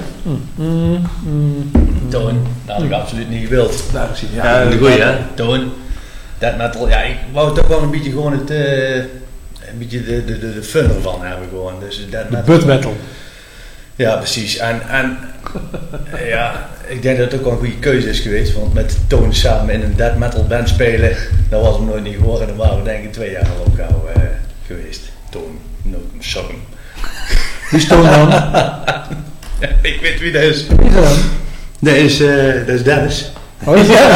Mm, mm, Toon, dat had ik absoluut niet gewild. daar is hij. Ja, de goeie hè? Toon. Dat metal, ja, ik wou toch wel een beetje gewoon het, eh, een beetje de, de, de, de fun ervan hebben gewoon. Dus dat De metal. butt metal. Ja, precies. En, en ja, ik denk dat het ook wel een goede keuze is geweest. Want met Toon samen in een death metal band spelen, dat was hem nooit niet geworden. Dan waren we denk ik twee jaar al opgehouden eh, geweest. Toon, een sorry. Wie is Toon dan? ik weet wie dat is. Wie is dat dan? Dat is, eh, dat is Dennis. Oh, is dat?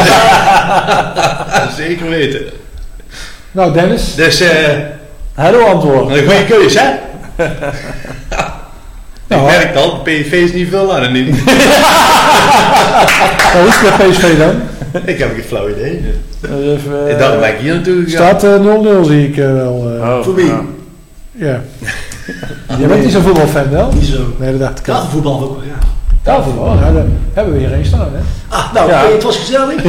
Zeker weten. Nou, Dennis. Dus eh, Hello antwoord. een goede keuze hè? Nou, ik merk al, PV is niet veel aan en niet. nou, hoe is het met PSV dan? ik heb geen flauw idee. Even, En daarom ben ik hier naartoe gegaan. Staat eh, 0-0 zie ik eh, wel. eh. Oh, Voor wie? ja. Ja. Jij bent niet zo'n voetbalfan wel? Niet zo. Nee, dat dacht ik al. Tafelvoetbal ook wel, ja. Tafelvoetbal, ja, daar hebben we hier één staan, hè? Ah, nou, Ja. eh, het was gezellig.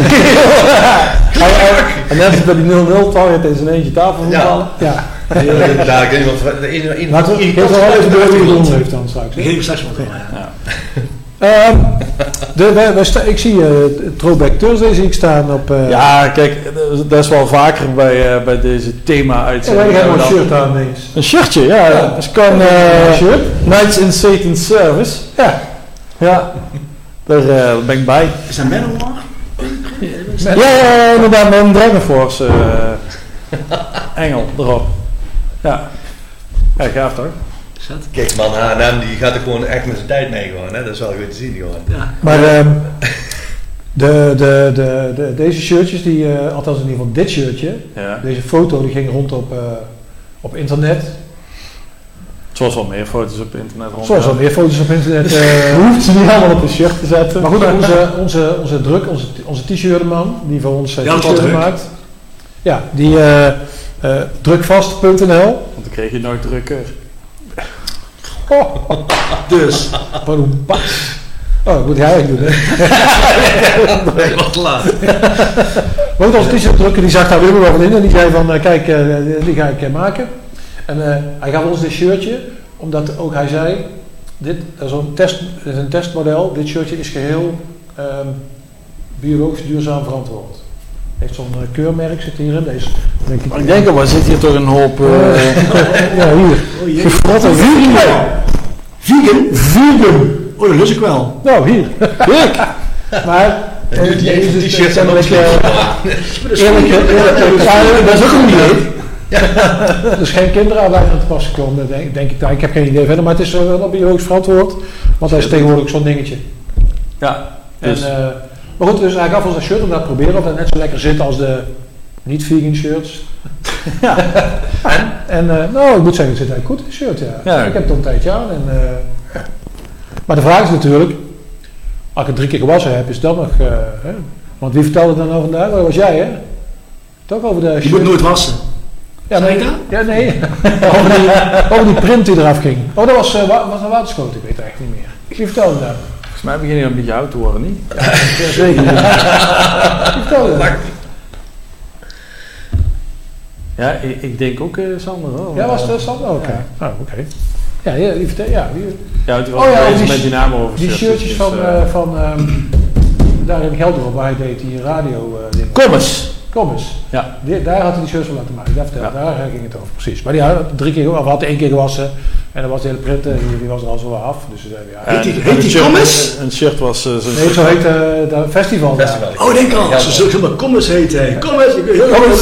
En net als bij die 0-0 target in zijn eentje tafel voetballen. Ja. Daar, ik weet niet wat- de ene- ene- Laten we wel even door wie het gewonnen heeft dan straks. Ik geef straks wel. Ja. Ehm, de, wij, wij sta- ik zie eh Throwback Thursday zie ik staan op... eh Ja, kijk, dat is wel vaker bij, eh, bij deze ja, thema-uitzending. wij hebben een shirt aan ineens. Een shirtje, ja. Ja. Dus kan eh shirt? Knights in Satan's Service. Ja. Ja, daar eh, ben ik bij. Is dat Manowar? Ja, ja, ja, inderdaad, met een Dragon Force eh, engel erop. Ja. Ja, gaaf toch? Zet. Kijk man, H&M die gaat er gewoon echt met zijn tijd mee gewoon. Hè? Dat is wel goed te zien gewoon. Ja. Maar ehm, de, de, de, de, deze shirtjes, die, eh, althans in ieder geval dit shirtje, Ja. deze foto die ging rond op, eh, op internet. Zoals wel meer foto's op internet rond. Zoals al meer foto's op internet. eh, hoeft ze niet allemaal op een shirt te zetten. maar goed, onze, onze, onze druk, onze, onze t-shirtman, die voor ons eh, druk. maakt. Ja, die eh eh, drukvast.nl. Want dan kreeg je nooit drukker. Oh, Dus, wat een bas. Oh, dat moet hij eigenlijk doen, hè? Nee, wat laat. Maar goed, onze t-shirt drukker, die zag daar weer wel van in. En die zei van, eh, kijk, eh, die ga ik maken. En eh, hij gaf ons dit shirtje, omdat ook hij zei, dit dat is een, test, is een testmodel. Dit shirtje is geheel ehm, biologisch duurzaam verantwoord. Heeft zo'n eh, keurmerk zit hierin. Deze, denk ik, Maar ik denk al, waar zit hier toch een hoop... eh, ja, hier. oh. Gefrotte vegan. Vegan? Vegan. Oh, dat lust ik wel. Nou, hier. Kijk. Maar, En eh, doet die even is die shirt en kennelijk, opschieten. eh, Eerlijk, eerlijk, ja, dat is ook een idee. Er is geen kinderarbeid aan te pas gekomen, denk, denk ik. Nou, ik heb geen idee verder, maar het is eh, wel biologisch verantwoord. Want hij is tegenwoordig zo'n dingetje. ja, En, dus... maar goed, dus hij gaf ons een shirt om dat te proberen. Of dat net zo lekker zit als de niet-vegan shirts. Ja. En, en eh, nou, ik moet zeggen, het zit eigenlijk goed in het shirt, ja. Ja. Ik heb het al een tijdje aan. En, eh, maar de vraag is natuurlijk, als ik het drie keer gewassen heb, is dat nog... eh, hè? Want wie vertelde dat nou vandaag? Dat was jij, hè? Toch over de Je shirt? moet nooit wassen. Ja, Zei nee, ik dat? ja, nee. over, die, over die print die eraf ging. Oh, dat was, wa- was een waterschoot, ik weet het eigenlijk niet meer. Wie vertelde dat? Volgens mij begin je een beetje oud te worden, niet? Ja, zeker. vertelde dat? Ja, ik, ik denk ook eh, Sander hoor. Ja, was het Sander? Oh, Oké. Nou, oké. Ja, ja, die, vertel- ja die, Ja, het was Oh ja, die met die namen over die shirtjes van, eh, eh, van ehm, daar in Gelderop, waar hij deed die radio eh ding. Kom eens! Kom eens. Ja. Die- daar had hij die shirts van laten maken. Daar, vertelde, Ja. daar ging het over, precies. Maar die had drie keer, of had één keer gewassen. En dan was de hele print, eh, die, die was er al zo af. Dus eh, ja. Heet die- heet een die shirt- Kommes? Een shirt was eh, zo'n Nee, zo heet eh dat festival. Festival. Oh, denk al. Ja, Ze zullen maar Commas heet. Ik weet heel Commas.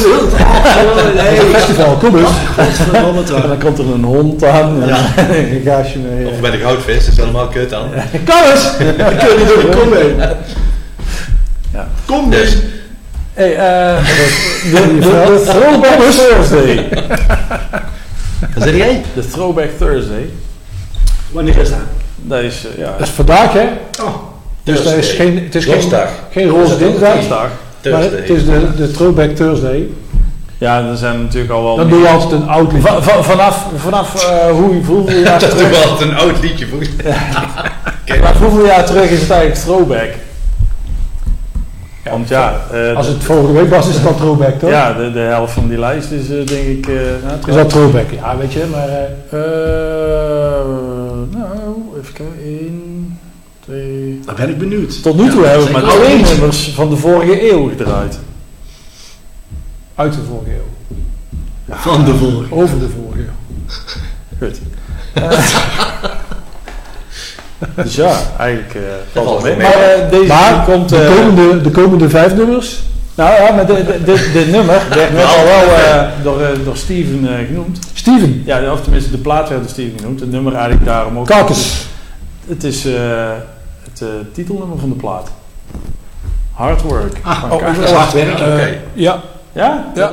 Nee, Festival, kom eens. Godverdomme En dan komt er een hond aan. Ja. En een gaasje mee. Of bij de goudvis, dat is helemaal kut dan. Kom eens! Ik kun niet door de kom heen. Ja. Kom Dus, dus. Hey, eh, de, de Throwback Thursday. Wat zeg jij? De Throwback Thursday. Wanneer is dat? Dat is, eh, ja, Dat is vandaag, hè? Oh, Dus dat is geen, het is geen, geen roze dinsdag, dinsdag. maar het is de, de Throwback Thursday. Ja, er zijn natuurlijk al wel... Dan doe je altijd een oud liedje. Va- va- vanaf vanaf eh, hoe, hoeveel jaar Dat is terug... wel altijd een oud liedje volgens Vanaf hoeveel jaar terug is het eigenlijk throwback? Want ja, eh, Als het vorige week was, is het dan Throwback, toch? ja de, de helft van die lijst is eh, denk ik... eh nou, Is dat Throwback? Ja, weet je, maar... nou, even kijken. 1, 2... dan ben ik benieuwd. Tot nu toe hebben we maar twee nummers van de vorige eeuw gedraaid. uit de vorige eeuw. Van de vorige. Over de vorige eeuw. Goed. dus ja, eigenlijk eh valt wel mee. mee. Maar eh, deze Maar komt... de, eh, komende, de komende vijf nummers... Nou ja, maar dit, dit, dit, dit nummer werd al wel eh, door, eh, door Steven eh, genoemd. Steven, Ja, of tenminste de plaat werd door Steven genoemd. Het nummer eigenlijk daarom ook. Kakens. Het is eh, het eh, titelnummer van de plaat. Hard Work. Ah, van oh, is hard werken, oké. Eh, ja, Ja? Ja.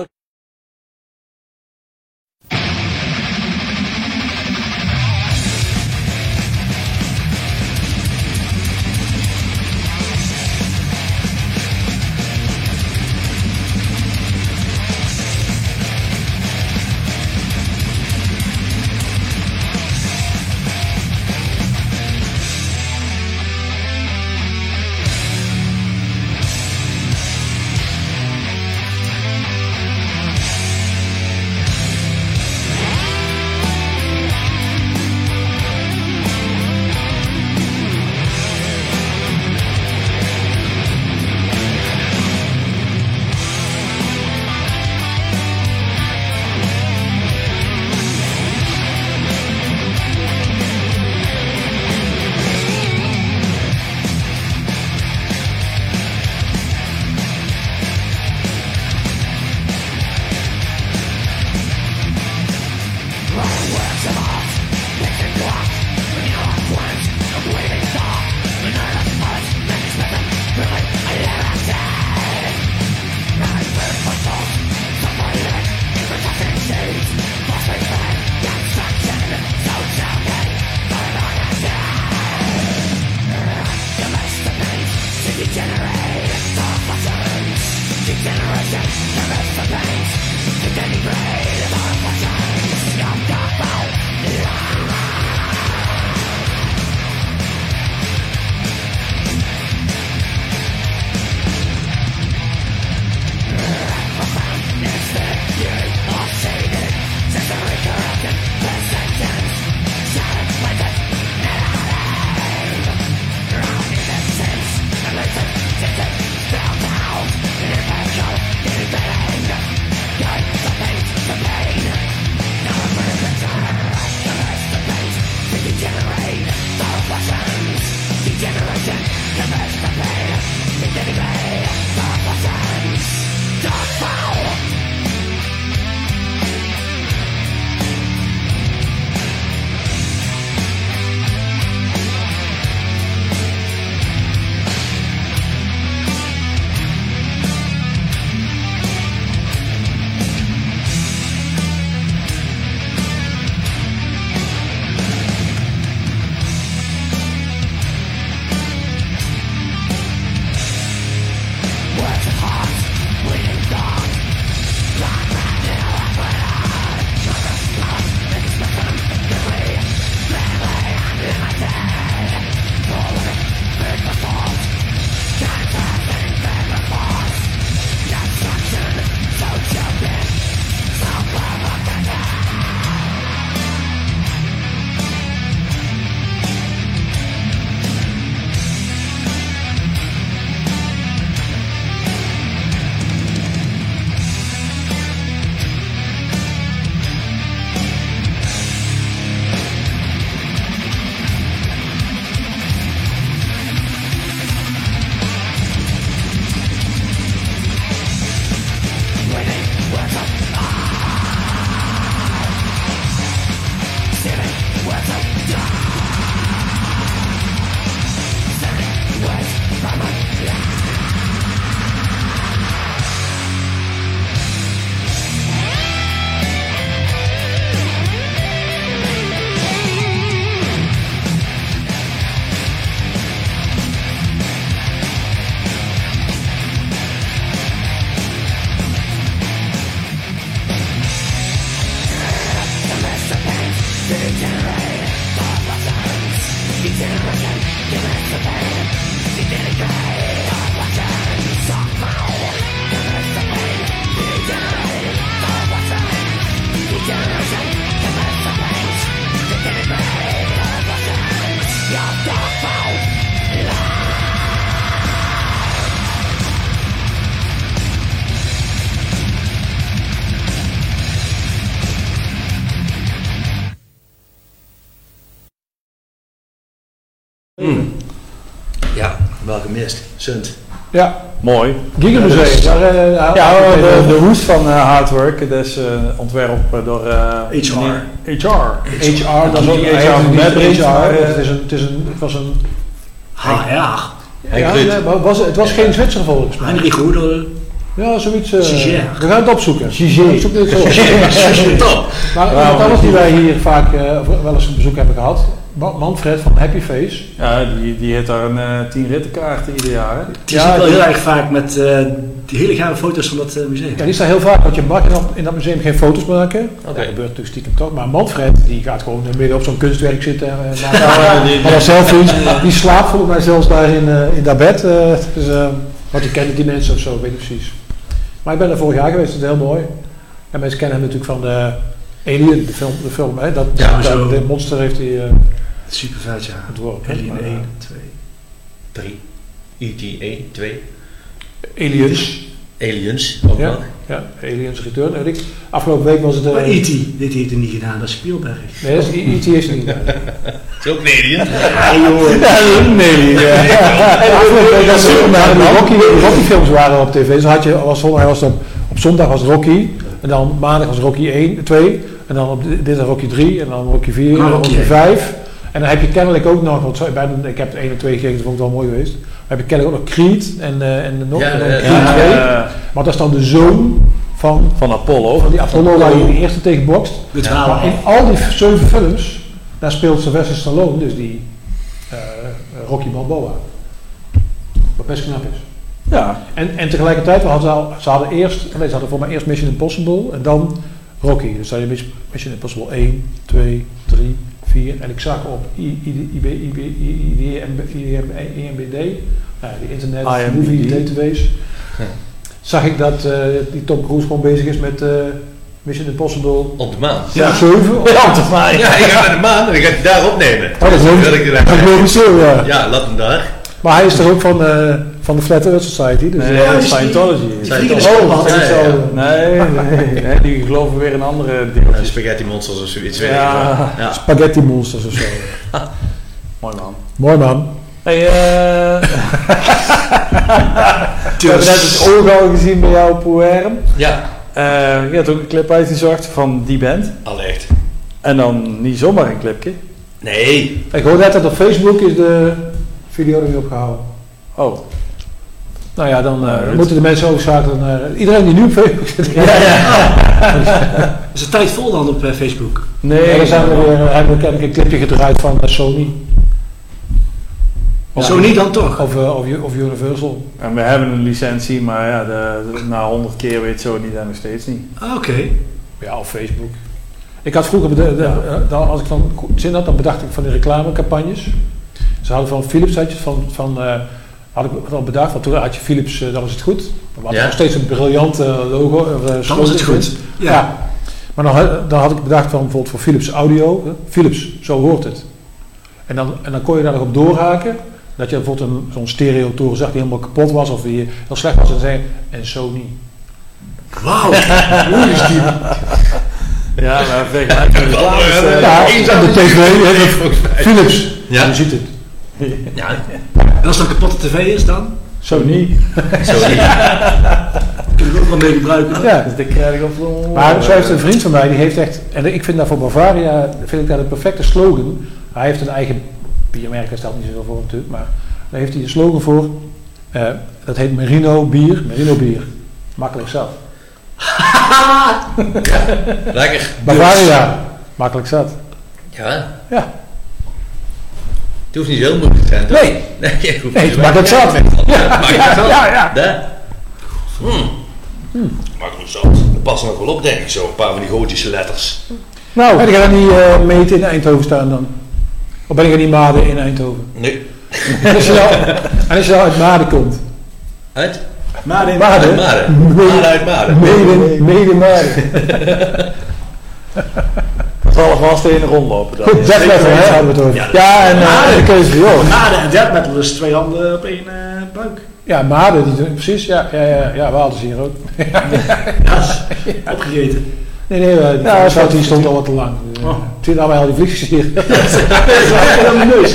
Ja, wel gemist. Sunt. Ja, Mooi. Gigamuseum. Daar, eh, Ja, daar- de, de hoest van eh, Hardwork, dat is eh, ontwerp door eh, HR. HR. HR, dat is ook Niet HR HR maar maar, eh, het, is een, het, is een, het was een... HR. Ja, maar was, het was geen Zwitser volgens mij. Heinrich Hoeder. Ja, zoiets. eh, Giger. we gaan het opzoeken. Giger. Ik zoek dit zo. Top. Maar Ja, iemand anders die maar- wij hier vaak eh, wel eens een bezoek hebben gehad, Manfred van Happy Face. Ja, die, die heeft daar een eh, tien rittenkaarten ieder jaar. Hè? Die Ja, ik wel die- heel erg vaak met eh, die hele gave foto's van dat eh, museum. Ja, die staat heel vaak, want je mag in dat, in dat museum geen foto's maken. Dat Oké. gebeurt natuurlijk stiekem toch. Maar Manfred, die gaat gewoon midden op zo'n kunstwerk zitten en uh, maakt Ja, die- selfies. Die slaapt volgens mij zelfs daar in, eh, in dat bed. eh, dus, eh, want die kennen die mensen of zo, weet ik precies. Maar ik ben er vorig jaar geweest, dat is heel mooi. En mensen kennen hem natuurlijk van de Alien, de film. De film hè? Dat, Ja, dat- zo. de monster heeft hij eh, Super vet, ja. ontworpen. Alien Maar, eh, 1, 2. 3. E.T. 1, 2. Aliens. Aliens ook Ja. nog. Ja, Aliens Return. ik. Afgelopen week was het... eh, Maar E.T., dit heeft hij niet gedaan, dat is Spielberg. Nee, dat is, E.T. is er niet. bij. Dat is ook een alien. Ja, joh. Nee, En afgelopen week was het, maar de Rocky, films waren op tv. Dus had je, was, was het op, op zondag was Rocky. En dan maandag was Rocky 1, 2. En dan op di- dinsdag Rocky 3. En dan Rocky 4. Ah, en Rocky Rocky één. 5. En dan heb je kennelijk ook nog, want ben, ik heb 1 en 2 gekeken, dat vond ik wel mooi geweest. Dan heb je kennelijk ook nog Creed en, eh en nog Ja, en dan ja, Creed ja, 2. ja. Maar dat is dan de zoon van, Van Apollo. van die Apollo waar je de eerste tegen bokst. Het Maar in al die zeven films, daar speelt Sylvester Stallone, dus die eh, Rocky Balboa. Wat best knap is. Ja. En, en tegelijkertijd, we hadden, al- ze hadden eerst, nee, ze hadden voor mij eerst Mission Impossible en dan Rocky. Dus dan had je Mis- Mission Impossible 1, 2, 3, 4. En ik zag op IMBD, nou, die Internet. Movie Database, zag ik dat eh, die Tom Cruise gewoon bezig is met eh, Mission Impossible Op de maan. ja. 7. Ja, op de maan. Ja, ik ga naar de maan en ik ga die daar opnemen. Oh, dat is wil ik Dat is logisch zo, ja. Ja, laat hem daar. Maar hij is er ook van, eh, van de Flat Earth Society. Dus, Nee, die- Scientology. Oh, ja, ja, ja. Nee, nee, nee, die geloven weer in andere Ja, deeltjes. spaghetti monsters of zoiets. weet ik Ja. wel. ja. Spaghetti Monsters of zo. Mooi man. Mooi man. Hey, eh we hebben net het oog al gezien bij jou op Poerm. Ja, Eh je hebt ook een clip uitgezocht van die band. allicht. En dan niet zomaar een clipje. Nee. Ik hoor net dat op Facebook is de video er weer opgehouden. Oh. Nou ja, dan, eh, moeten de mensen overschakelen naar... iedereen die nu op Facebook zit. Ja, Is de tijd vol dan op eh, Facebook? Nee. dan zijn we weer, hebben we kennelijk een clipje gedraaid van eh, Sony. Of, Zo niet dan toch? Of, eh, of, of Universal. En we hebben een licentie, maar ja, de, de- na honderd keer weet zo niet en nog steeds niet. Ah, Oké. Ja, of Facebook. Ik had vroeger, de, eh, als ik dan zin had, dan bedacht ik van die reclamecampagnes. Ze hadden van Philips, had je, van, van, eh, had ik dan bedacht, want toen had je Philips, eh, dan is het goed. Dan had je Ja. nog steeds een briljant eh, logo. Dan was het goed. Ja. Ja. Maar dan, had- dan had ik bedacht van bijvoorbeeld voor Philips Audio, hè, Philips, zo hoort het. En dan, en dan kon je daar nog op doorhaken. Dat je bijvoorbeeld een- zo'n stereotoren zag die helemaal kapot was of die heel slecht was. En zei en Sony. Wauw. Hoe is die? Ja, maar vergelijk Ja, de tv, Philips. Ja. Je ziet het. Ja, En als het een kapotte tv is dan? Sony. zo niet. Kunnen we ook wel mee gebruiken. Ja. Dus dat krijg ik op. Maar zo heeft een vriend van mij, die heeft echt, en ik vind daar voor Bavaria, vind ik dat een perfecte slogan. Hij heeft een eigen biermerk, daar stelt niet zoveel voor natuurlijk, maar daar heeft hij een slogan voor. Eh, dat heet Merino bier, Merino bier. Makkelijk zat. Lekker. Bavaria, makkelijk zat. Ja. Ja. Het hoeft niet zo heel moeilijk te zijn. toch? Nee, Nee, je hoeft nee, niet makkelijk zat. Ja. Ja, ja. Daar. Hmm. Makkelijk zat. Dat past nog wel op, denk ik zo. Een paar van die gotische letters. Nou, en ik ga niet eh, meten in Eindhoven staan dan. Of ben ik er niet Maden in Eindhoven? Nee. En als je nou, en als je nou uit Maden komt. Uit? Maar in Maden? Uit Maden. Maden uit Maden. Mede, mede Maden. Nog wel stenen rondlopen. dan. Goed, death metal hè, hadden we het over. Ja. Ja, en eh, de keuze van Joris. Maden en death metal is twee handen op één eh, buik. Ja, Maden, die doen, precies, ja, ja, ja, ja, we hadden ze hier ook. Ja, opgegeten. Nee, nee, eh, die Ja, ja, dat die stond al wat te lang. Oh. Toen hadden wij al die vliegjes hier. Dat is helemaal mijn neus.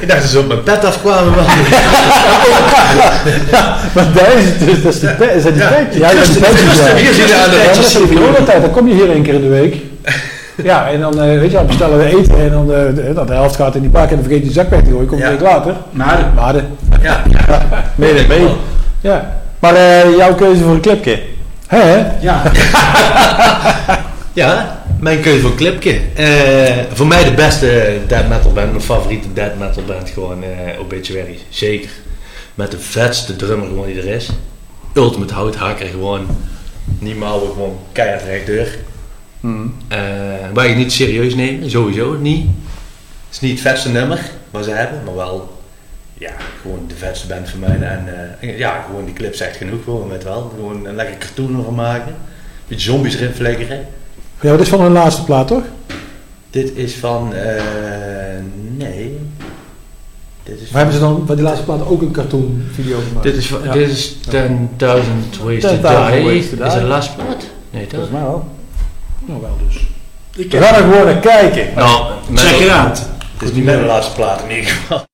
Ik dacht dat ze op mijn pet afkwamen. man. Maar daar is het dus, dat is die pe- is dat die Ja. Ja, dat is die ja. Hier zie je aan de Ja, de coronatijd, dan kom je hier één keer in de week. Ja, en dan, eh, weet je, dan bestellen we eten en dan eh, de, de helft gaat in die pak en dan vergeet je die zak weg te gooien. Komt Ja. een week later. Maden. Maden. Ja, Mee, mee, mee. Ja. Maar eh, jouw keuze voor een clipje? Hè, hè? Ja. ja, mijn keuze voor een clipje. Eh, voor mij de beste death metal band, mijn favoriete death metal band, gewoon eh Obituary. Zeker. Met de vetste drummer gewoon die er is. Ultimate houthakker, gewoon niet gewoon keihard rechtdeur. Eh waar je niet serieus nemen, sowieso niet. Het is niet het vetste nummer wat ze hebben, maar wel ja, gewoon de vetste band voor mij. En eh, ja, gewoon die clip zegt genoeg gewoon, weet wel. Gewoon een lekker cartoon ervan maken. Beetje zombies erin flikkeren. Ja, dat is van hun laatste plaat, toch? Dit is van, eh nee. Dit is Of hebben ze dan bij die laatste plaat ook een cartoon video gemaakt? dit is, van, Ja. dit is 10.000 Ways to 10.000 Die. Ways to Die. Is het de laatste plaat? Nee, toch? Volgens mij wel. Nou, wel dus. Ik We gaan er gewoon naar kijken. Nou, Check it out. Het is niet mijn laatste plaat in ieder geval.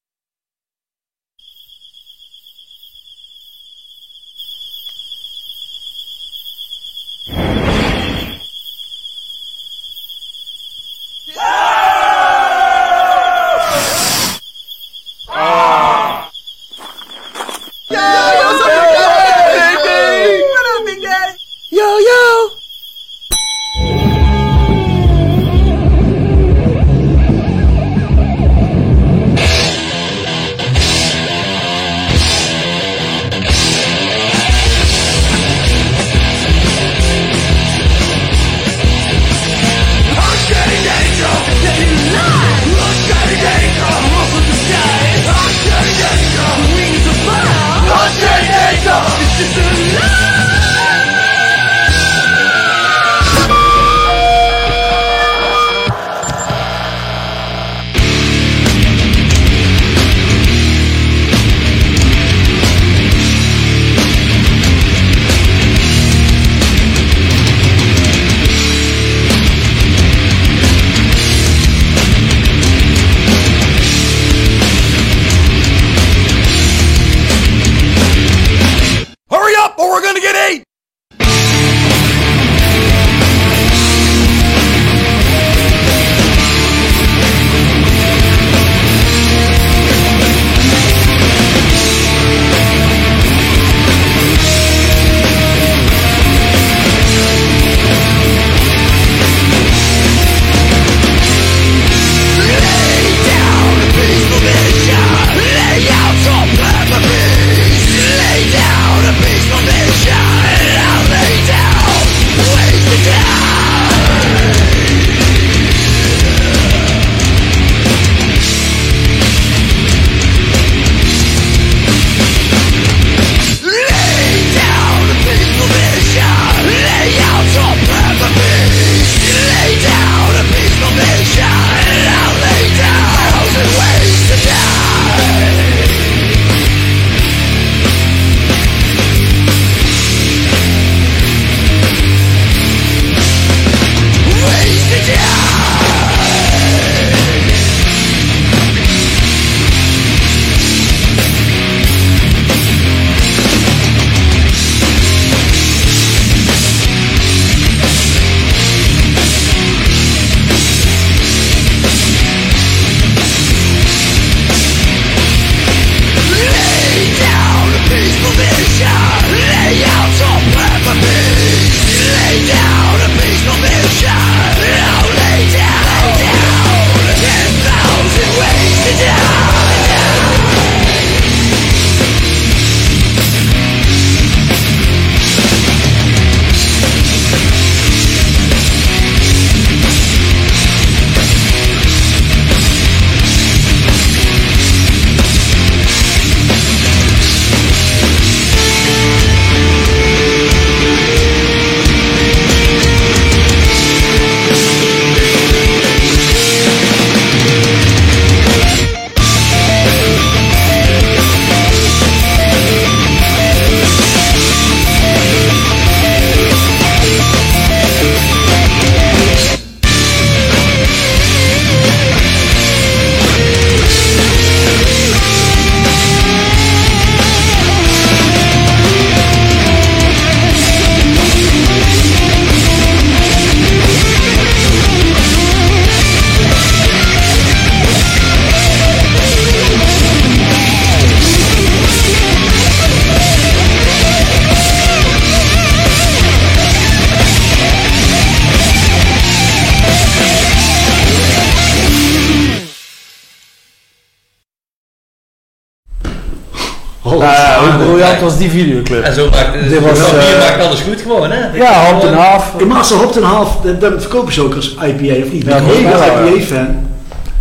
Briljant als die videoclip. En zo maakt, Dit was, eh, maakt alles goed gewoon, hè? Ja, half en half. De Master Hop en Half, dat, dat verkopen ze ook als IPA, of niet? Ja, ik ben mij IPA-fan.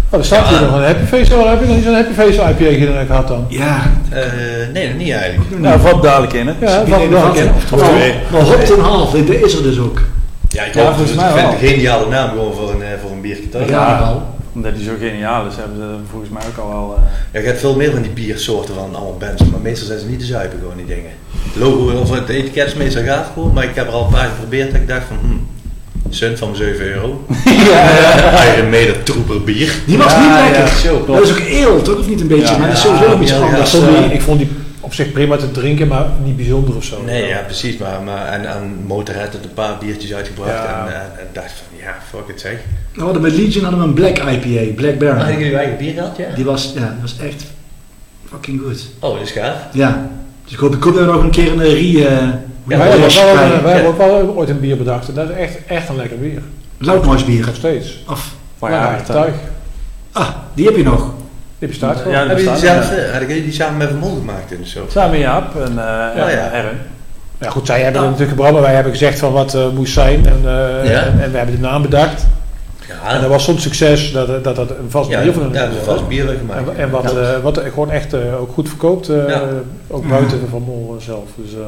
Oh, er staat hier nog een Happy Face. Oh, heb je nog niet zo'n Happy Face IPA gehad dan? Ja, Eh, nee, nog niet eigenlijk. Nou, valt dadelijk in, hè? Ja, dat? een Of twee. Maar Hop en Half, dat is er dus ook. Ja, ik, Ja, hoop, volgens ik mij vind wel. het een geniale naam gewoon voor een, eh, voor een biertje. Ja, wel. Omdat die zo geniaal is, hebben ze volgens mij ook al wel... eh, Ja, je hebt veel meer van die biersoorten van allemaal bands, maar meestal zijn ze niet te zuipen gewoon die dingen. Het logo of het etiket is meestal gaaf gewoon, maar ik heb er al een paar geprobeerd dat ik dacht van, hmm, Sun van 7 euro. Iron Maiden troeper bier. Die was Ja, niet ja, lekker. zo. dat is ook eel, toch? Of niet een beetje? Ja, maar dat is ja, sowieso iets ja, ja, anders. Ik vond, die, op zich prima te drinken, maar niet bijzonder of zo. Nee, ja, precies. Maar, maar en aan Motorhead had een paar biertjes uitgebracht Ja. en, eh, en dacht van, ja, fuck it zeg. We hadden met Legion hadden we een Black IPA, Black Had Baron. je uw eigen bier gehad, ja? Die was, ja, die was echt fucking goed. Oh, dat is gaaf. Ja. Dus ik hoop, ik hoop dat we nog een keer een eh, re... eh, Ja, wij hebben, wel, krijgen. een- wij hebben ook wel ooit een bier bedacht. En dat is echt, echt een lekker bier. Loudnoise bier. Nog steeds. Of, Ja, ja, tuig. ah, die heb je nog. Die bestaat gewoon. Ja, die zelf, hadden jullie die samen met Vermont gemaakt en zo? Samen met Jaap en eh Ja, ja. Erwin. Ja goed, zij hebben het natuurlijk gebracht, maar wij hebben gezegd van wat eh moest zijn. En, eh, Ja. en, en we hebben de naam bedacht. En dat Ja, was soms succes dat dat, dat een vast ja, bier van hun ja, geworden. was bier gemaakt. En, en wat, Ja. eh, wat gewoon echt eh, ook goed verkoopt, eh, Ja. ook buiten Van Mol zelf. Dus, eh,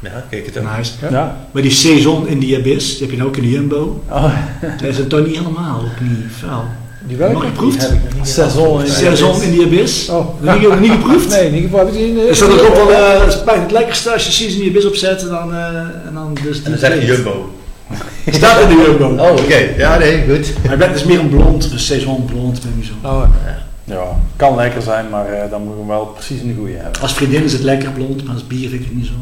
Ja, kijk het ook. Nice. Ja. Ja. Maar die Saison in die Abyss, die heb je nou ook in de Jumbo. Oh, Dat is het toch niet helemaal, ook niet vuil. Die Nog welke? geproefd? Saison in Saison in die Abyss. Oh, Heb je niet geproefd? Nee, niet geproefd. Is dat ook wel eh, bijna het lekkerste als je Season in die Abyss opzet en dan, eh, en dan dus En die dan zeg je. Jumbo. Staat in de Jumbo. Oh, oké. Ja, nee, goed. Maar het is meer een blond, dus Saison blond ben ik niet zo. Oh, ja, kan lekker zijn, maar eh, dan moet je hem wel precies in de goede hebben. Als vriendin is het lekker blond, maar als bier vind ik het niet zo.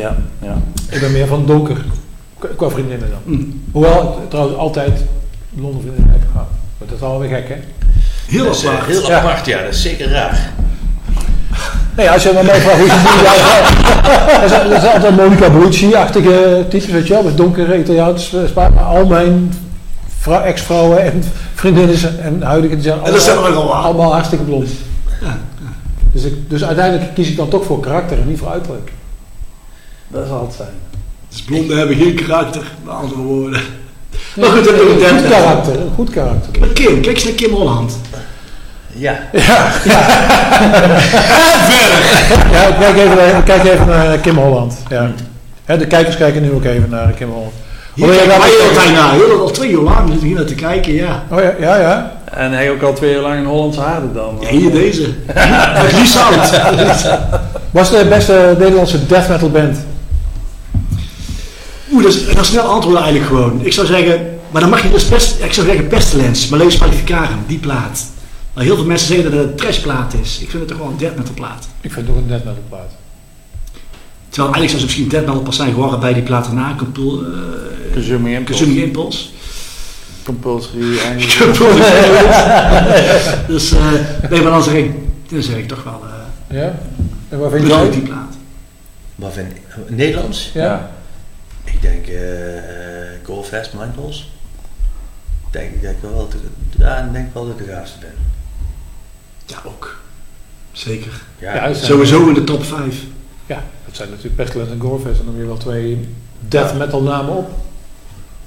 Ja, ja. ik ben meer van donker. Qua- vriendinnen dan. Mm. Hoewel ik trouwens altijd blonde vriendinnen heb gehad. Maar dat is alweer gek, hè? Heel Dat is, eh, apart. heel Ja. apart, ja. Dat is zeker raar. Nee, als je me mij vraagt hoe zijn, er zijn altijd Monica Bellucci-achtige types, weet je wel, met donkere Italiaans spa. Maar al mijn vrou- ex-vrouwen en vriendinnen en huidige die zijn En dat zijn allemaal, allemaal hartstikke blond. Ja, Dus, ik, dus uiteindelijk kies ik dan toch voor karakter en niet voor uiterlijk. Dat zal het zijn. Dus blonden hebben geen karakter, met andere woorden. Maar goed, dat een doe ik goed karakter, een goed karakter. Maar Kim, kijk eens naar Kim Holland. Ja. Ja, ik kijk even, ik kijk even naar Kim Holland. Ja. Hè, de kijkers kijken nu ook even naar Kim Holland. Hier Hoor je altijd naar. Heel al twee uur lang hier naar te kijken, ja. Oh ja, ja, ja. En hij ook al twee jaar lang een Hollandse haarden dan. Ja, hier deze. Uit Lieshout. Was de beste Nederlandse death metal band? Oeh, dat is een snel antwoord eigenlijk gewoon. Ik zou zeggen, maar dan mag je dus pest, ik zou zeggen Pestilence, Maleus Maleficarum, die plaat. Maar heel veel mensen zeggen dat het een trashplaat is. Ik vind het toch wel een death metal plaat. Ik vind het ook een death metal plaat. Terwijl eigenlijk zou ze misschien death metal pas zijn geworden bij die plaat daarna, Compul, uh, Consuming Impulse. Consuming Impulse. Compulsory dus eh, nee, maar dan zeg ik, dan zeg ik toch wel eh Ja? En waar vind jij? die plaat. Wat vind Nederlands? Ja? Ik denk eh Go Fast Mindballs. Denk ik dat ik wel, de, ja, ik denk wel dat ik de gaafste ben. Ja, ook. Zeker. Ja, Ja, dat Sowieso in de top 5. Ja, dat zijn natuurlijk Pestilence en Gorefest en dan weer wel twee death metal namen op.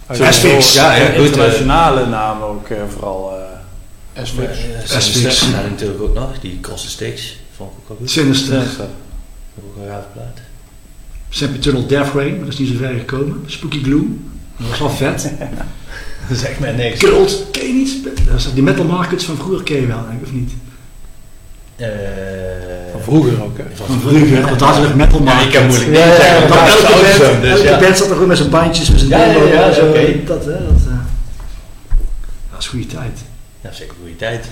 Asphyx. Ja, ja, internationale namen ook eh, vooral. eh Asphyx. Uh, Asphyx. En natuurlijk ook nog, die Cross the Sticks. Vond ik ook wel goed. Sinister. Sinister. Ook een gaaf plaat. Sempiternal Death Ray, maar dat is niet zo ver gekomen. Spooky Gloom. Dat was wel vet. Dat zegt mij niks. Cult, ken je niet? Die metal markets van vroeger ken je wel, denk ik, of niet? Eh, Van vroeger ook, hè? Van vroeger, want dat was echt metal Ja, market. ik moeilijk Ja, nee ja, zeggen, ja, elke band, zo, dus elke ja. band zat er gewoon met zijn bandjes, met zijn Ja, ja, demo, ja, zo. Dat, hè, dat, eh, dat is goede tijd. Ja, zeker goede tijd.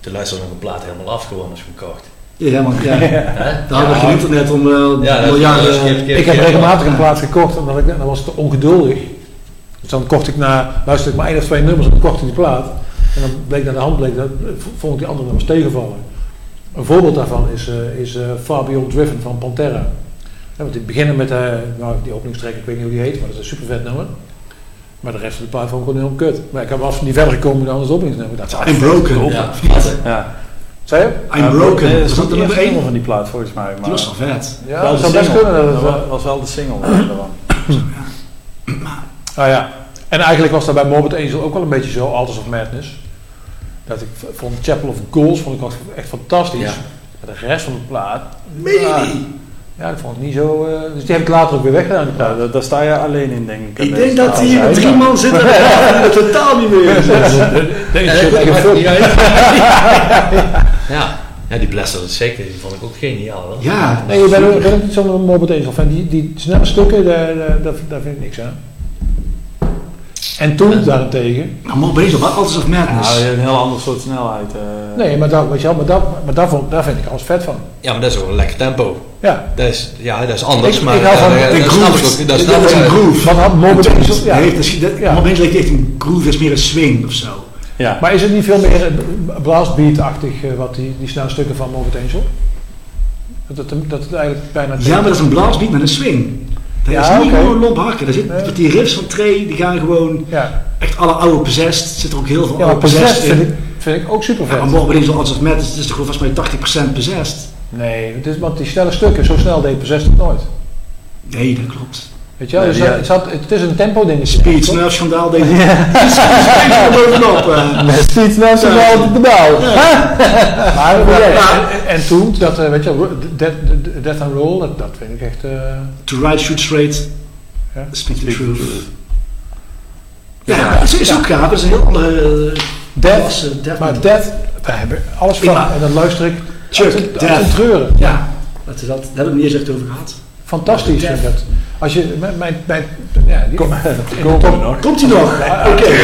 Toen luisterde nog een plaat helemaal af gewoon als je hem kocht. Ja, want ja, daar hadden we geen internet om uh, is- miljarden... Ik heb regelmatig een plaat gekocht en dan, ik, dan was te ongeduldig. Dus dan kocht ik na, luisterde ik maar één of twee nummers en dan kocht ik die plaat. En dan bleek naar de hand, bleek dat, vond ik die andere nummers tegenvallen. Een voorbeeld daarvan is, eh is eh Far Beyond Driven van Pantera. Ja, want die beginnen met, eh nou die openingstrek, ik weet niet hoe die heet, maar dat is een super vet nummer. Maar de rest van de plaat vond ik gewoon heel kut. Maar ik heb af niet verder gekomen dan het openingsnummer. Dat is En Broken. Ja, Ja. Zei je? I'm Broken. Nee, dat is nummer eerste 1? van die plaat volgens mij. Maar Die was wel vet. Ja, wel dat de zou best single. kunnen. Dat was wel de single daarvan. Ah ja. En eigenlijk was dat bij Morbid Angel ook wel een beetje zo, Alters of Madness. Dat ik vond Chapel of Goals vond ik echt fantastisch. Ja. Maar de rest van de plaat, Meen Ja. ja, dat vond ik niet zo... eh, dus die heb ik later ook weer weggedaan, die Ja, plaat. daar, daar sta je alleen in, denk ik. Ik denk dat hier drie man zitten en er totaal niet meer in zit. Nee, Ja, ik veel- niet uit. Ja. ja, die Blaster zeker, die vond ik ook geniaal. Hoor. Ja. Nee, je bent ook, ben ook niet zo'n Morbid Angel fan. Die, die snelle stukken, daar, daar, daar, daar vind ik niks aan. En toen daarentegen... Nou, maar bezig, wat Alters of Madness. Ja, je hebt een heel ander soort snelheid. eh. Nee, maar daar, weet je wel, maar daar, maar daar, vond, daar vind ik alles vet van. Ja, maar dat is ook een lekker tempo. Ja. Dat is, ja, dat is anders, Ik- maar ik hou van eh, de dat snap ik ook. Dat Dat snap is ik een groove. Wat had Morbid. Ja. Dat dat- Ja. Morbid echt een groove, is meer een swing of zo. Ja. Maar is het niet veel meer blastbeat-achtig, eh, wat die, die snelle stukken van Morbid Angel? Dat het, dat het eigenlijk bijna... Ja, maar dat is een blastbeat met een swing. Dat Ja, is niet oké. gewoon lomp hakken. Daar zit, Nee. met die riffs van Trey, die gaan gewoon Ja, echt alle oude Possessed. Zit er ook heel veel ja oude Possessed Possessed vind in. ik, vind ik ook super Ja, maar vet. Morbid Angel, Alters of Madness, het is toch gewoon volgens mij 80% Possessed. Nee, het is, want die snelle stukken, zo snel deed Possessed het nooit. Nee, dat klopt. Weet je wel, Nee, dus die- het, zat, het is een tempo dingetje. Speed, Snurf, Schandaal, denk ik. Ja. bovenop. eh. Met steeds mensen wel op de pedaal. Maar, maar- en, en toen, dat, eh, weet je wel, Death, Death and Roll, dat, dat vind ik echt... eh, To ride, shoot straight. Ja. Speak the truth. Ja, Ja. het is, ook gaaf. Het is een heel andere... Death, klasse, death maar. Death, daar hebben we alles van. Ja. En dan luister ik Chuck, uit, het- Death. uit het treuren. Ja, dat is dat. Daar hebben we het niet eens echt over gehad. Fantastisch vind ik dat. Als je, mijn, mijn, mijn ja, die, Kom- de we top- nog. Komt hij nog? Ja, Oké. Tuurlijk.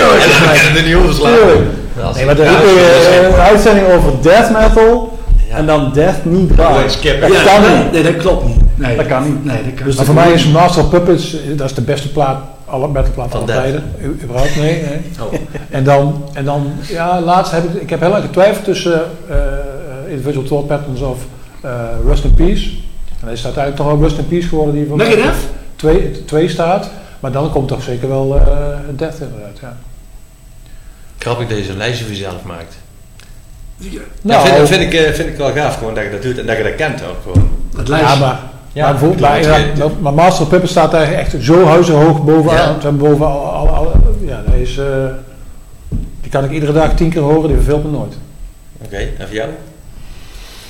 Dat is- Nee, maar de- is- eh, een uitzending over death metal Ja. en dan death niet skippen. Dat Ja, kan nee, niet. nee, dat klopt niet. Nee, Dat kan niet. Nee, dat kan Dus Maar voor mij is Master of Puppets, eh, dat is de beste plaat, alle metalplaat Van tijden. Überhaupt, nee. nee. Oh. En dan, en dan, ja, laatst heb ik, ik heb heel lang getwijfeld tussen eh, eh, Individual Thought Patterns of eh, Rust in Peace. En hij is uiteindelijk toch ook Rust in Peace geworden, die mij Megadeth? twee, twee staat. Maar dan komt toch zeker wel eh Death inderdaad, ja. Grappig dat je zo'n lijstje voor jezelf maakt. Ja, Ja, vind, vind, ik, eh, vind ik wel gaaf gewoon dat je dat doet en dat je dat kent ook gewoon. dat ja, lijstje. maar, Ja, maar, bijvoorbeeld, maar, het- Master of Puppets staat daar echt zo huizenhoog bovenaan. Ja. Boven al, al, al- ja, dat is, eh, die kan ik iedere dag tien keer horen, die verveelt me nooit. Oké, en voor jou?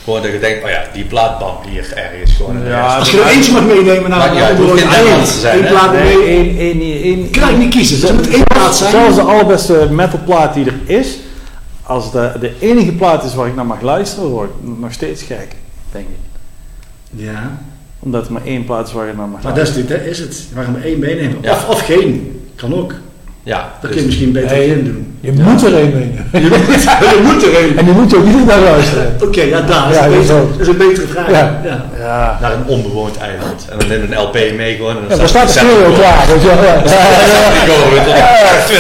Gewoon dat je denkt, oh ja, die plaatband hier ergens gewoon. in de Ja. Als je er eentje mag meenemen naar ja, het zijn, één hè? plaat Nee, mee. één, één, één, Kan ik niet kiezen, dus het moet één plaat zijn. Zelfs de allerbeste metalplaat die er is, als de, de enige plaat is waar ik naar mag luisteren, word ik nog steeds gek, denk ik. Ja, Omdat er maar één plaat is waar je naar mag maar dat is, luisteren. dat is het. Waarom één meenemen? Ja. Of, of geen. Kan ook. Ja, Dat dus- kun je misschien beter Nee. geen doen. Je moet er een meenemen. Je moet, je moet er één. En je moet je ook iedere dag luisteren. Oké, ja, daar. Ja, is dat is een betere vraag. Ja. Ja. Ja, naar een onbewoond eiland. En dan neem je een LP mee gewoon. En dan Ja, daar staat de stereo klaar, wel. Ja. Het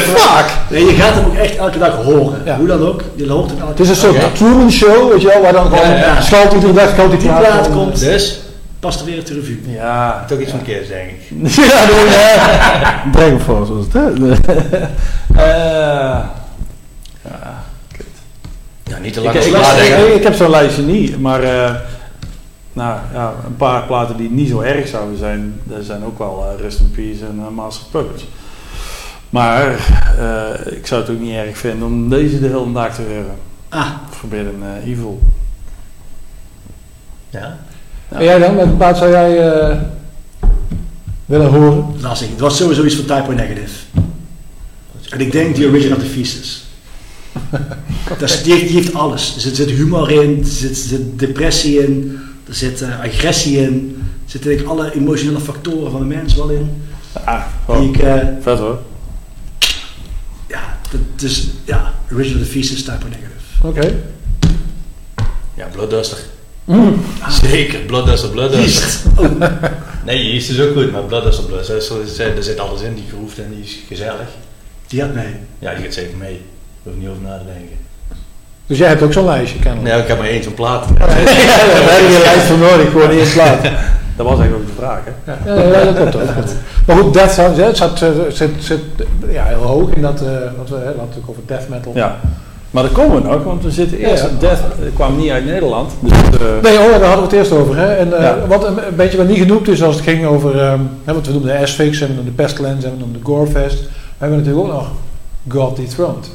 op. Fuck! Nee, je gaat hem ook echt elke dag horen. Ja. Hoe dan ook. Je hoort hem elke Het is een soort. Truman Show, weet je wel, waar dan gewoon Ja, ja. schuilt iedere dag schuilt die Die plaat. komt. Dus, Past er weer te revue. ja. toch iets van keers denk ik. ja, doe je. Dragon Force was het, hè? Eh, ja. Ja, niet te lang ik, ik, ik- ik heb zo'n lijstje niet, maar eh, nou, ja, een paar platen die niet zo erg zouden zijn, er zijn ook wel Rust in Peace en Master of Puppets. Maar eh, ik zou het ook niet erg vinden om deze de hele dag te horen. Ah, Forbidden eh, Evil. Ja. En jij dan, welke plaat zou jij eh, willen horen? lastig. Het was sowieso iets van Typo Negative. En ik denk die Origin of the Feces. Die, heeft, die heeft alles. Er zit, zit humor in, er zit, zit depressie in, er zit eh, agressie in. Er zitten denk ik alle emotionele factoren van de mens wel in. Ah, Die oh, ik, eh, vet hoor. ja, dat, dus ja, Origin of the Feces, Typo Negative. Oké. Ja, Bloodduster. Zeker, Bloodduster, Bloodduster. Nee, Yeast is ook goed, maar Bloodduster, Bloodduster, er zit- er zit alles in, die groeft en die is gezellig. Die had mee. Ja, die gaat zeker mee. Daar hoef ik niet over na te denken. Dus jij hebt ook zo'n lijstje, kennelijk. Nee, ik heb maar één zo'n plaat. Ja, daar heb je een lijst voor nodig, gewoon in plaat. Dat was eigenlijk ook de vraag, hè? Ja, ja, ja, dat klopt ook. Maar goed, Death Sound, hè, het zat, eh, zit, zit ja, heel hoog in dat, eh wat we hè, we hadden natuurlijk over death metal. Ja. Maar dat komen we nog, want we zitten eerst... Ja, ja. Death eh, kwam niet uit Nederland. Dus, eh, Nee, oh, ja, daar hadden we het eerst over. Hè? En, eh, Ja. Wat een, een beetje wat niet genoemd is als het ging over... ehm hè, wat we noemen de Asphyx, en de Pestilence en dan de Gorefest. We hebben natuurlijk ook nog God Dethroned.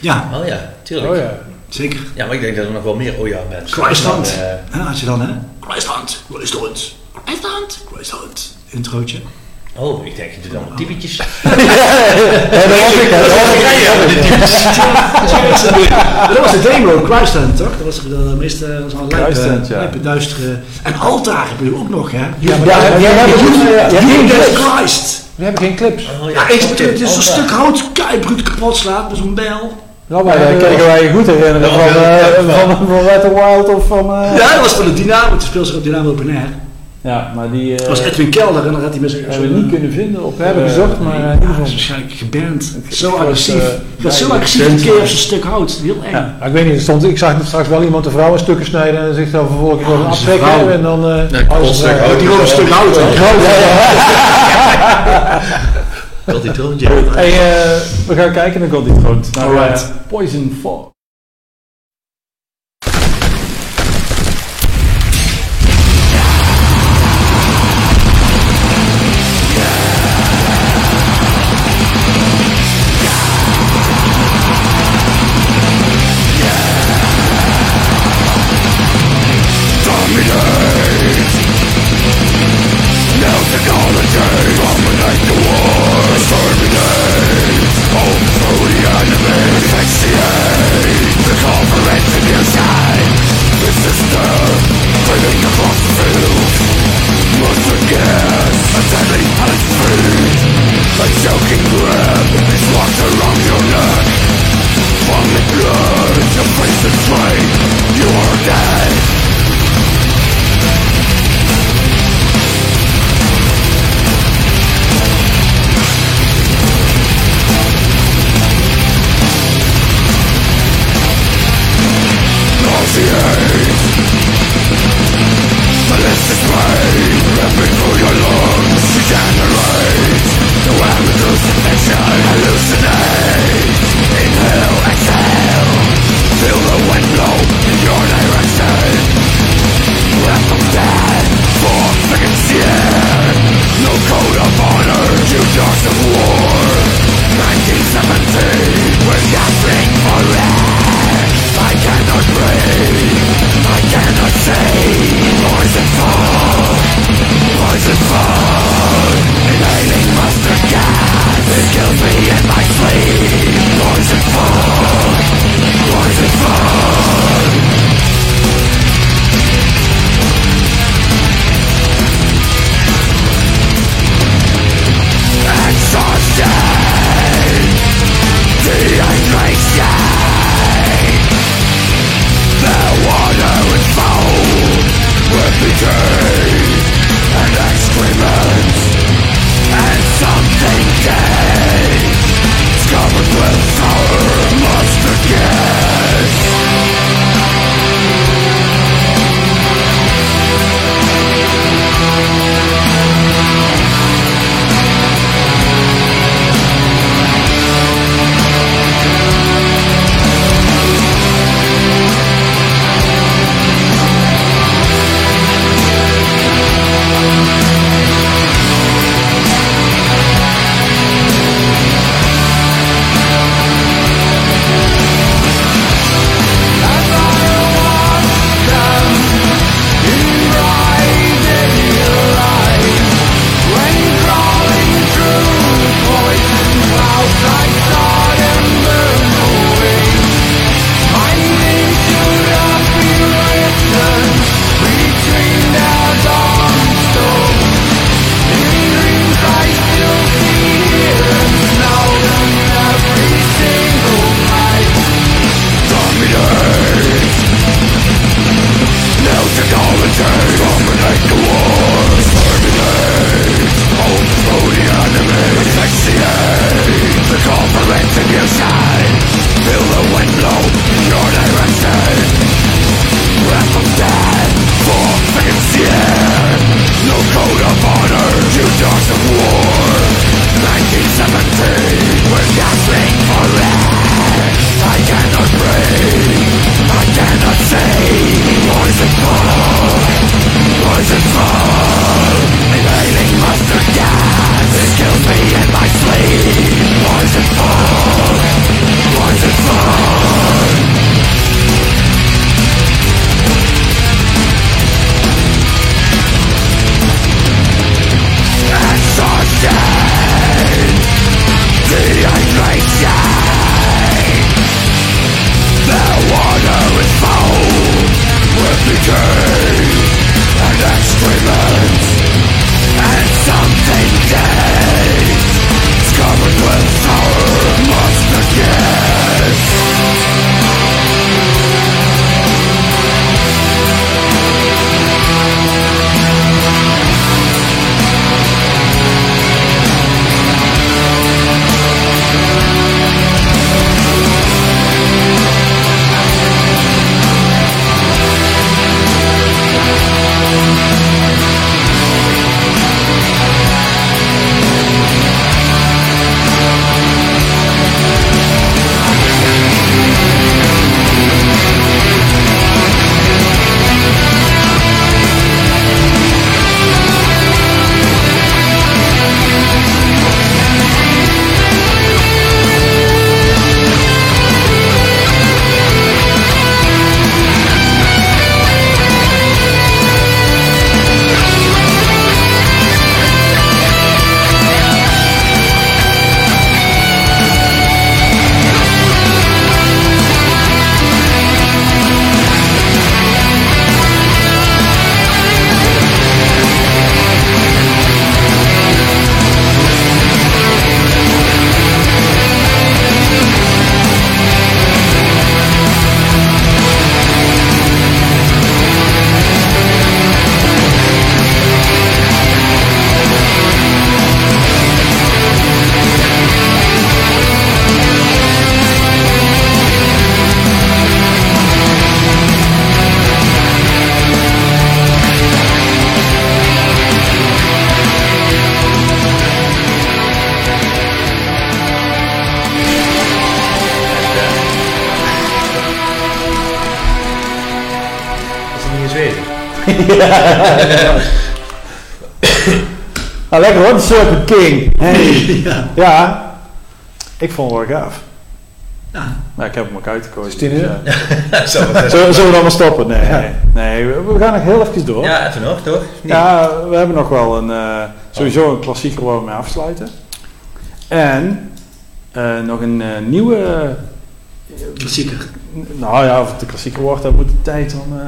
Ja, Oh ja, tuurlijk. Oh ja. ja. zeker. maar ik denk dat er nog wel meer oh ja mensen. Christhand. Maar, eh, Ja, als je dan, hè? Christhand, Christhand, Christhand, Christhand. Introotje. Oh, ik denk, je doet allemaal typetjes. Ja, dat was ik. Dat was ik. dat was de demo, toch? Dat was de meeste, dat lijpe, ja. duistere. En altaar hebben we ook nog, hè? Ja, maar clips. Christ. We hebben geen clips. Oh, Ja, het, is een Oh, stuk hout, keibruut kapot slaat met zo'n bijl. Nou, maar dat eh, kregen wij je goed herinneren van, eh, van, van Wild of van... eh, Ja, dat was van de Dynamo, het speelde zich op Dynamo Open Air. Ja, maar die eh, Dat was Edwin Kelder en dan had hij met zijn... hebben we niet kunnen vinden op... We hebben eh, gezocht, maar eh, Ja, niet dat is gevonden. waarschijnlijk geband. Zo agressief. eh, dat is zo agressief een keer op stuk hout. Heel eng. Ja. Nou, ik weet niet, er stond, ik zag straks wel iemand de vrouw in stukken snijden en zich dan vervolgens zijn aftrekken en dan... eh hout. Die gewoon een stuk hout. Dat die troontje. Hey, eh, we gaan kijken naar God Dethroned. Naar Alright. eh, Poison Fog. Ah, lekker hoor, de Serpent King. Hey. ja. Ja, ik vond het wel gaaf. Ja. Nou, ik heb hem ook uitgekozen. Stine? dus, ja. Zo, Zullen, zullen we dan maar stoppen? Nee, nee. nee we, we gaan nog heel even door. Ja, even nog, toch? Niet? Ja, we hebben nog wel een, eh, sowieso een klassieker waar we mee afsluiten. En eh, nog een eh, nieuwe, eh, Klassieker. Nou ja, of het de klassieker wordt, daar moet de tijd dan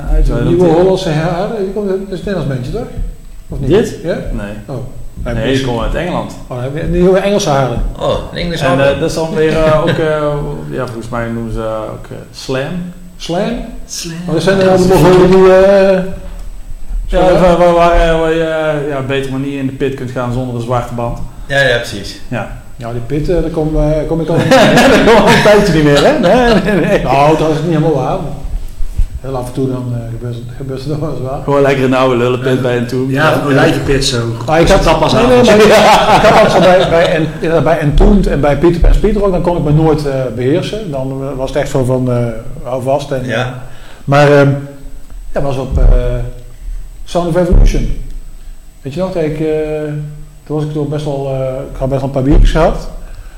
uh, nieuwe Hollandse herhaling, die komt uit- dat is het Nederlands bandje toch? Of niet? Dit? Ja? Nee, Oh. nee die komen uit Engeland. Oh, je een nieuwe Engelse haren. Oh, een Engels En album. eh, dat is dan weer eh, ook, eh, ja, volgens mij noemen ze ook eh, slam. Slam? Slam. Oh, dat zijn er Mongolen die... eh, Ja, waar, waar, waar, eh, waar je eh, ja, beter manier in de pit kunt gaan zonder de zwarte band. Ja, ja, precies. Ja. Ja, die pit, eh, daar kom, eh, kom ik al dat al een tijdje niet meer, hè? Nee, nee, nee. nou, dat is niet helemaal waar. Heel af en toe dan eh, gebeurt, het, gebeurt het nog wel eens waar. Gewoon lekker een oude lullenpit bij een toe. Ja, van olijvenpit zo. Maar ik had dat pas nee, aan. nee, maar ik, ik had altijd bij, bij, en, bij Entombed en bij Peter Pan Speedrock, dan kon ik me nooit eh, beheersen. Dan eh, was het echt zo van, eh hou vast. En, Ja. Maar ehm ja, was op eh, Sound of Evolution. Weet je nog, dat ik, eh, toen was ik toch best wel, eh, ik had best wel een paar biertjes gehad.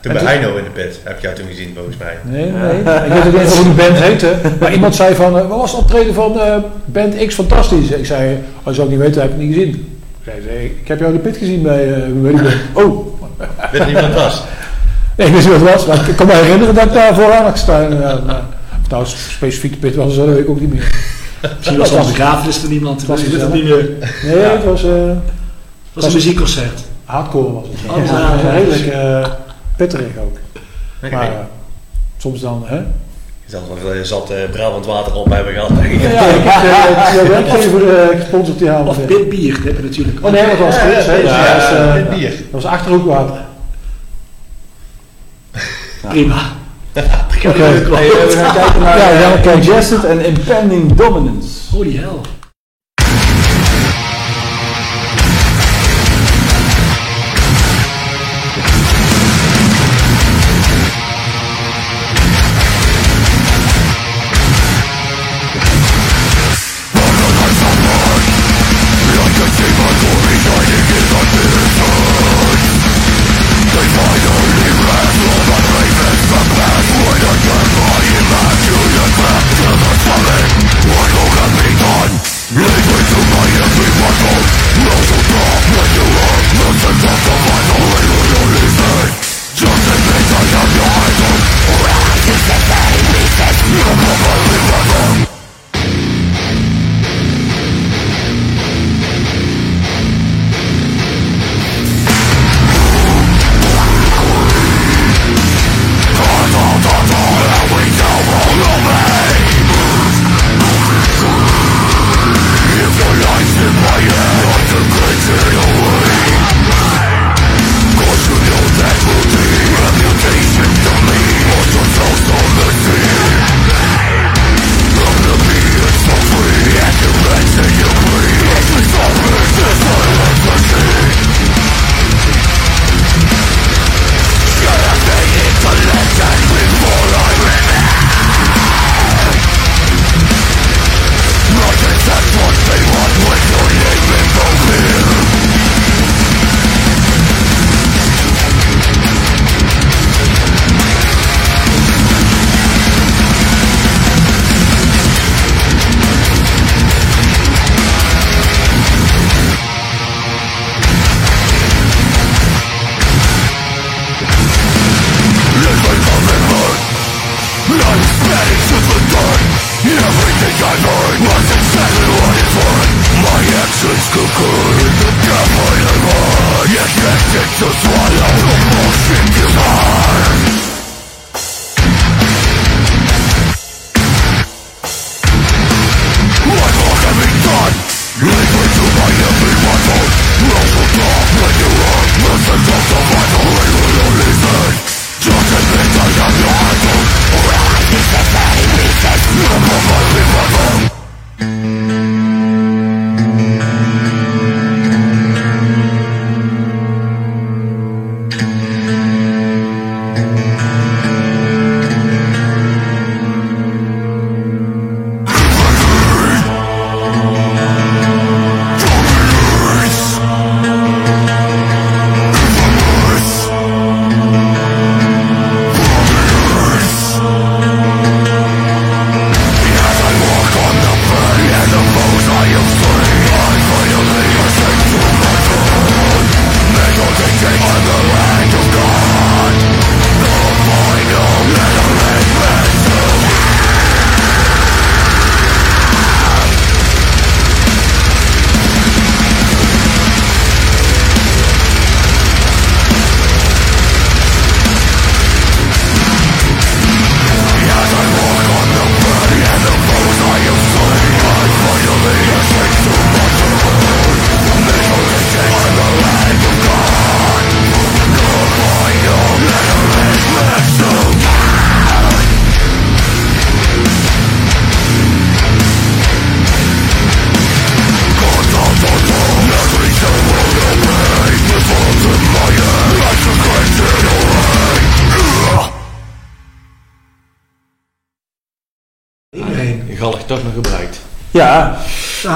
Toen En bij Heino in de pit. Heb ik jou toen gezien, volgens mij. Nee, nee. Ik weet ook niet eens hoe die band heette. Maar iemand zei van, eh, wat was het optreden van eh, band X fantastisch? Ik zei, als je ook niet weet, heb ik het niet gezien. Ik zei, nee, ik heb jou in de pit gezien bij, eh, die band. Oh, Weet niet wat het was? nee, ik wist niet wat het was. Maar ik kan me herinneren dat ik daar vooraan had gestaan. of nou, specifiek de pit was, dat weet ik ook niet meer. Misschien was het een begrafenis van iemand. was Ik weet het niet meer. Het Nee, het was eh, was een muziekconcert. Hardcore was het. Oh, Ja, ja, ja. redelijk eh, pitterig ook. Oké. Maar eh, soms dan, hè? Je wel veel zat eh Brabant water op hebben gehad, denk ik. Ja, ik heb de werkgever eh, gesponsord die avond. Of pit bier, dat heb je natuurlijk. Oh nee, dat was. Dus Ja, dat was, eh, met bier. dat was achterhoekwater. Prima. Oké. Hey, eh, we gaan kijken naar Ja, we gaan ja, kijken. Congested and Impending Dominance. Holy hell.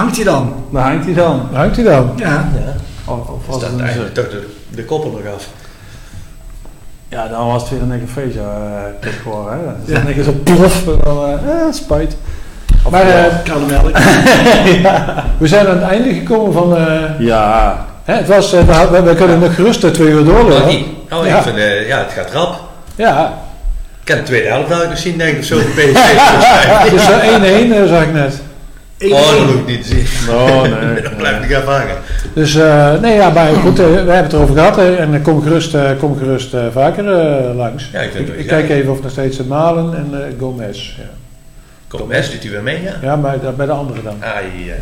Hangt hij dan. daar hangt hij dan. Hangt hij dan? Ja. Ja. Of, of was een eigenlijk toch de, de koppel nog af. Ja, dan was het weer een feestje. Uh, kip geworden, hè. Dus Ja. dan zo plof. En dan, eh, eh, spijt. Maar eh, Koude melk. we zijn aan het einde gekomen van... eh, Ja, hè, het was, eh, we, we kunnen nog gerust eh, twee uur Oh, doorlopen. niet. Oh, Ja. ik vind, eh, ja, het gaat rap. Ja, Ik kan de tweede helft nou nog zien, denk ik, of zo van PSV. het is eh, 1-1, eh, zag ik net. Oh, dat hoef ik niet zien. oh nee. Dan blijf ik even hangen. Dus eh, nee, ja, maar goed, eh, we hebben het erover gehad hè, en eh, kom gerust, eh, kom gerust eh, vaker eh, langs. Ja, ik ik, het ik wel kijk even of nog steeds eh, Malen en eh, Gomez. Ja, Kom, Mes doet hij weer mee, ja? ja maar bij de andere dan. Ah, ja,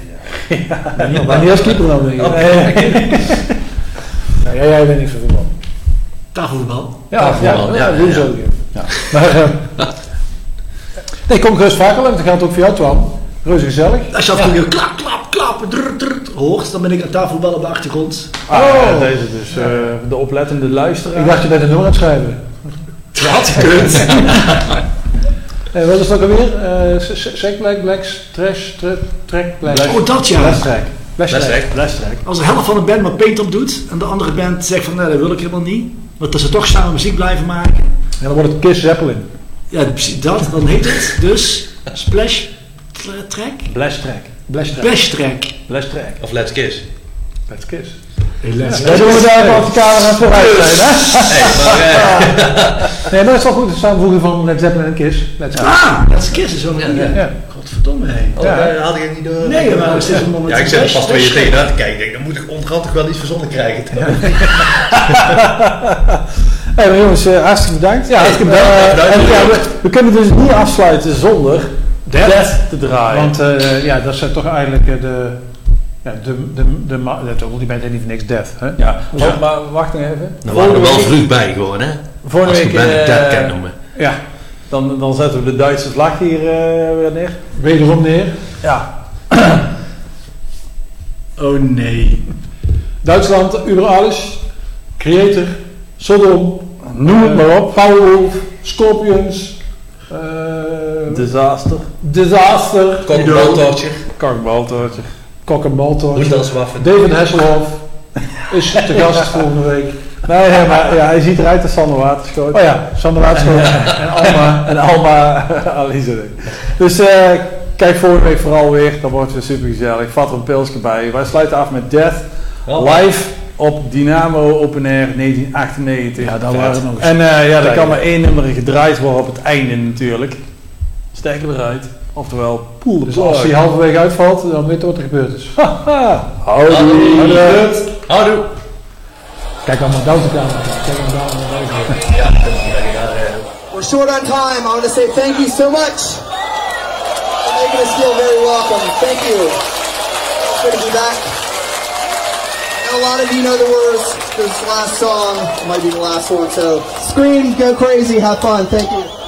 ja. Ja, maar niet als keeper dan. denk ik. Oh. Nee. Jij, jij bent niet van voetbal. Tafelvoetbal. Ja, Tafelvoetbal, ja, ja, ja, doe ja. zo. Ja. Maar, eh, nee, kom gerust vaker langs. Dat geldt ook voor jou, Twan. Reuze gezellig. Als je af en toe klap, klap, klap, drr, drr, hoort, dan ben ik aan tafelvoetbal op de achtergrond. Ah, Oh. deze dus. eh, de oplettende luisteraar. Ik dacht je bent een nummer aan het schrijven. Dat had gekund. Eh, wat is het ook alweer? Eh Sec Black, Blacks, Trash, tra- Track, Black. Black. Oh, dat ja. Track. Dat. Lestrek. Als de helft van de band maar paint op doet en de andere band zegt van nee, dat wil ik helemaal niet. Want dat ze toch samen muziek blijven maken. En dan wordt het Kiss Zeppelin. Ja, precies dat. Dan heet het dus Splash tra- Track? Blestrek. Blast Track. Splash Track. Blestrek. Of Let's Kiss. Let's Kiss. Let's Ja, doen we daar even op de kamer aan vooruit zijn, hè? Hey, eh, Nee, maar het is wel goed. Het samenvoegen van Led Zeppelin en Kiss. Let's Kiss. Ah, Let's Kiss is wel een. Ja. Godverdomme, hé. oh, Ja. daar had ik het niet door. Nee, maar is dit een moment Ja, ik zit er pas twee Track? tegen na te kijken. Denk, dan moet ik onderhand toch wel iets verzonnen krijgen. Hey, maar jongens, eh, hartstikke bedankt. Ja, hartstikke bedankt. Eh, Bedankt. en ja, we, we kunnen dus niet afsluiten zonder Death. Death te draaien. Want eh, ja, dat zijn toch eigenlijk eh, de... Ja, de, de, de, de, die heet niet voor niks Death, hè? ja, oh, maar wacht nog even. Dan waren we er wel vroeg bij gewoon, hè? Volgende Als je week band eh, Dead kan noemen. Ja, dan, dan zetten we de Duitse vlag hier eh, weer neer. wederom neer. Ja, Oh nee. Duitsland, über alles. Creator, Sodom, noem het maar op. Powerwolf, Scorpions, eh, Disaster. Disaster, Kokkenbaltoortje. Kakbaltoortje. Kok en Baltor. Rudelswaffen. David Hasselhoff is te gast volgende week. Nee, nee, maar ja, hij ziet eruit als Sander Waterschoot. Oh ja, Sander Waterschoot en Alma. En Alma Alize. Dus eh, kijk volgende week vooral weer. Dan wordt het weer super gezellig. Vat er een pilsje bij. Wij sluiten af met Death. Live op Dynamo Open Air 1998. Ja, daar Vet. waren we nog eens. En eh, ja, er kan maar één nummer gedraaid worden op het einde natuurlijk. Sterker eruit. Oftewel, pool de Dus als hij halverwege uitvalt, dan weet je wat er gebeurd is. Haha. Houdoe. Houdoe. Houdoe. Kijk allemaal down te kamer. Kijk allemaal down te Ja, dat is daar. We're short on time. I want to say thank you so much for making us feel very welcome. Thank you. It's good to be back. And a lot of you know the words to this last song. It might be the last one. So scream, go crazy, have fun. Thank you.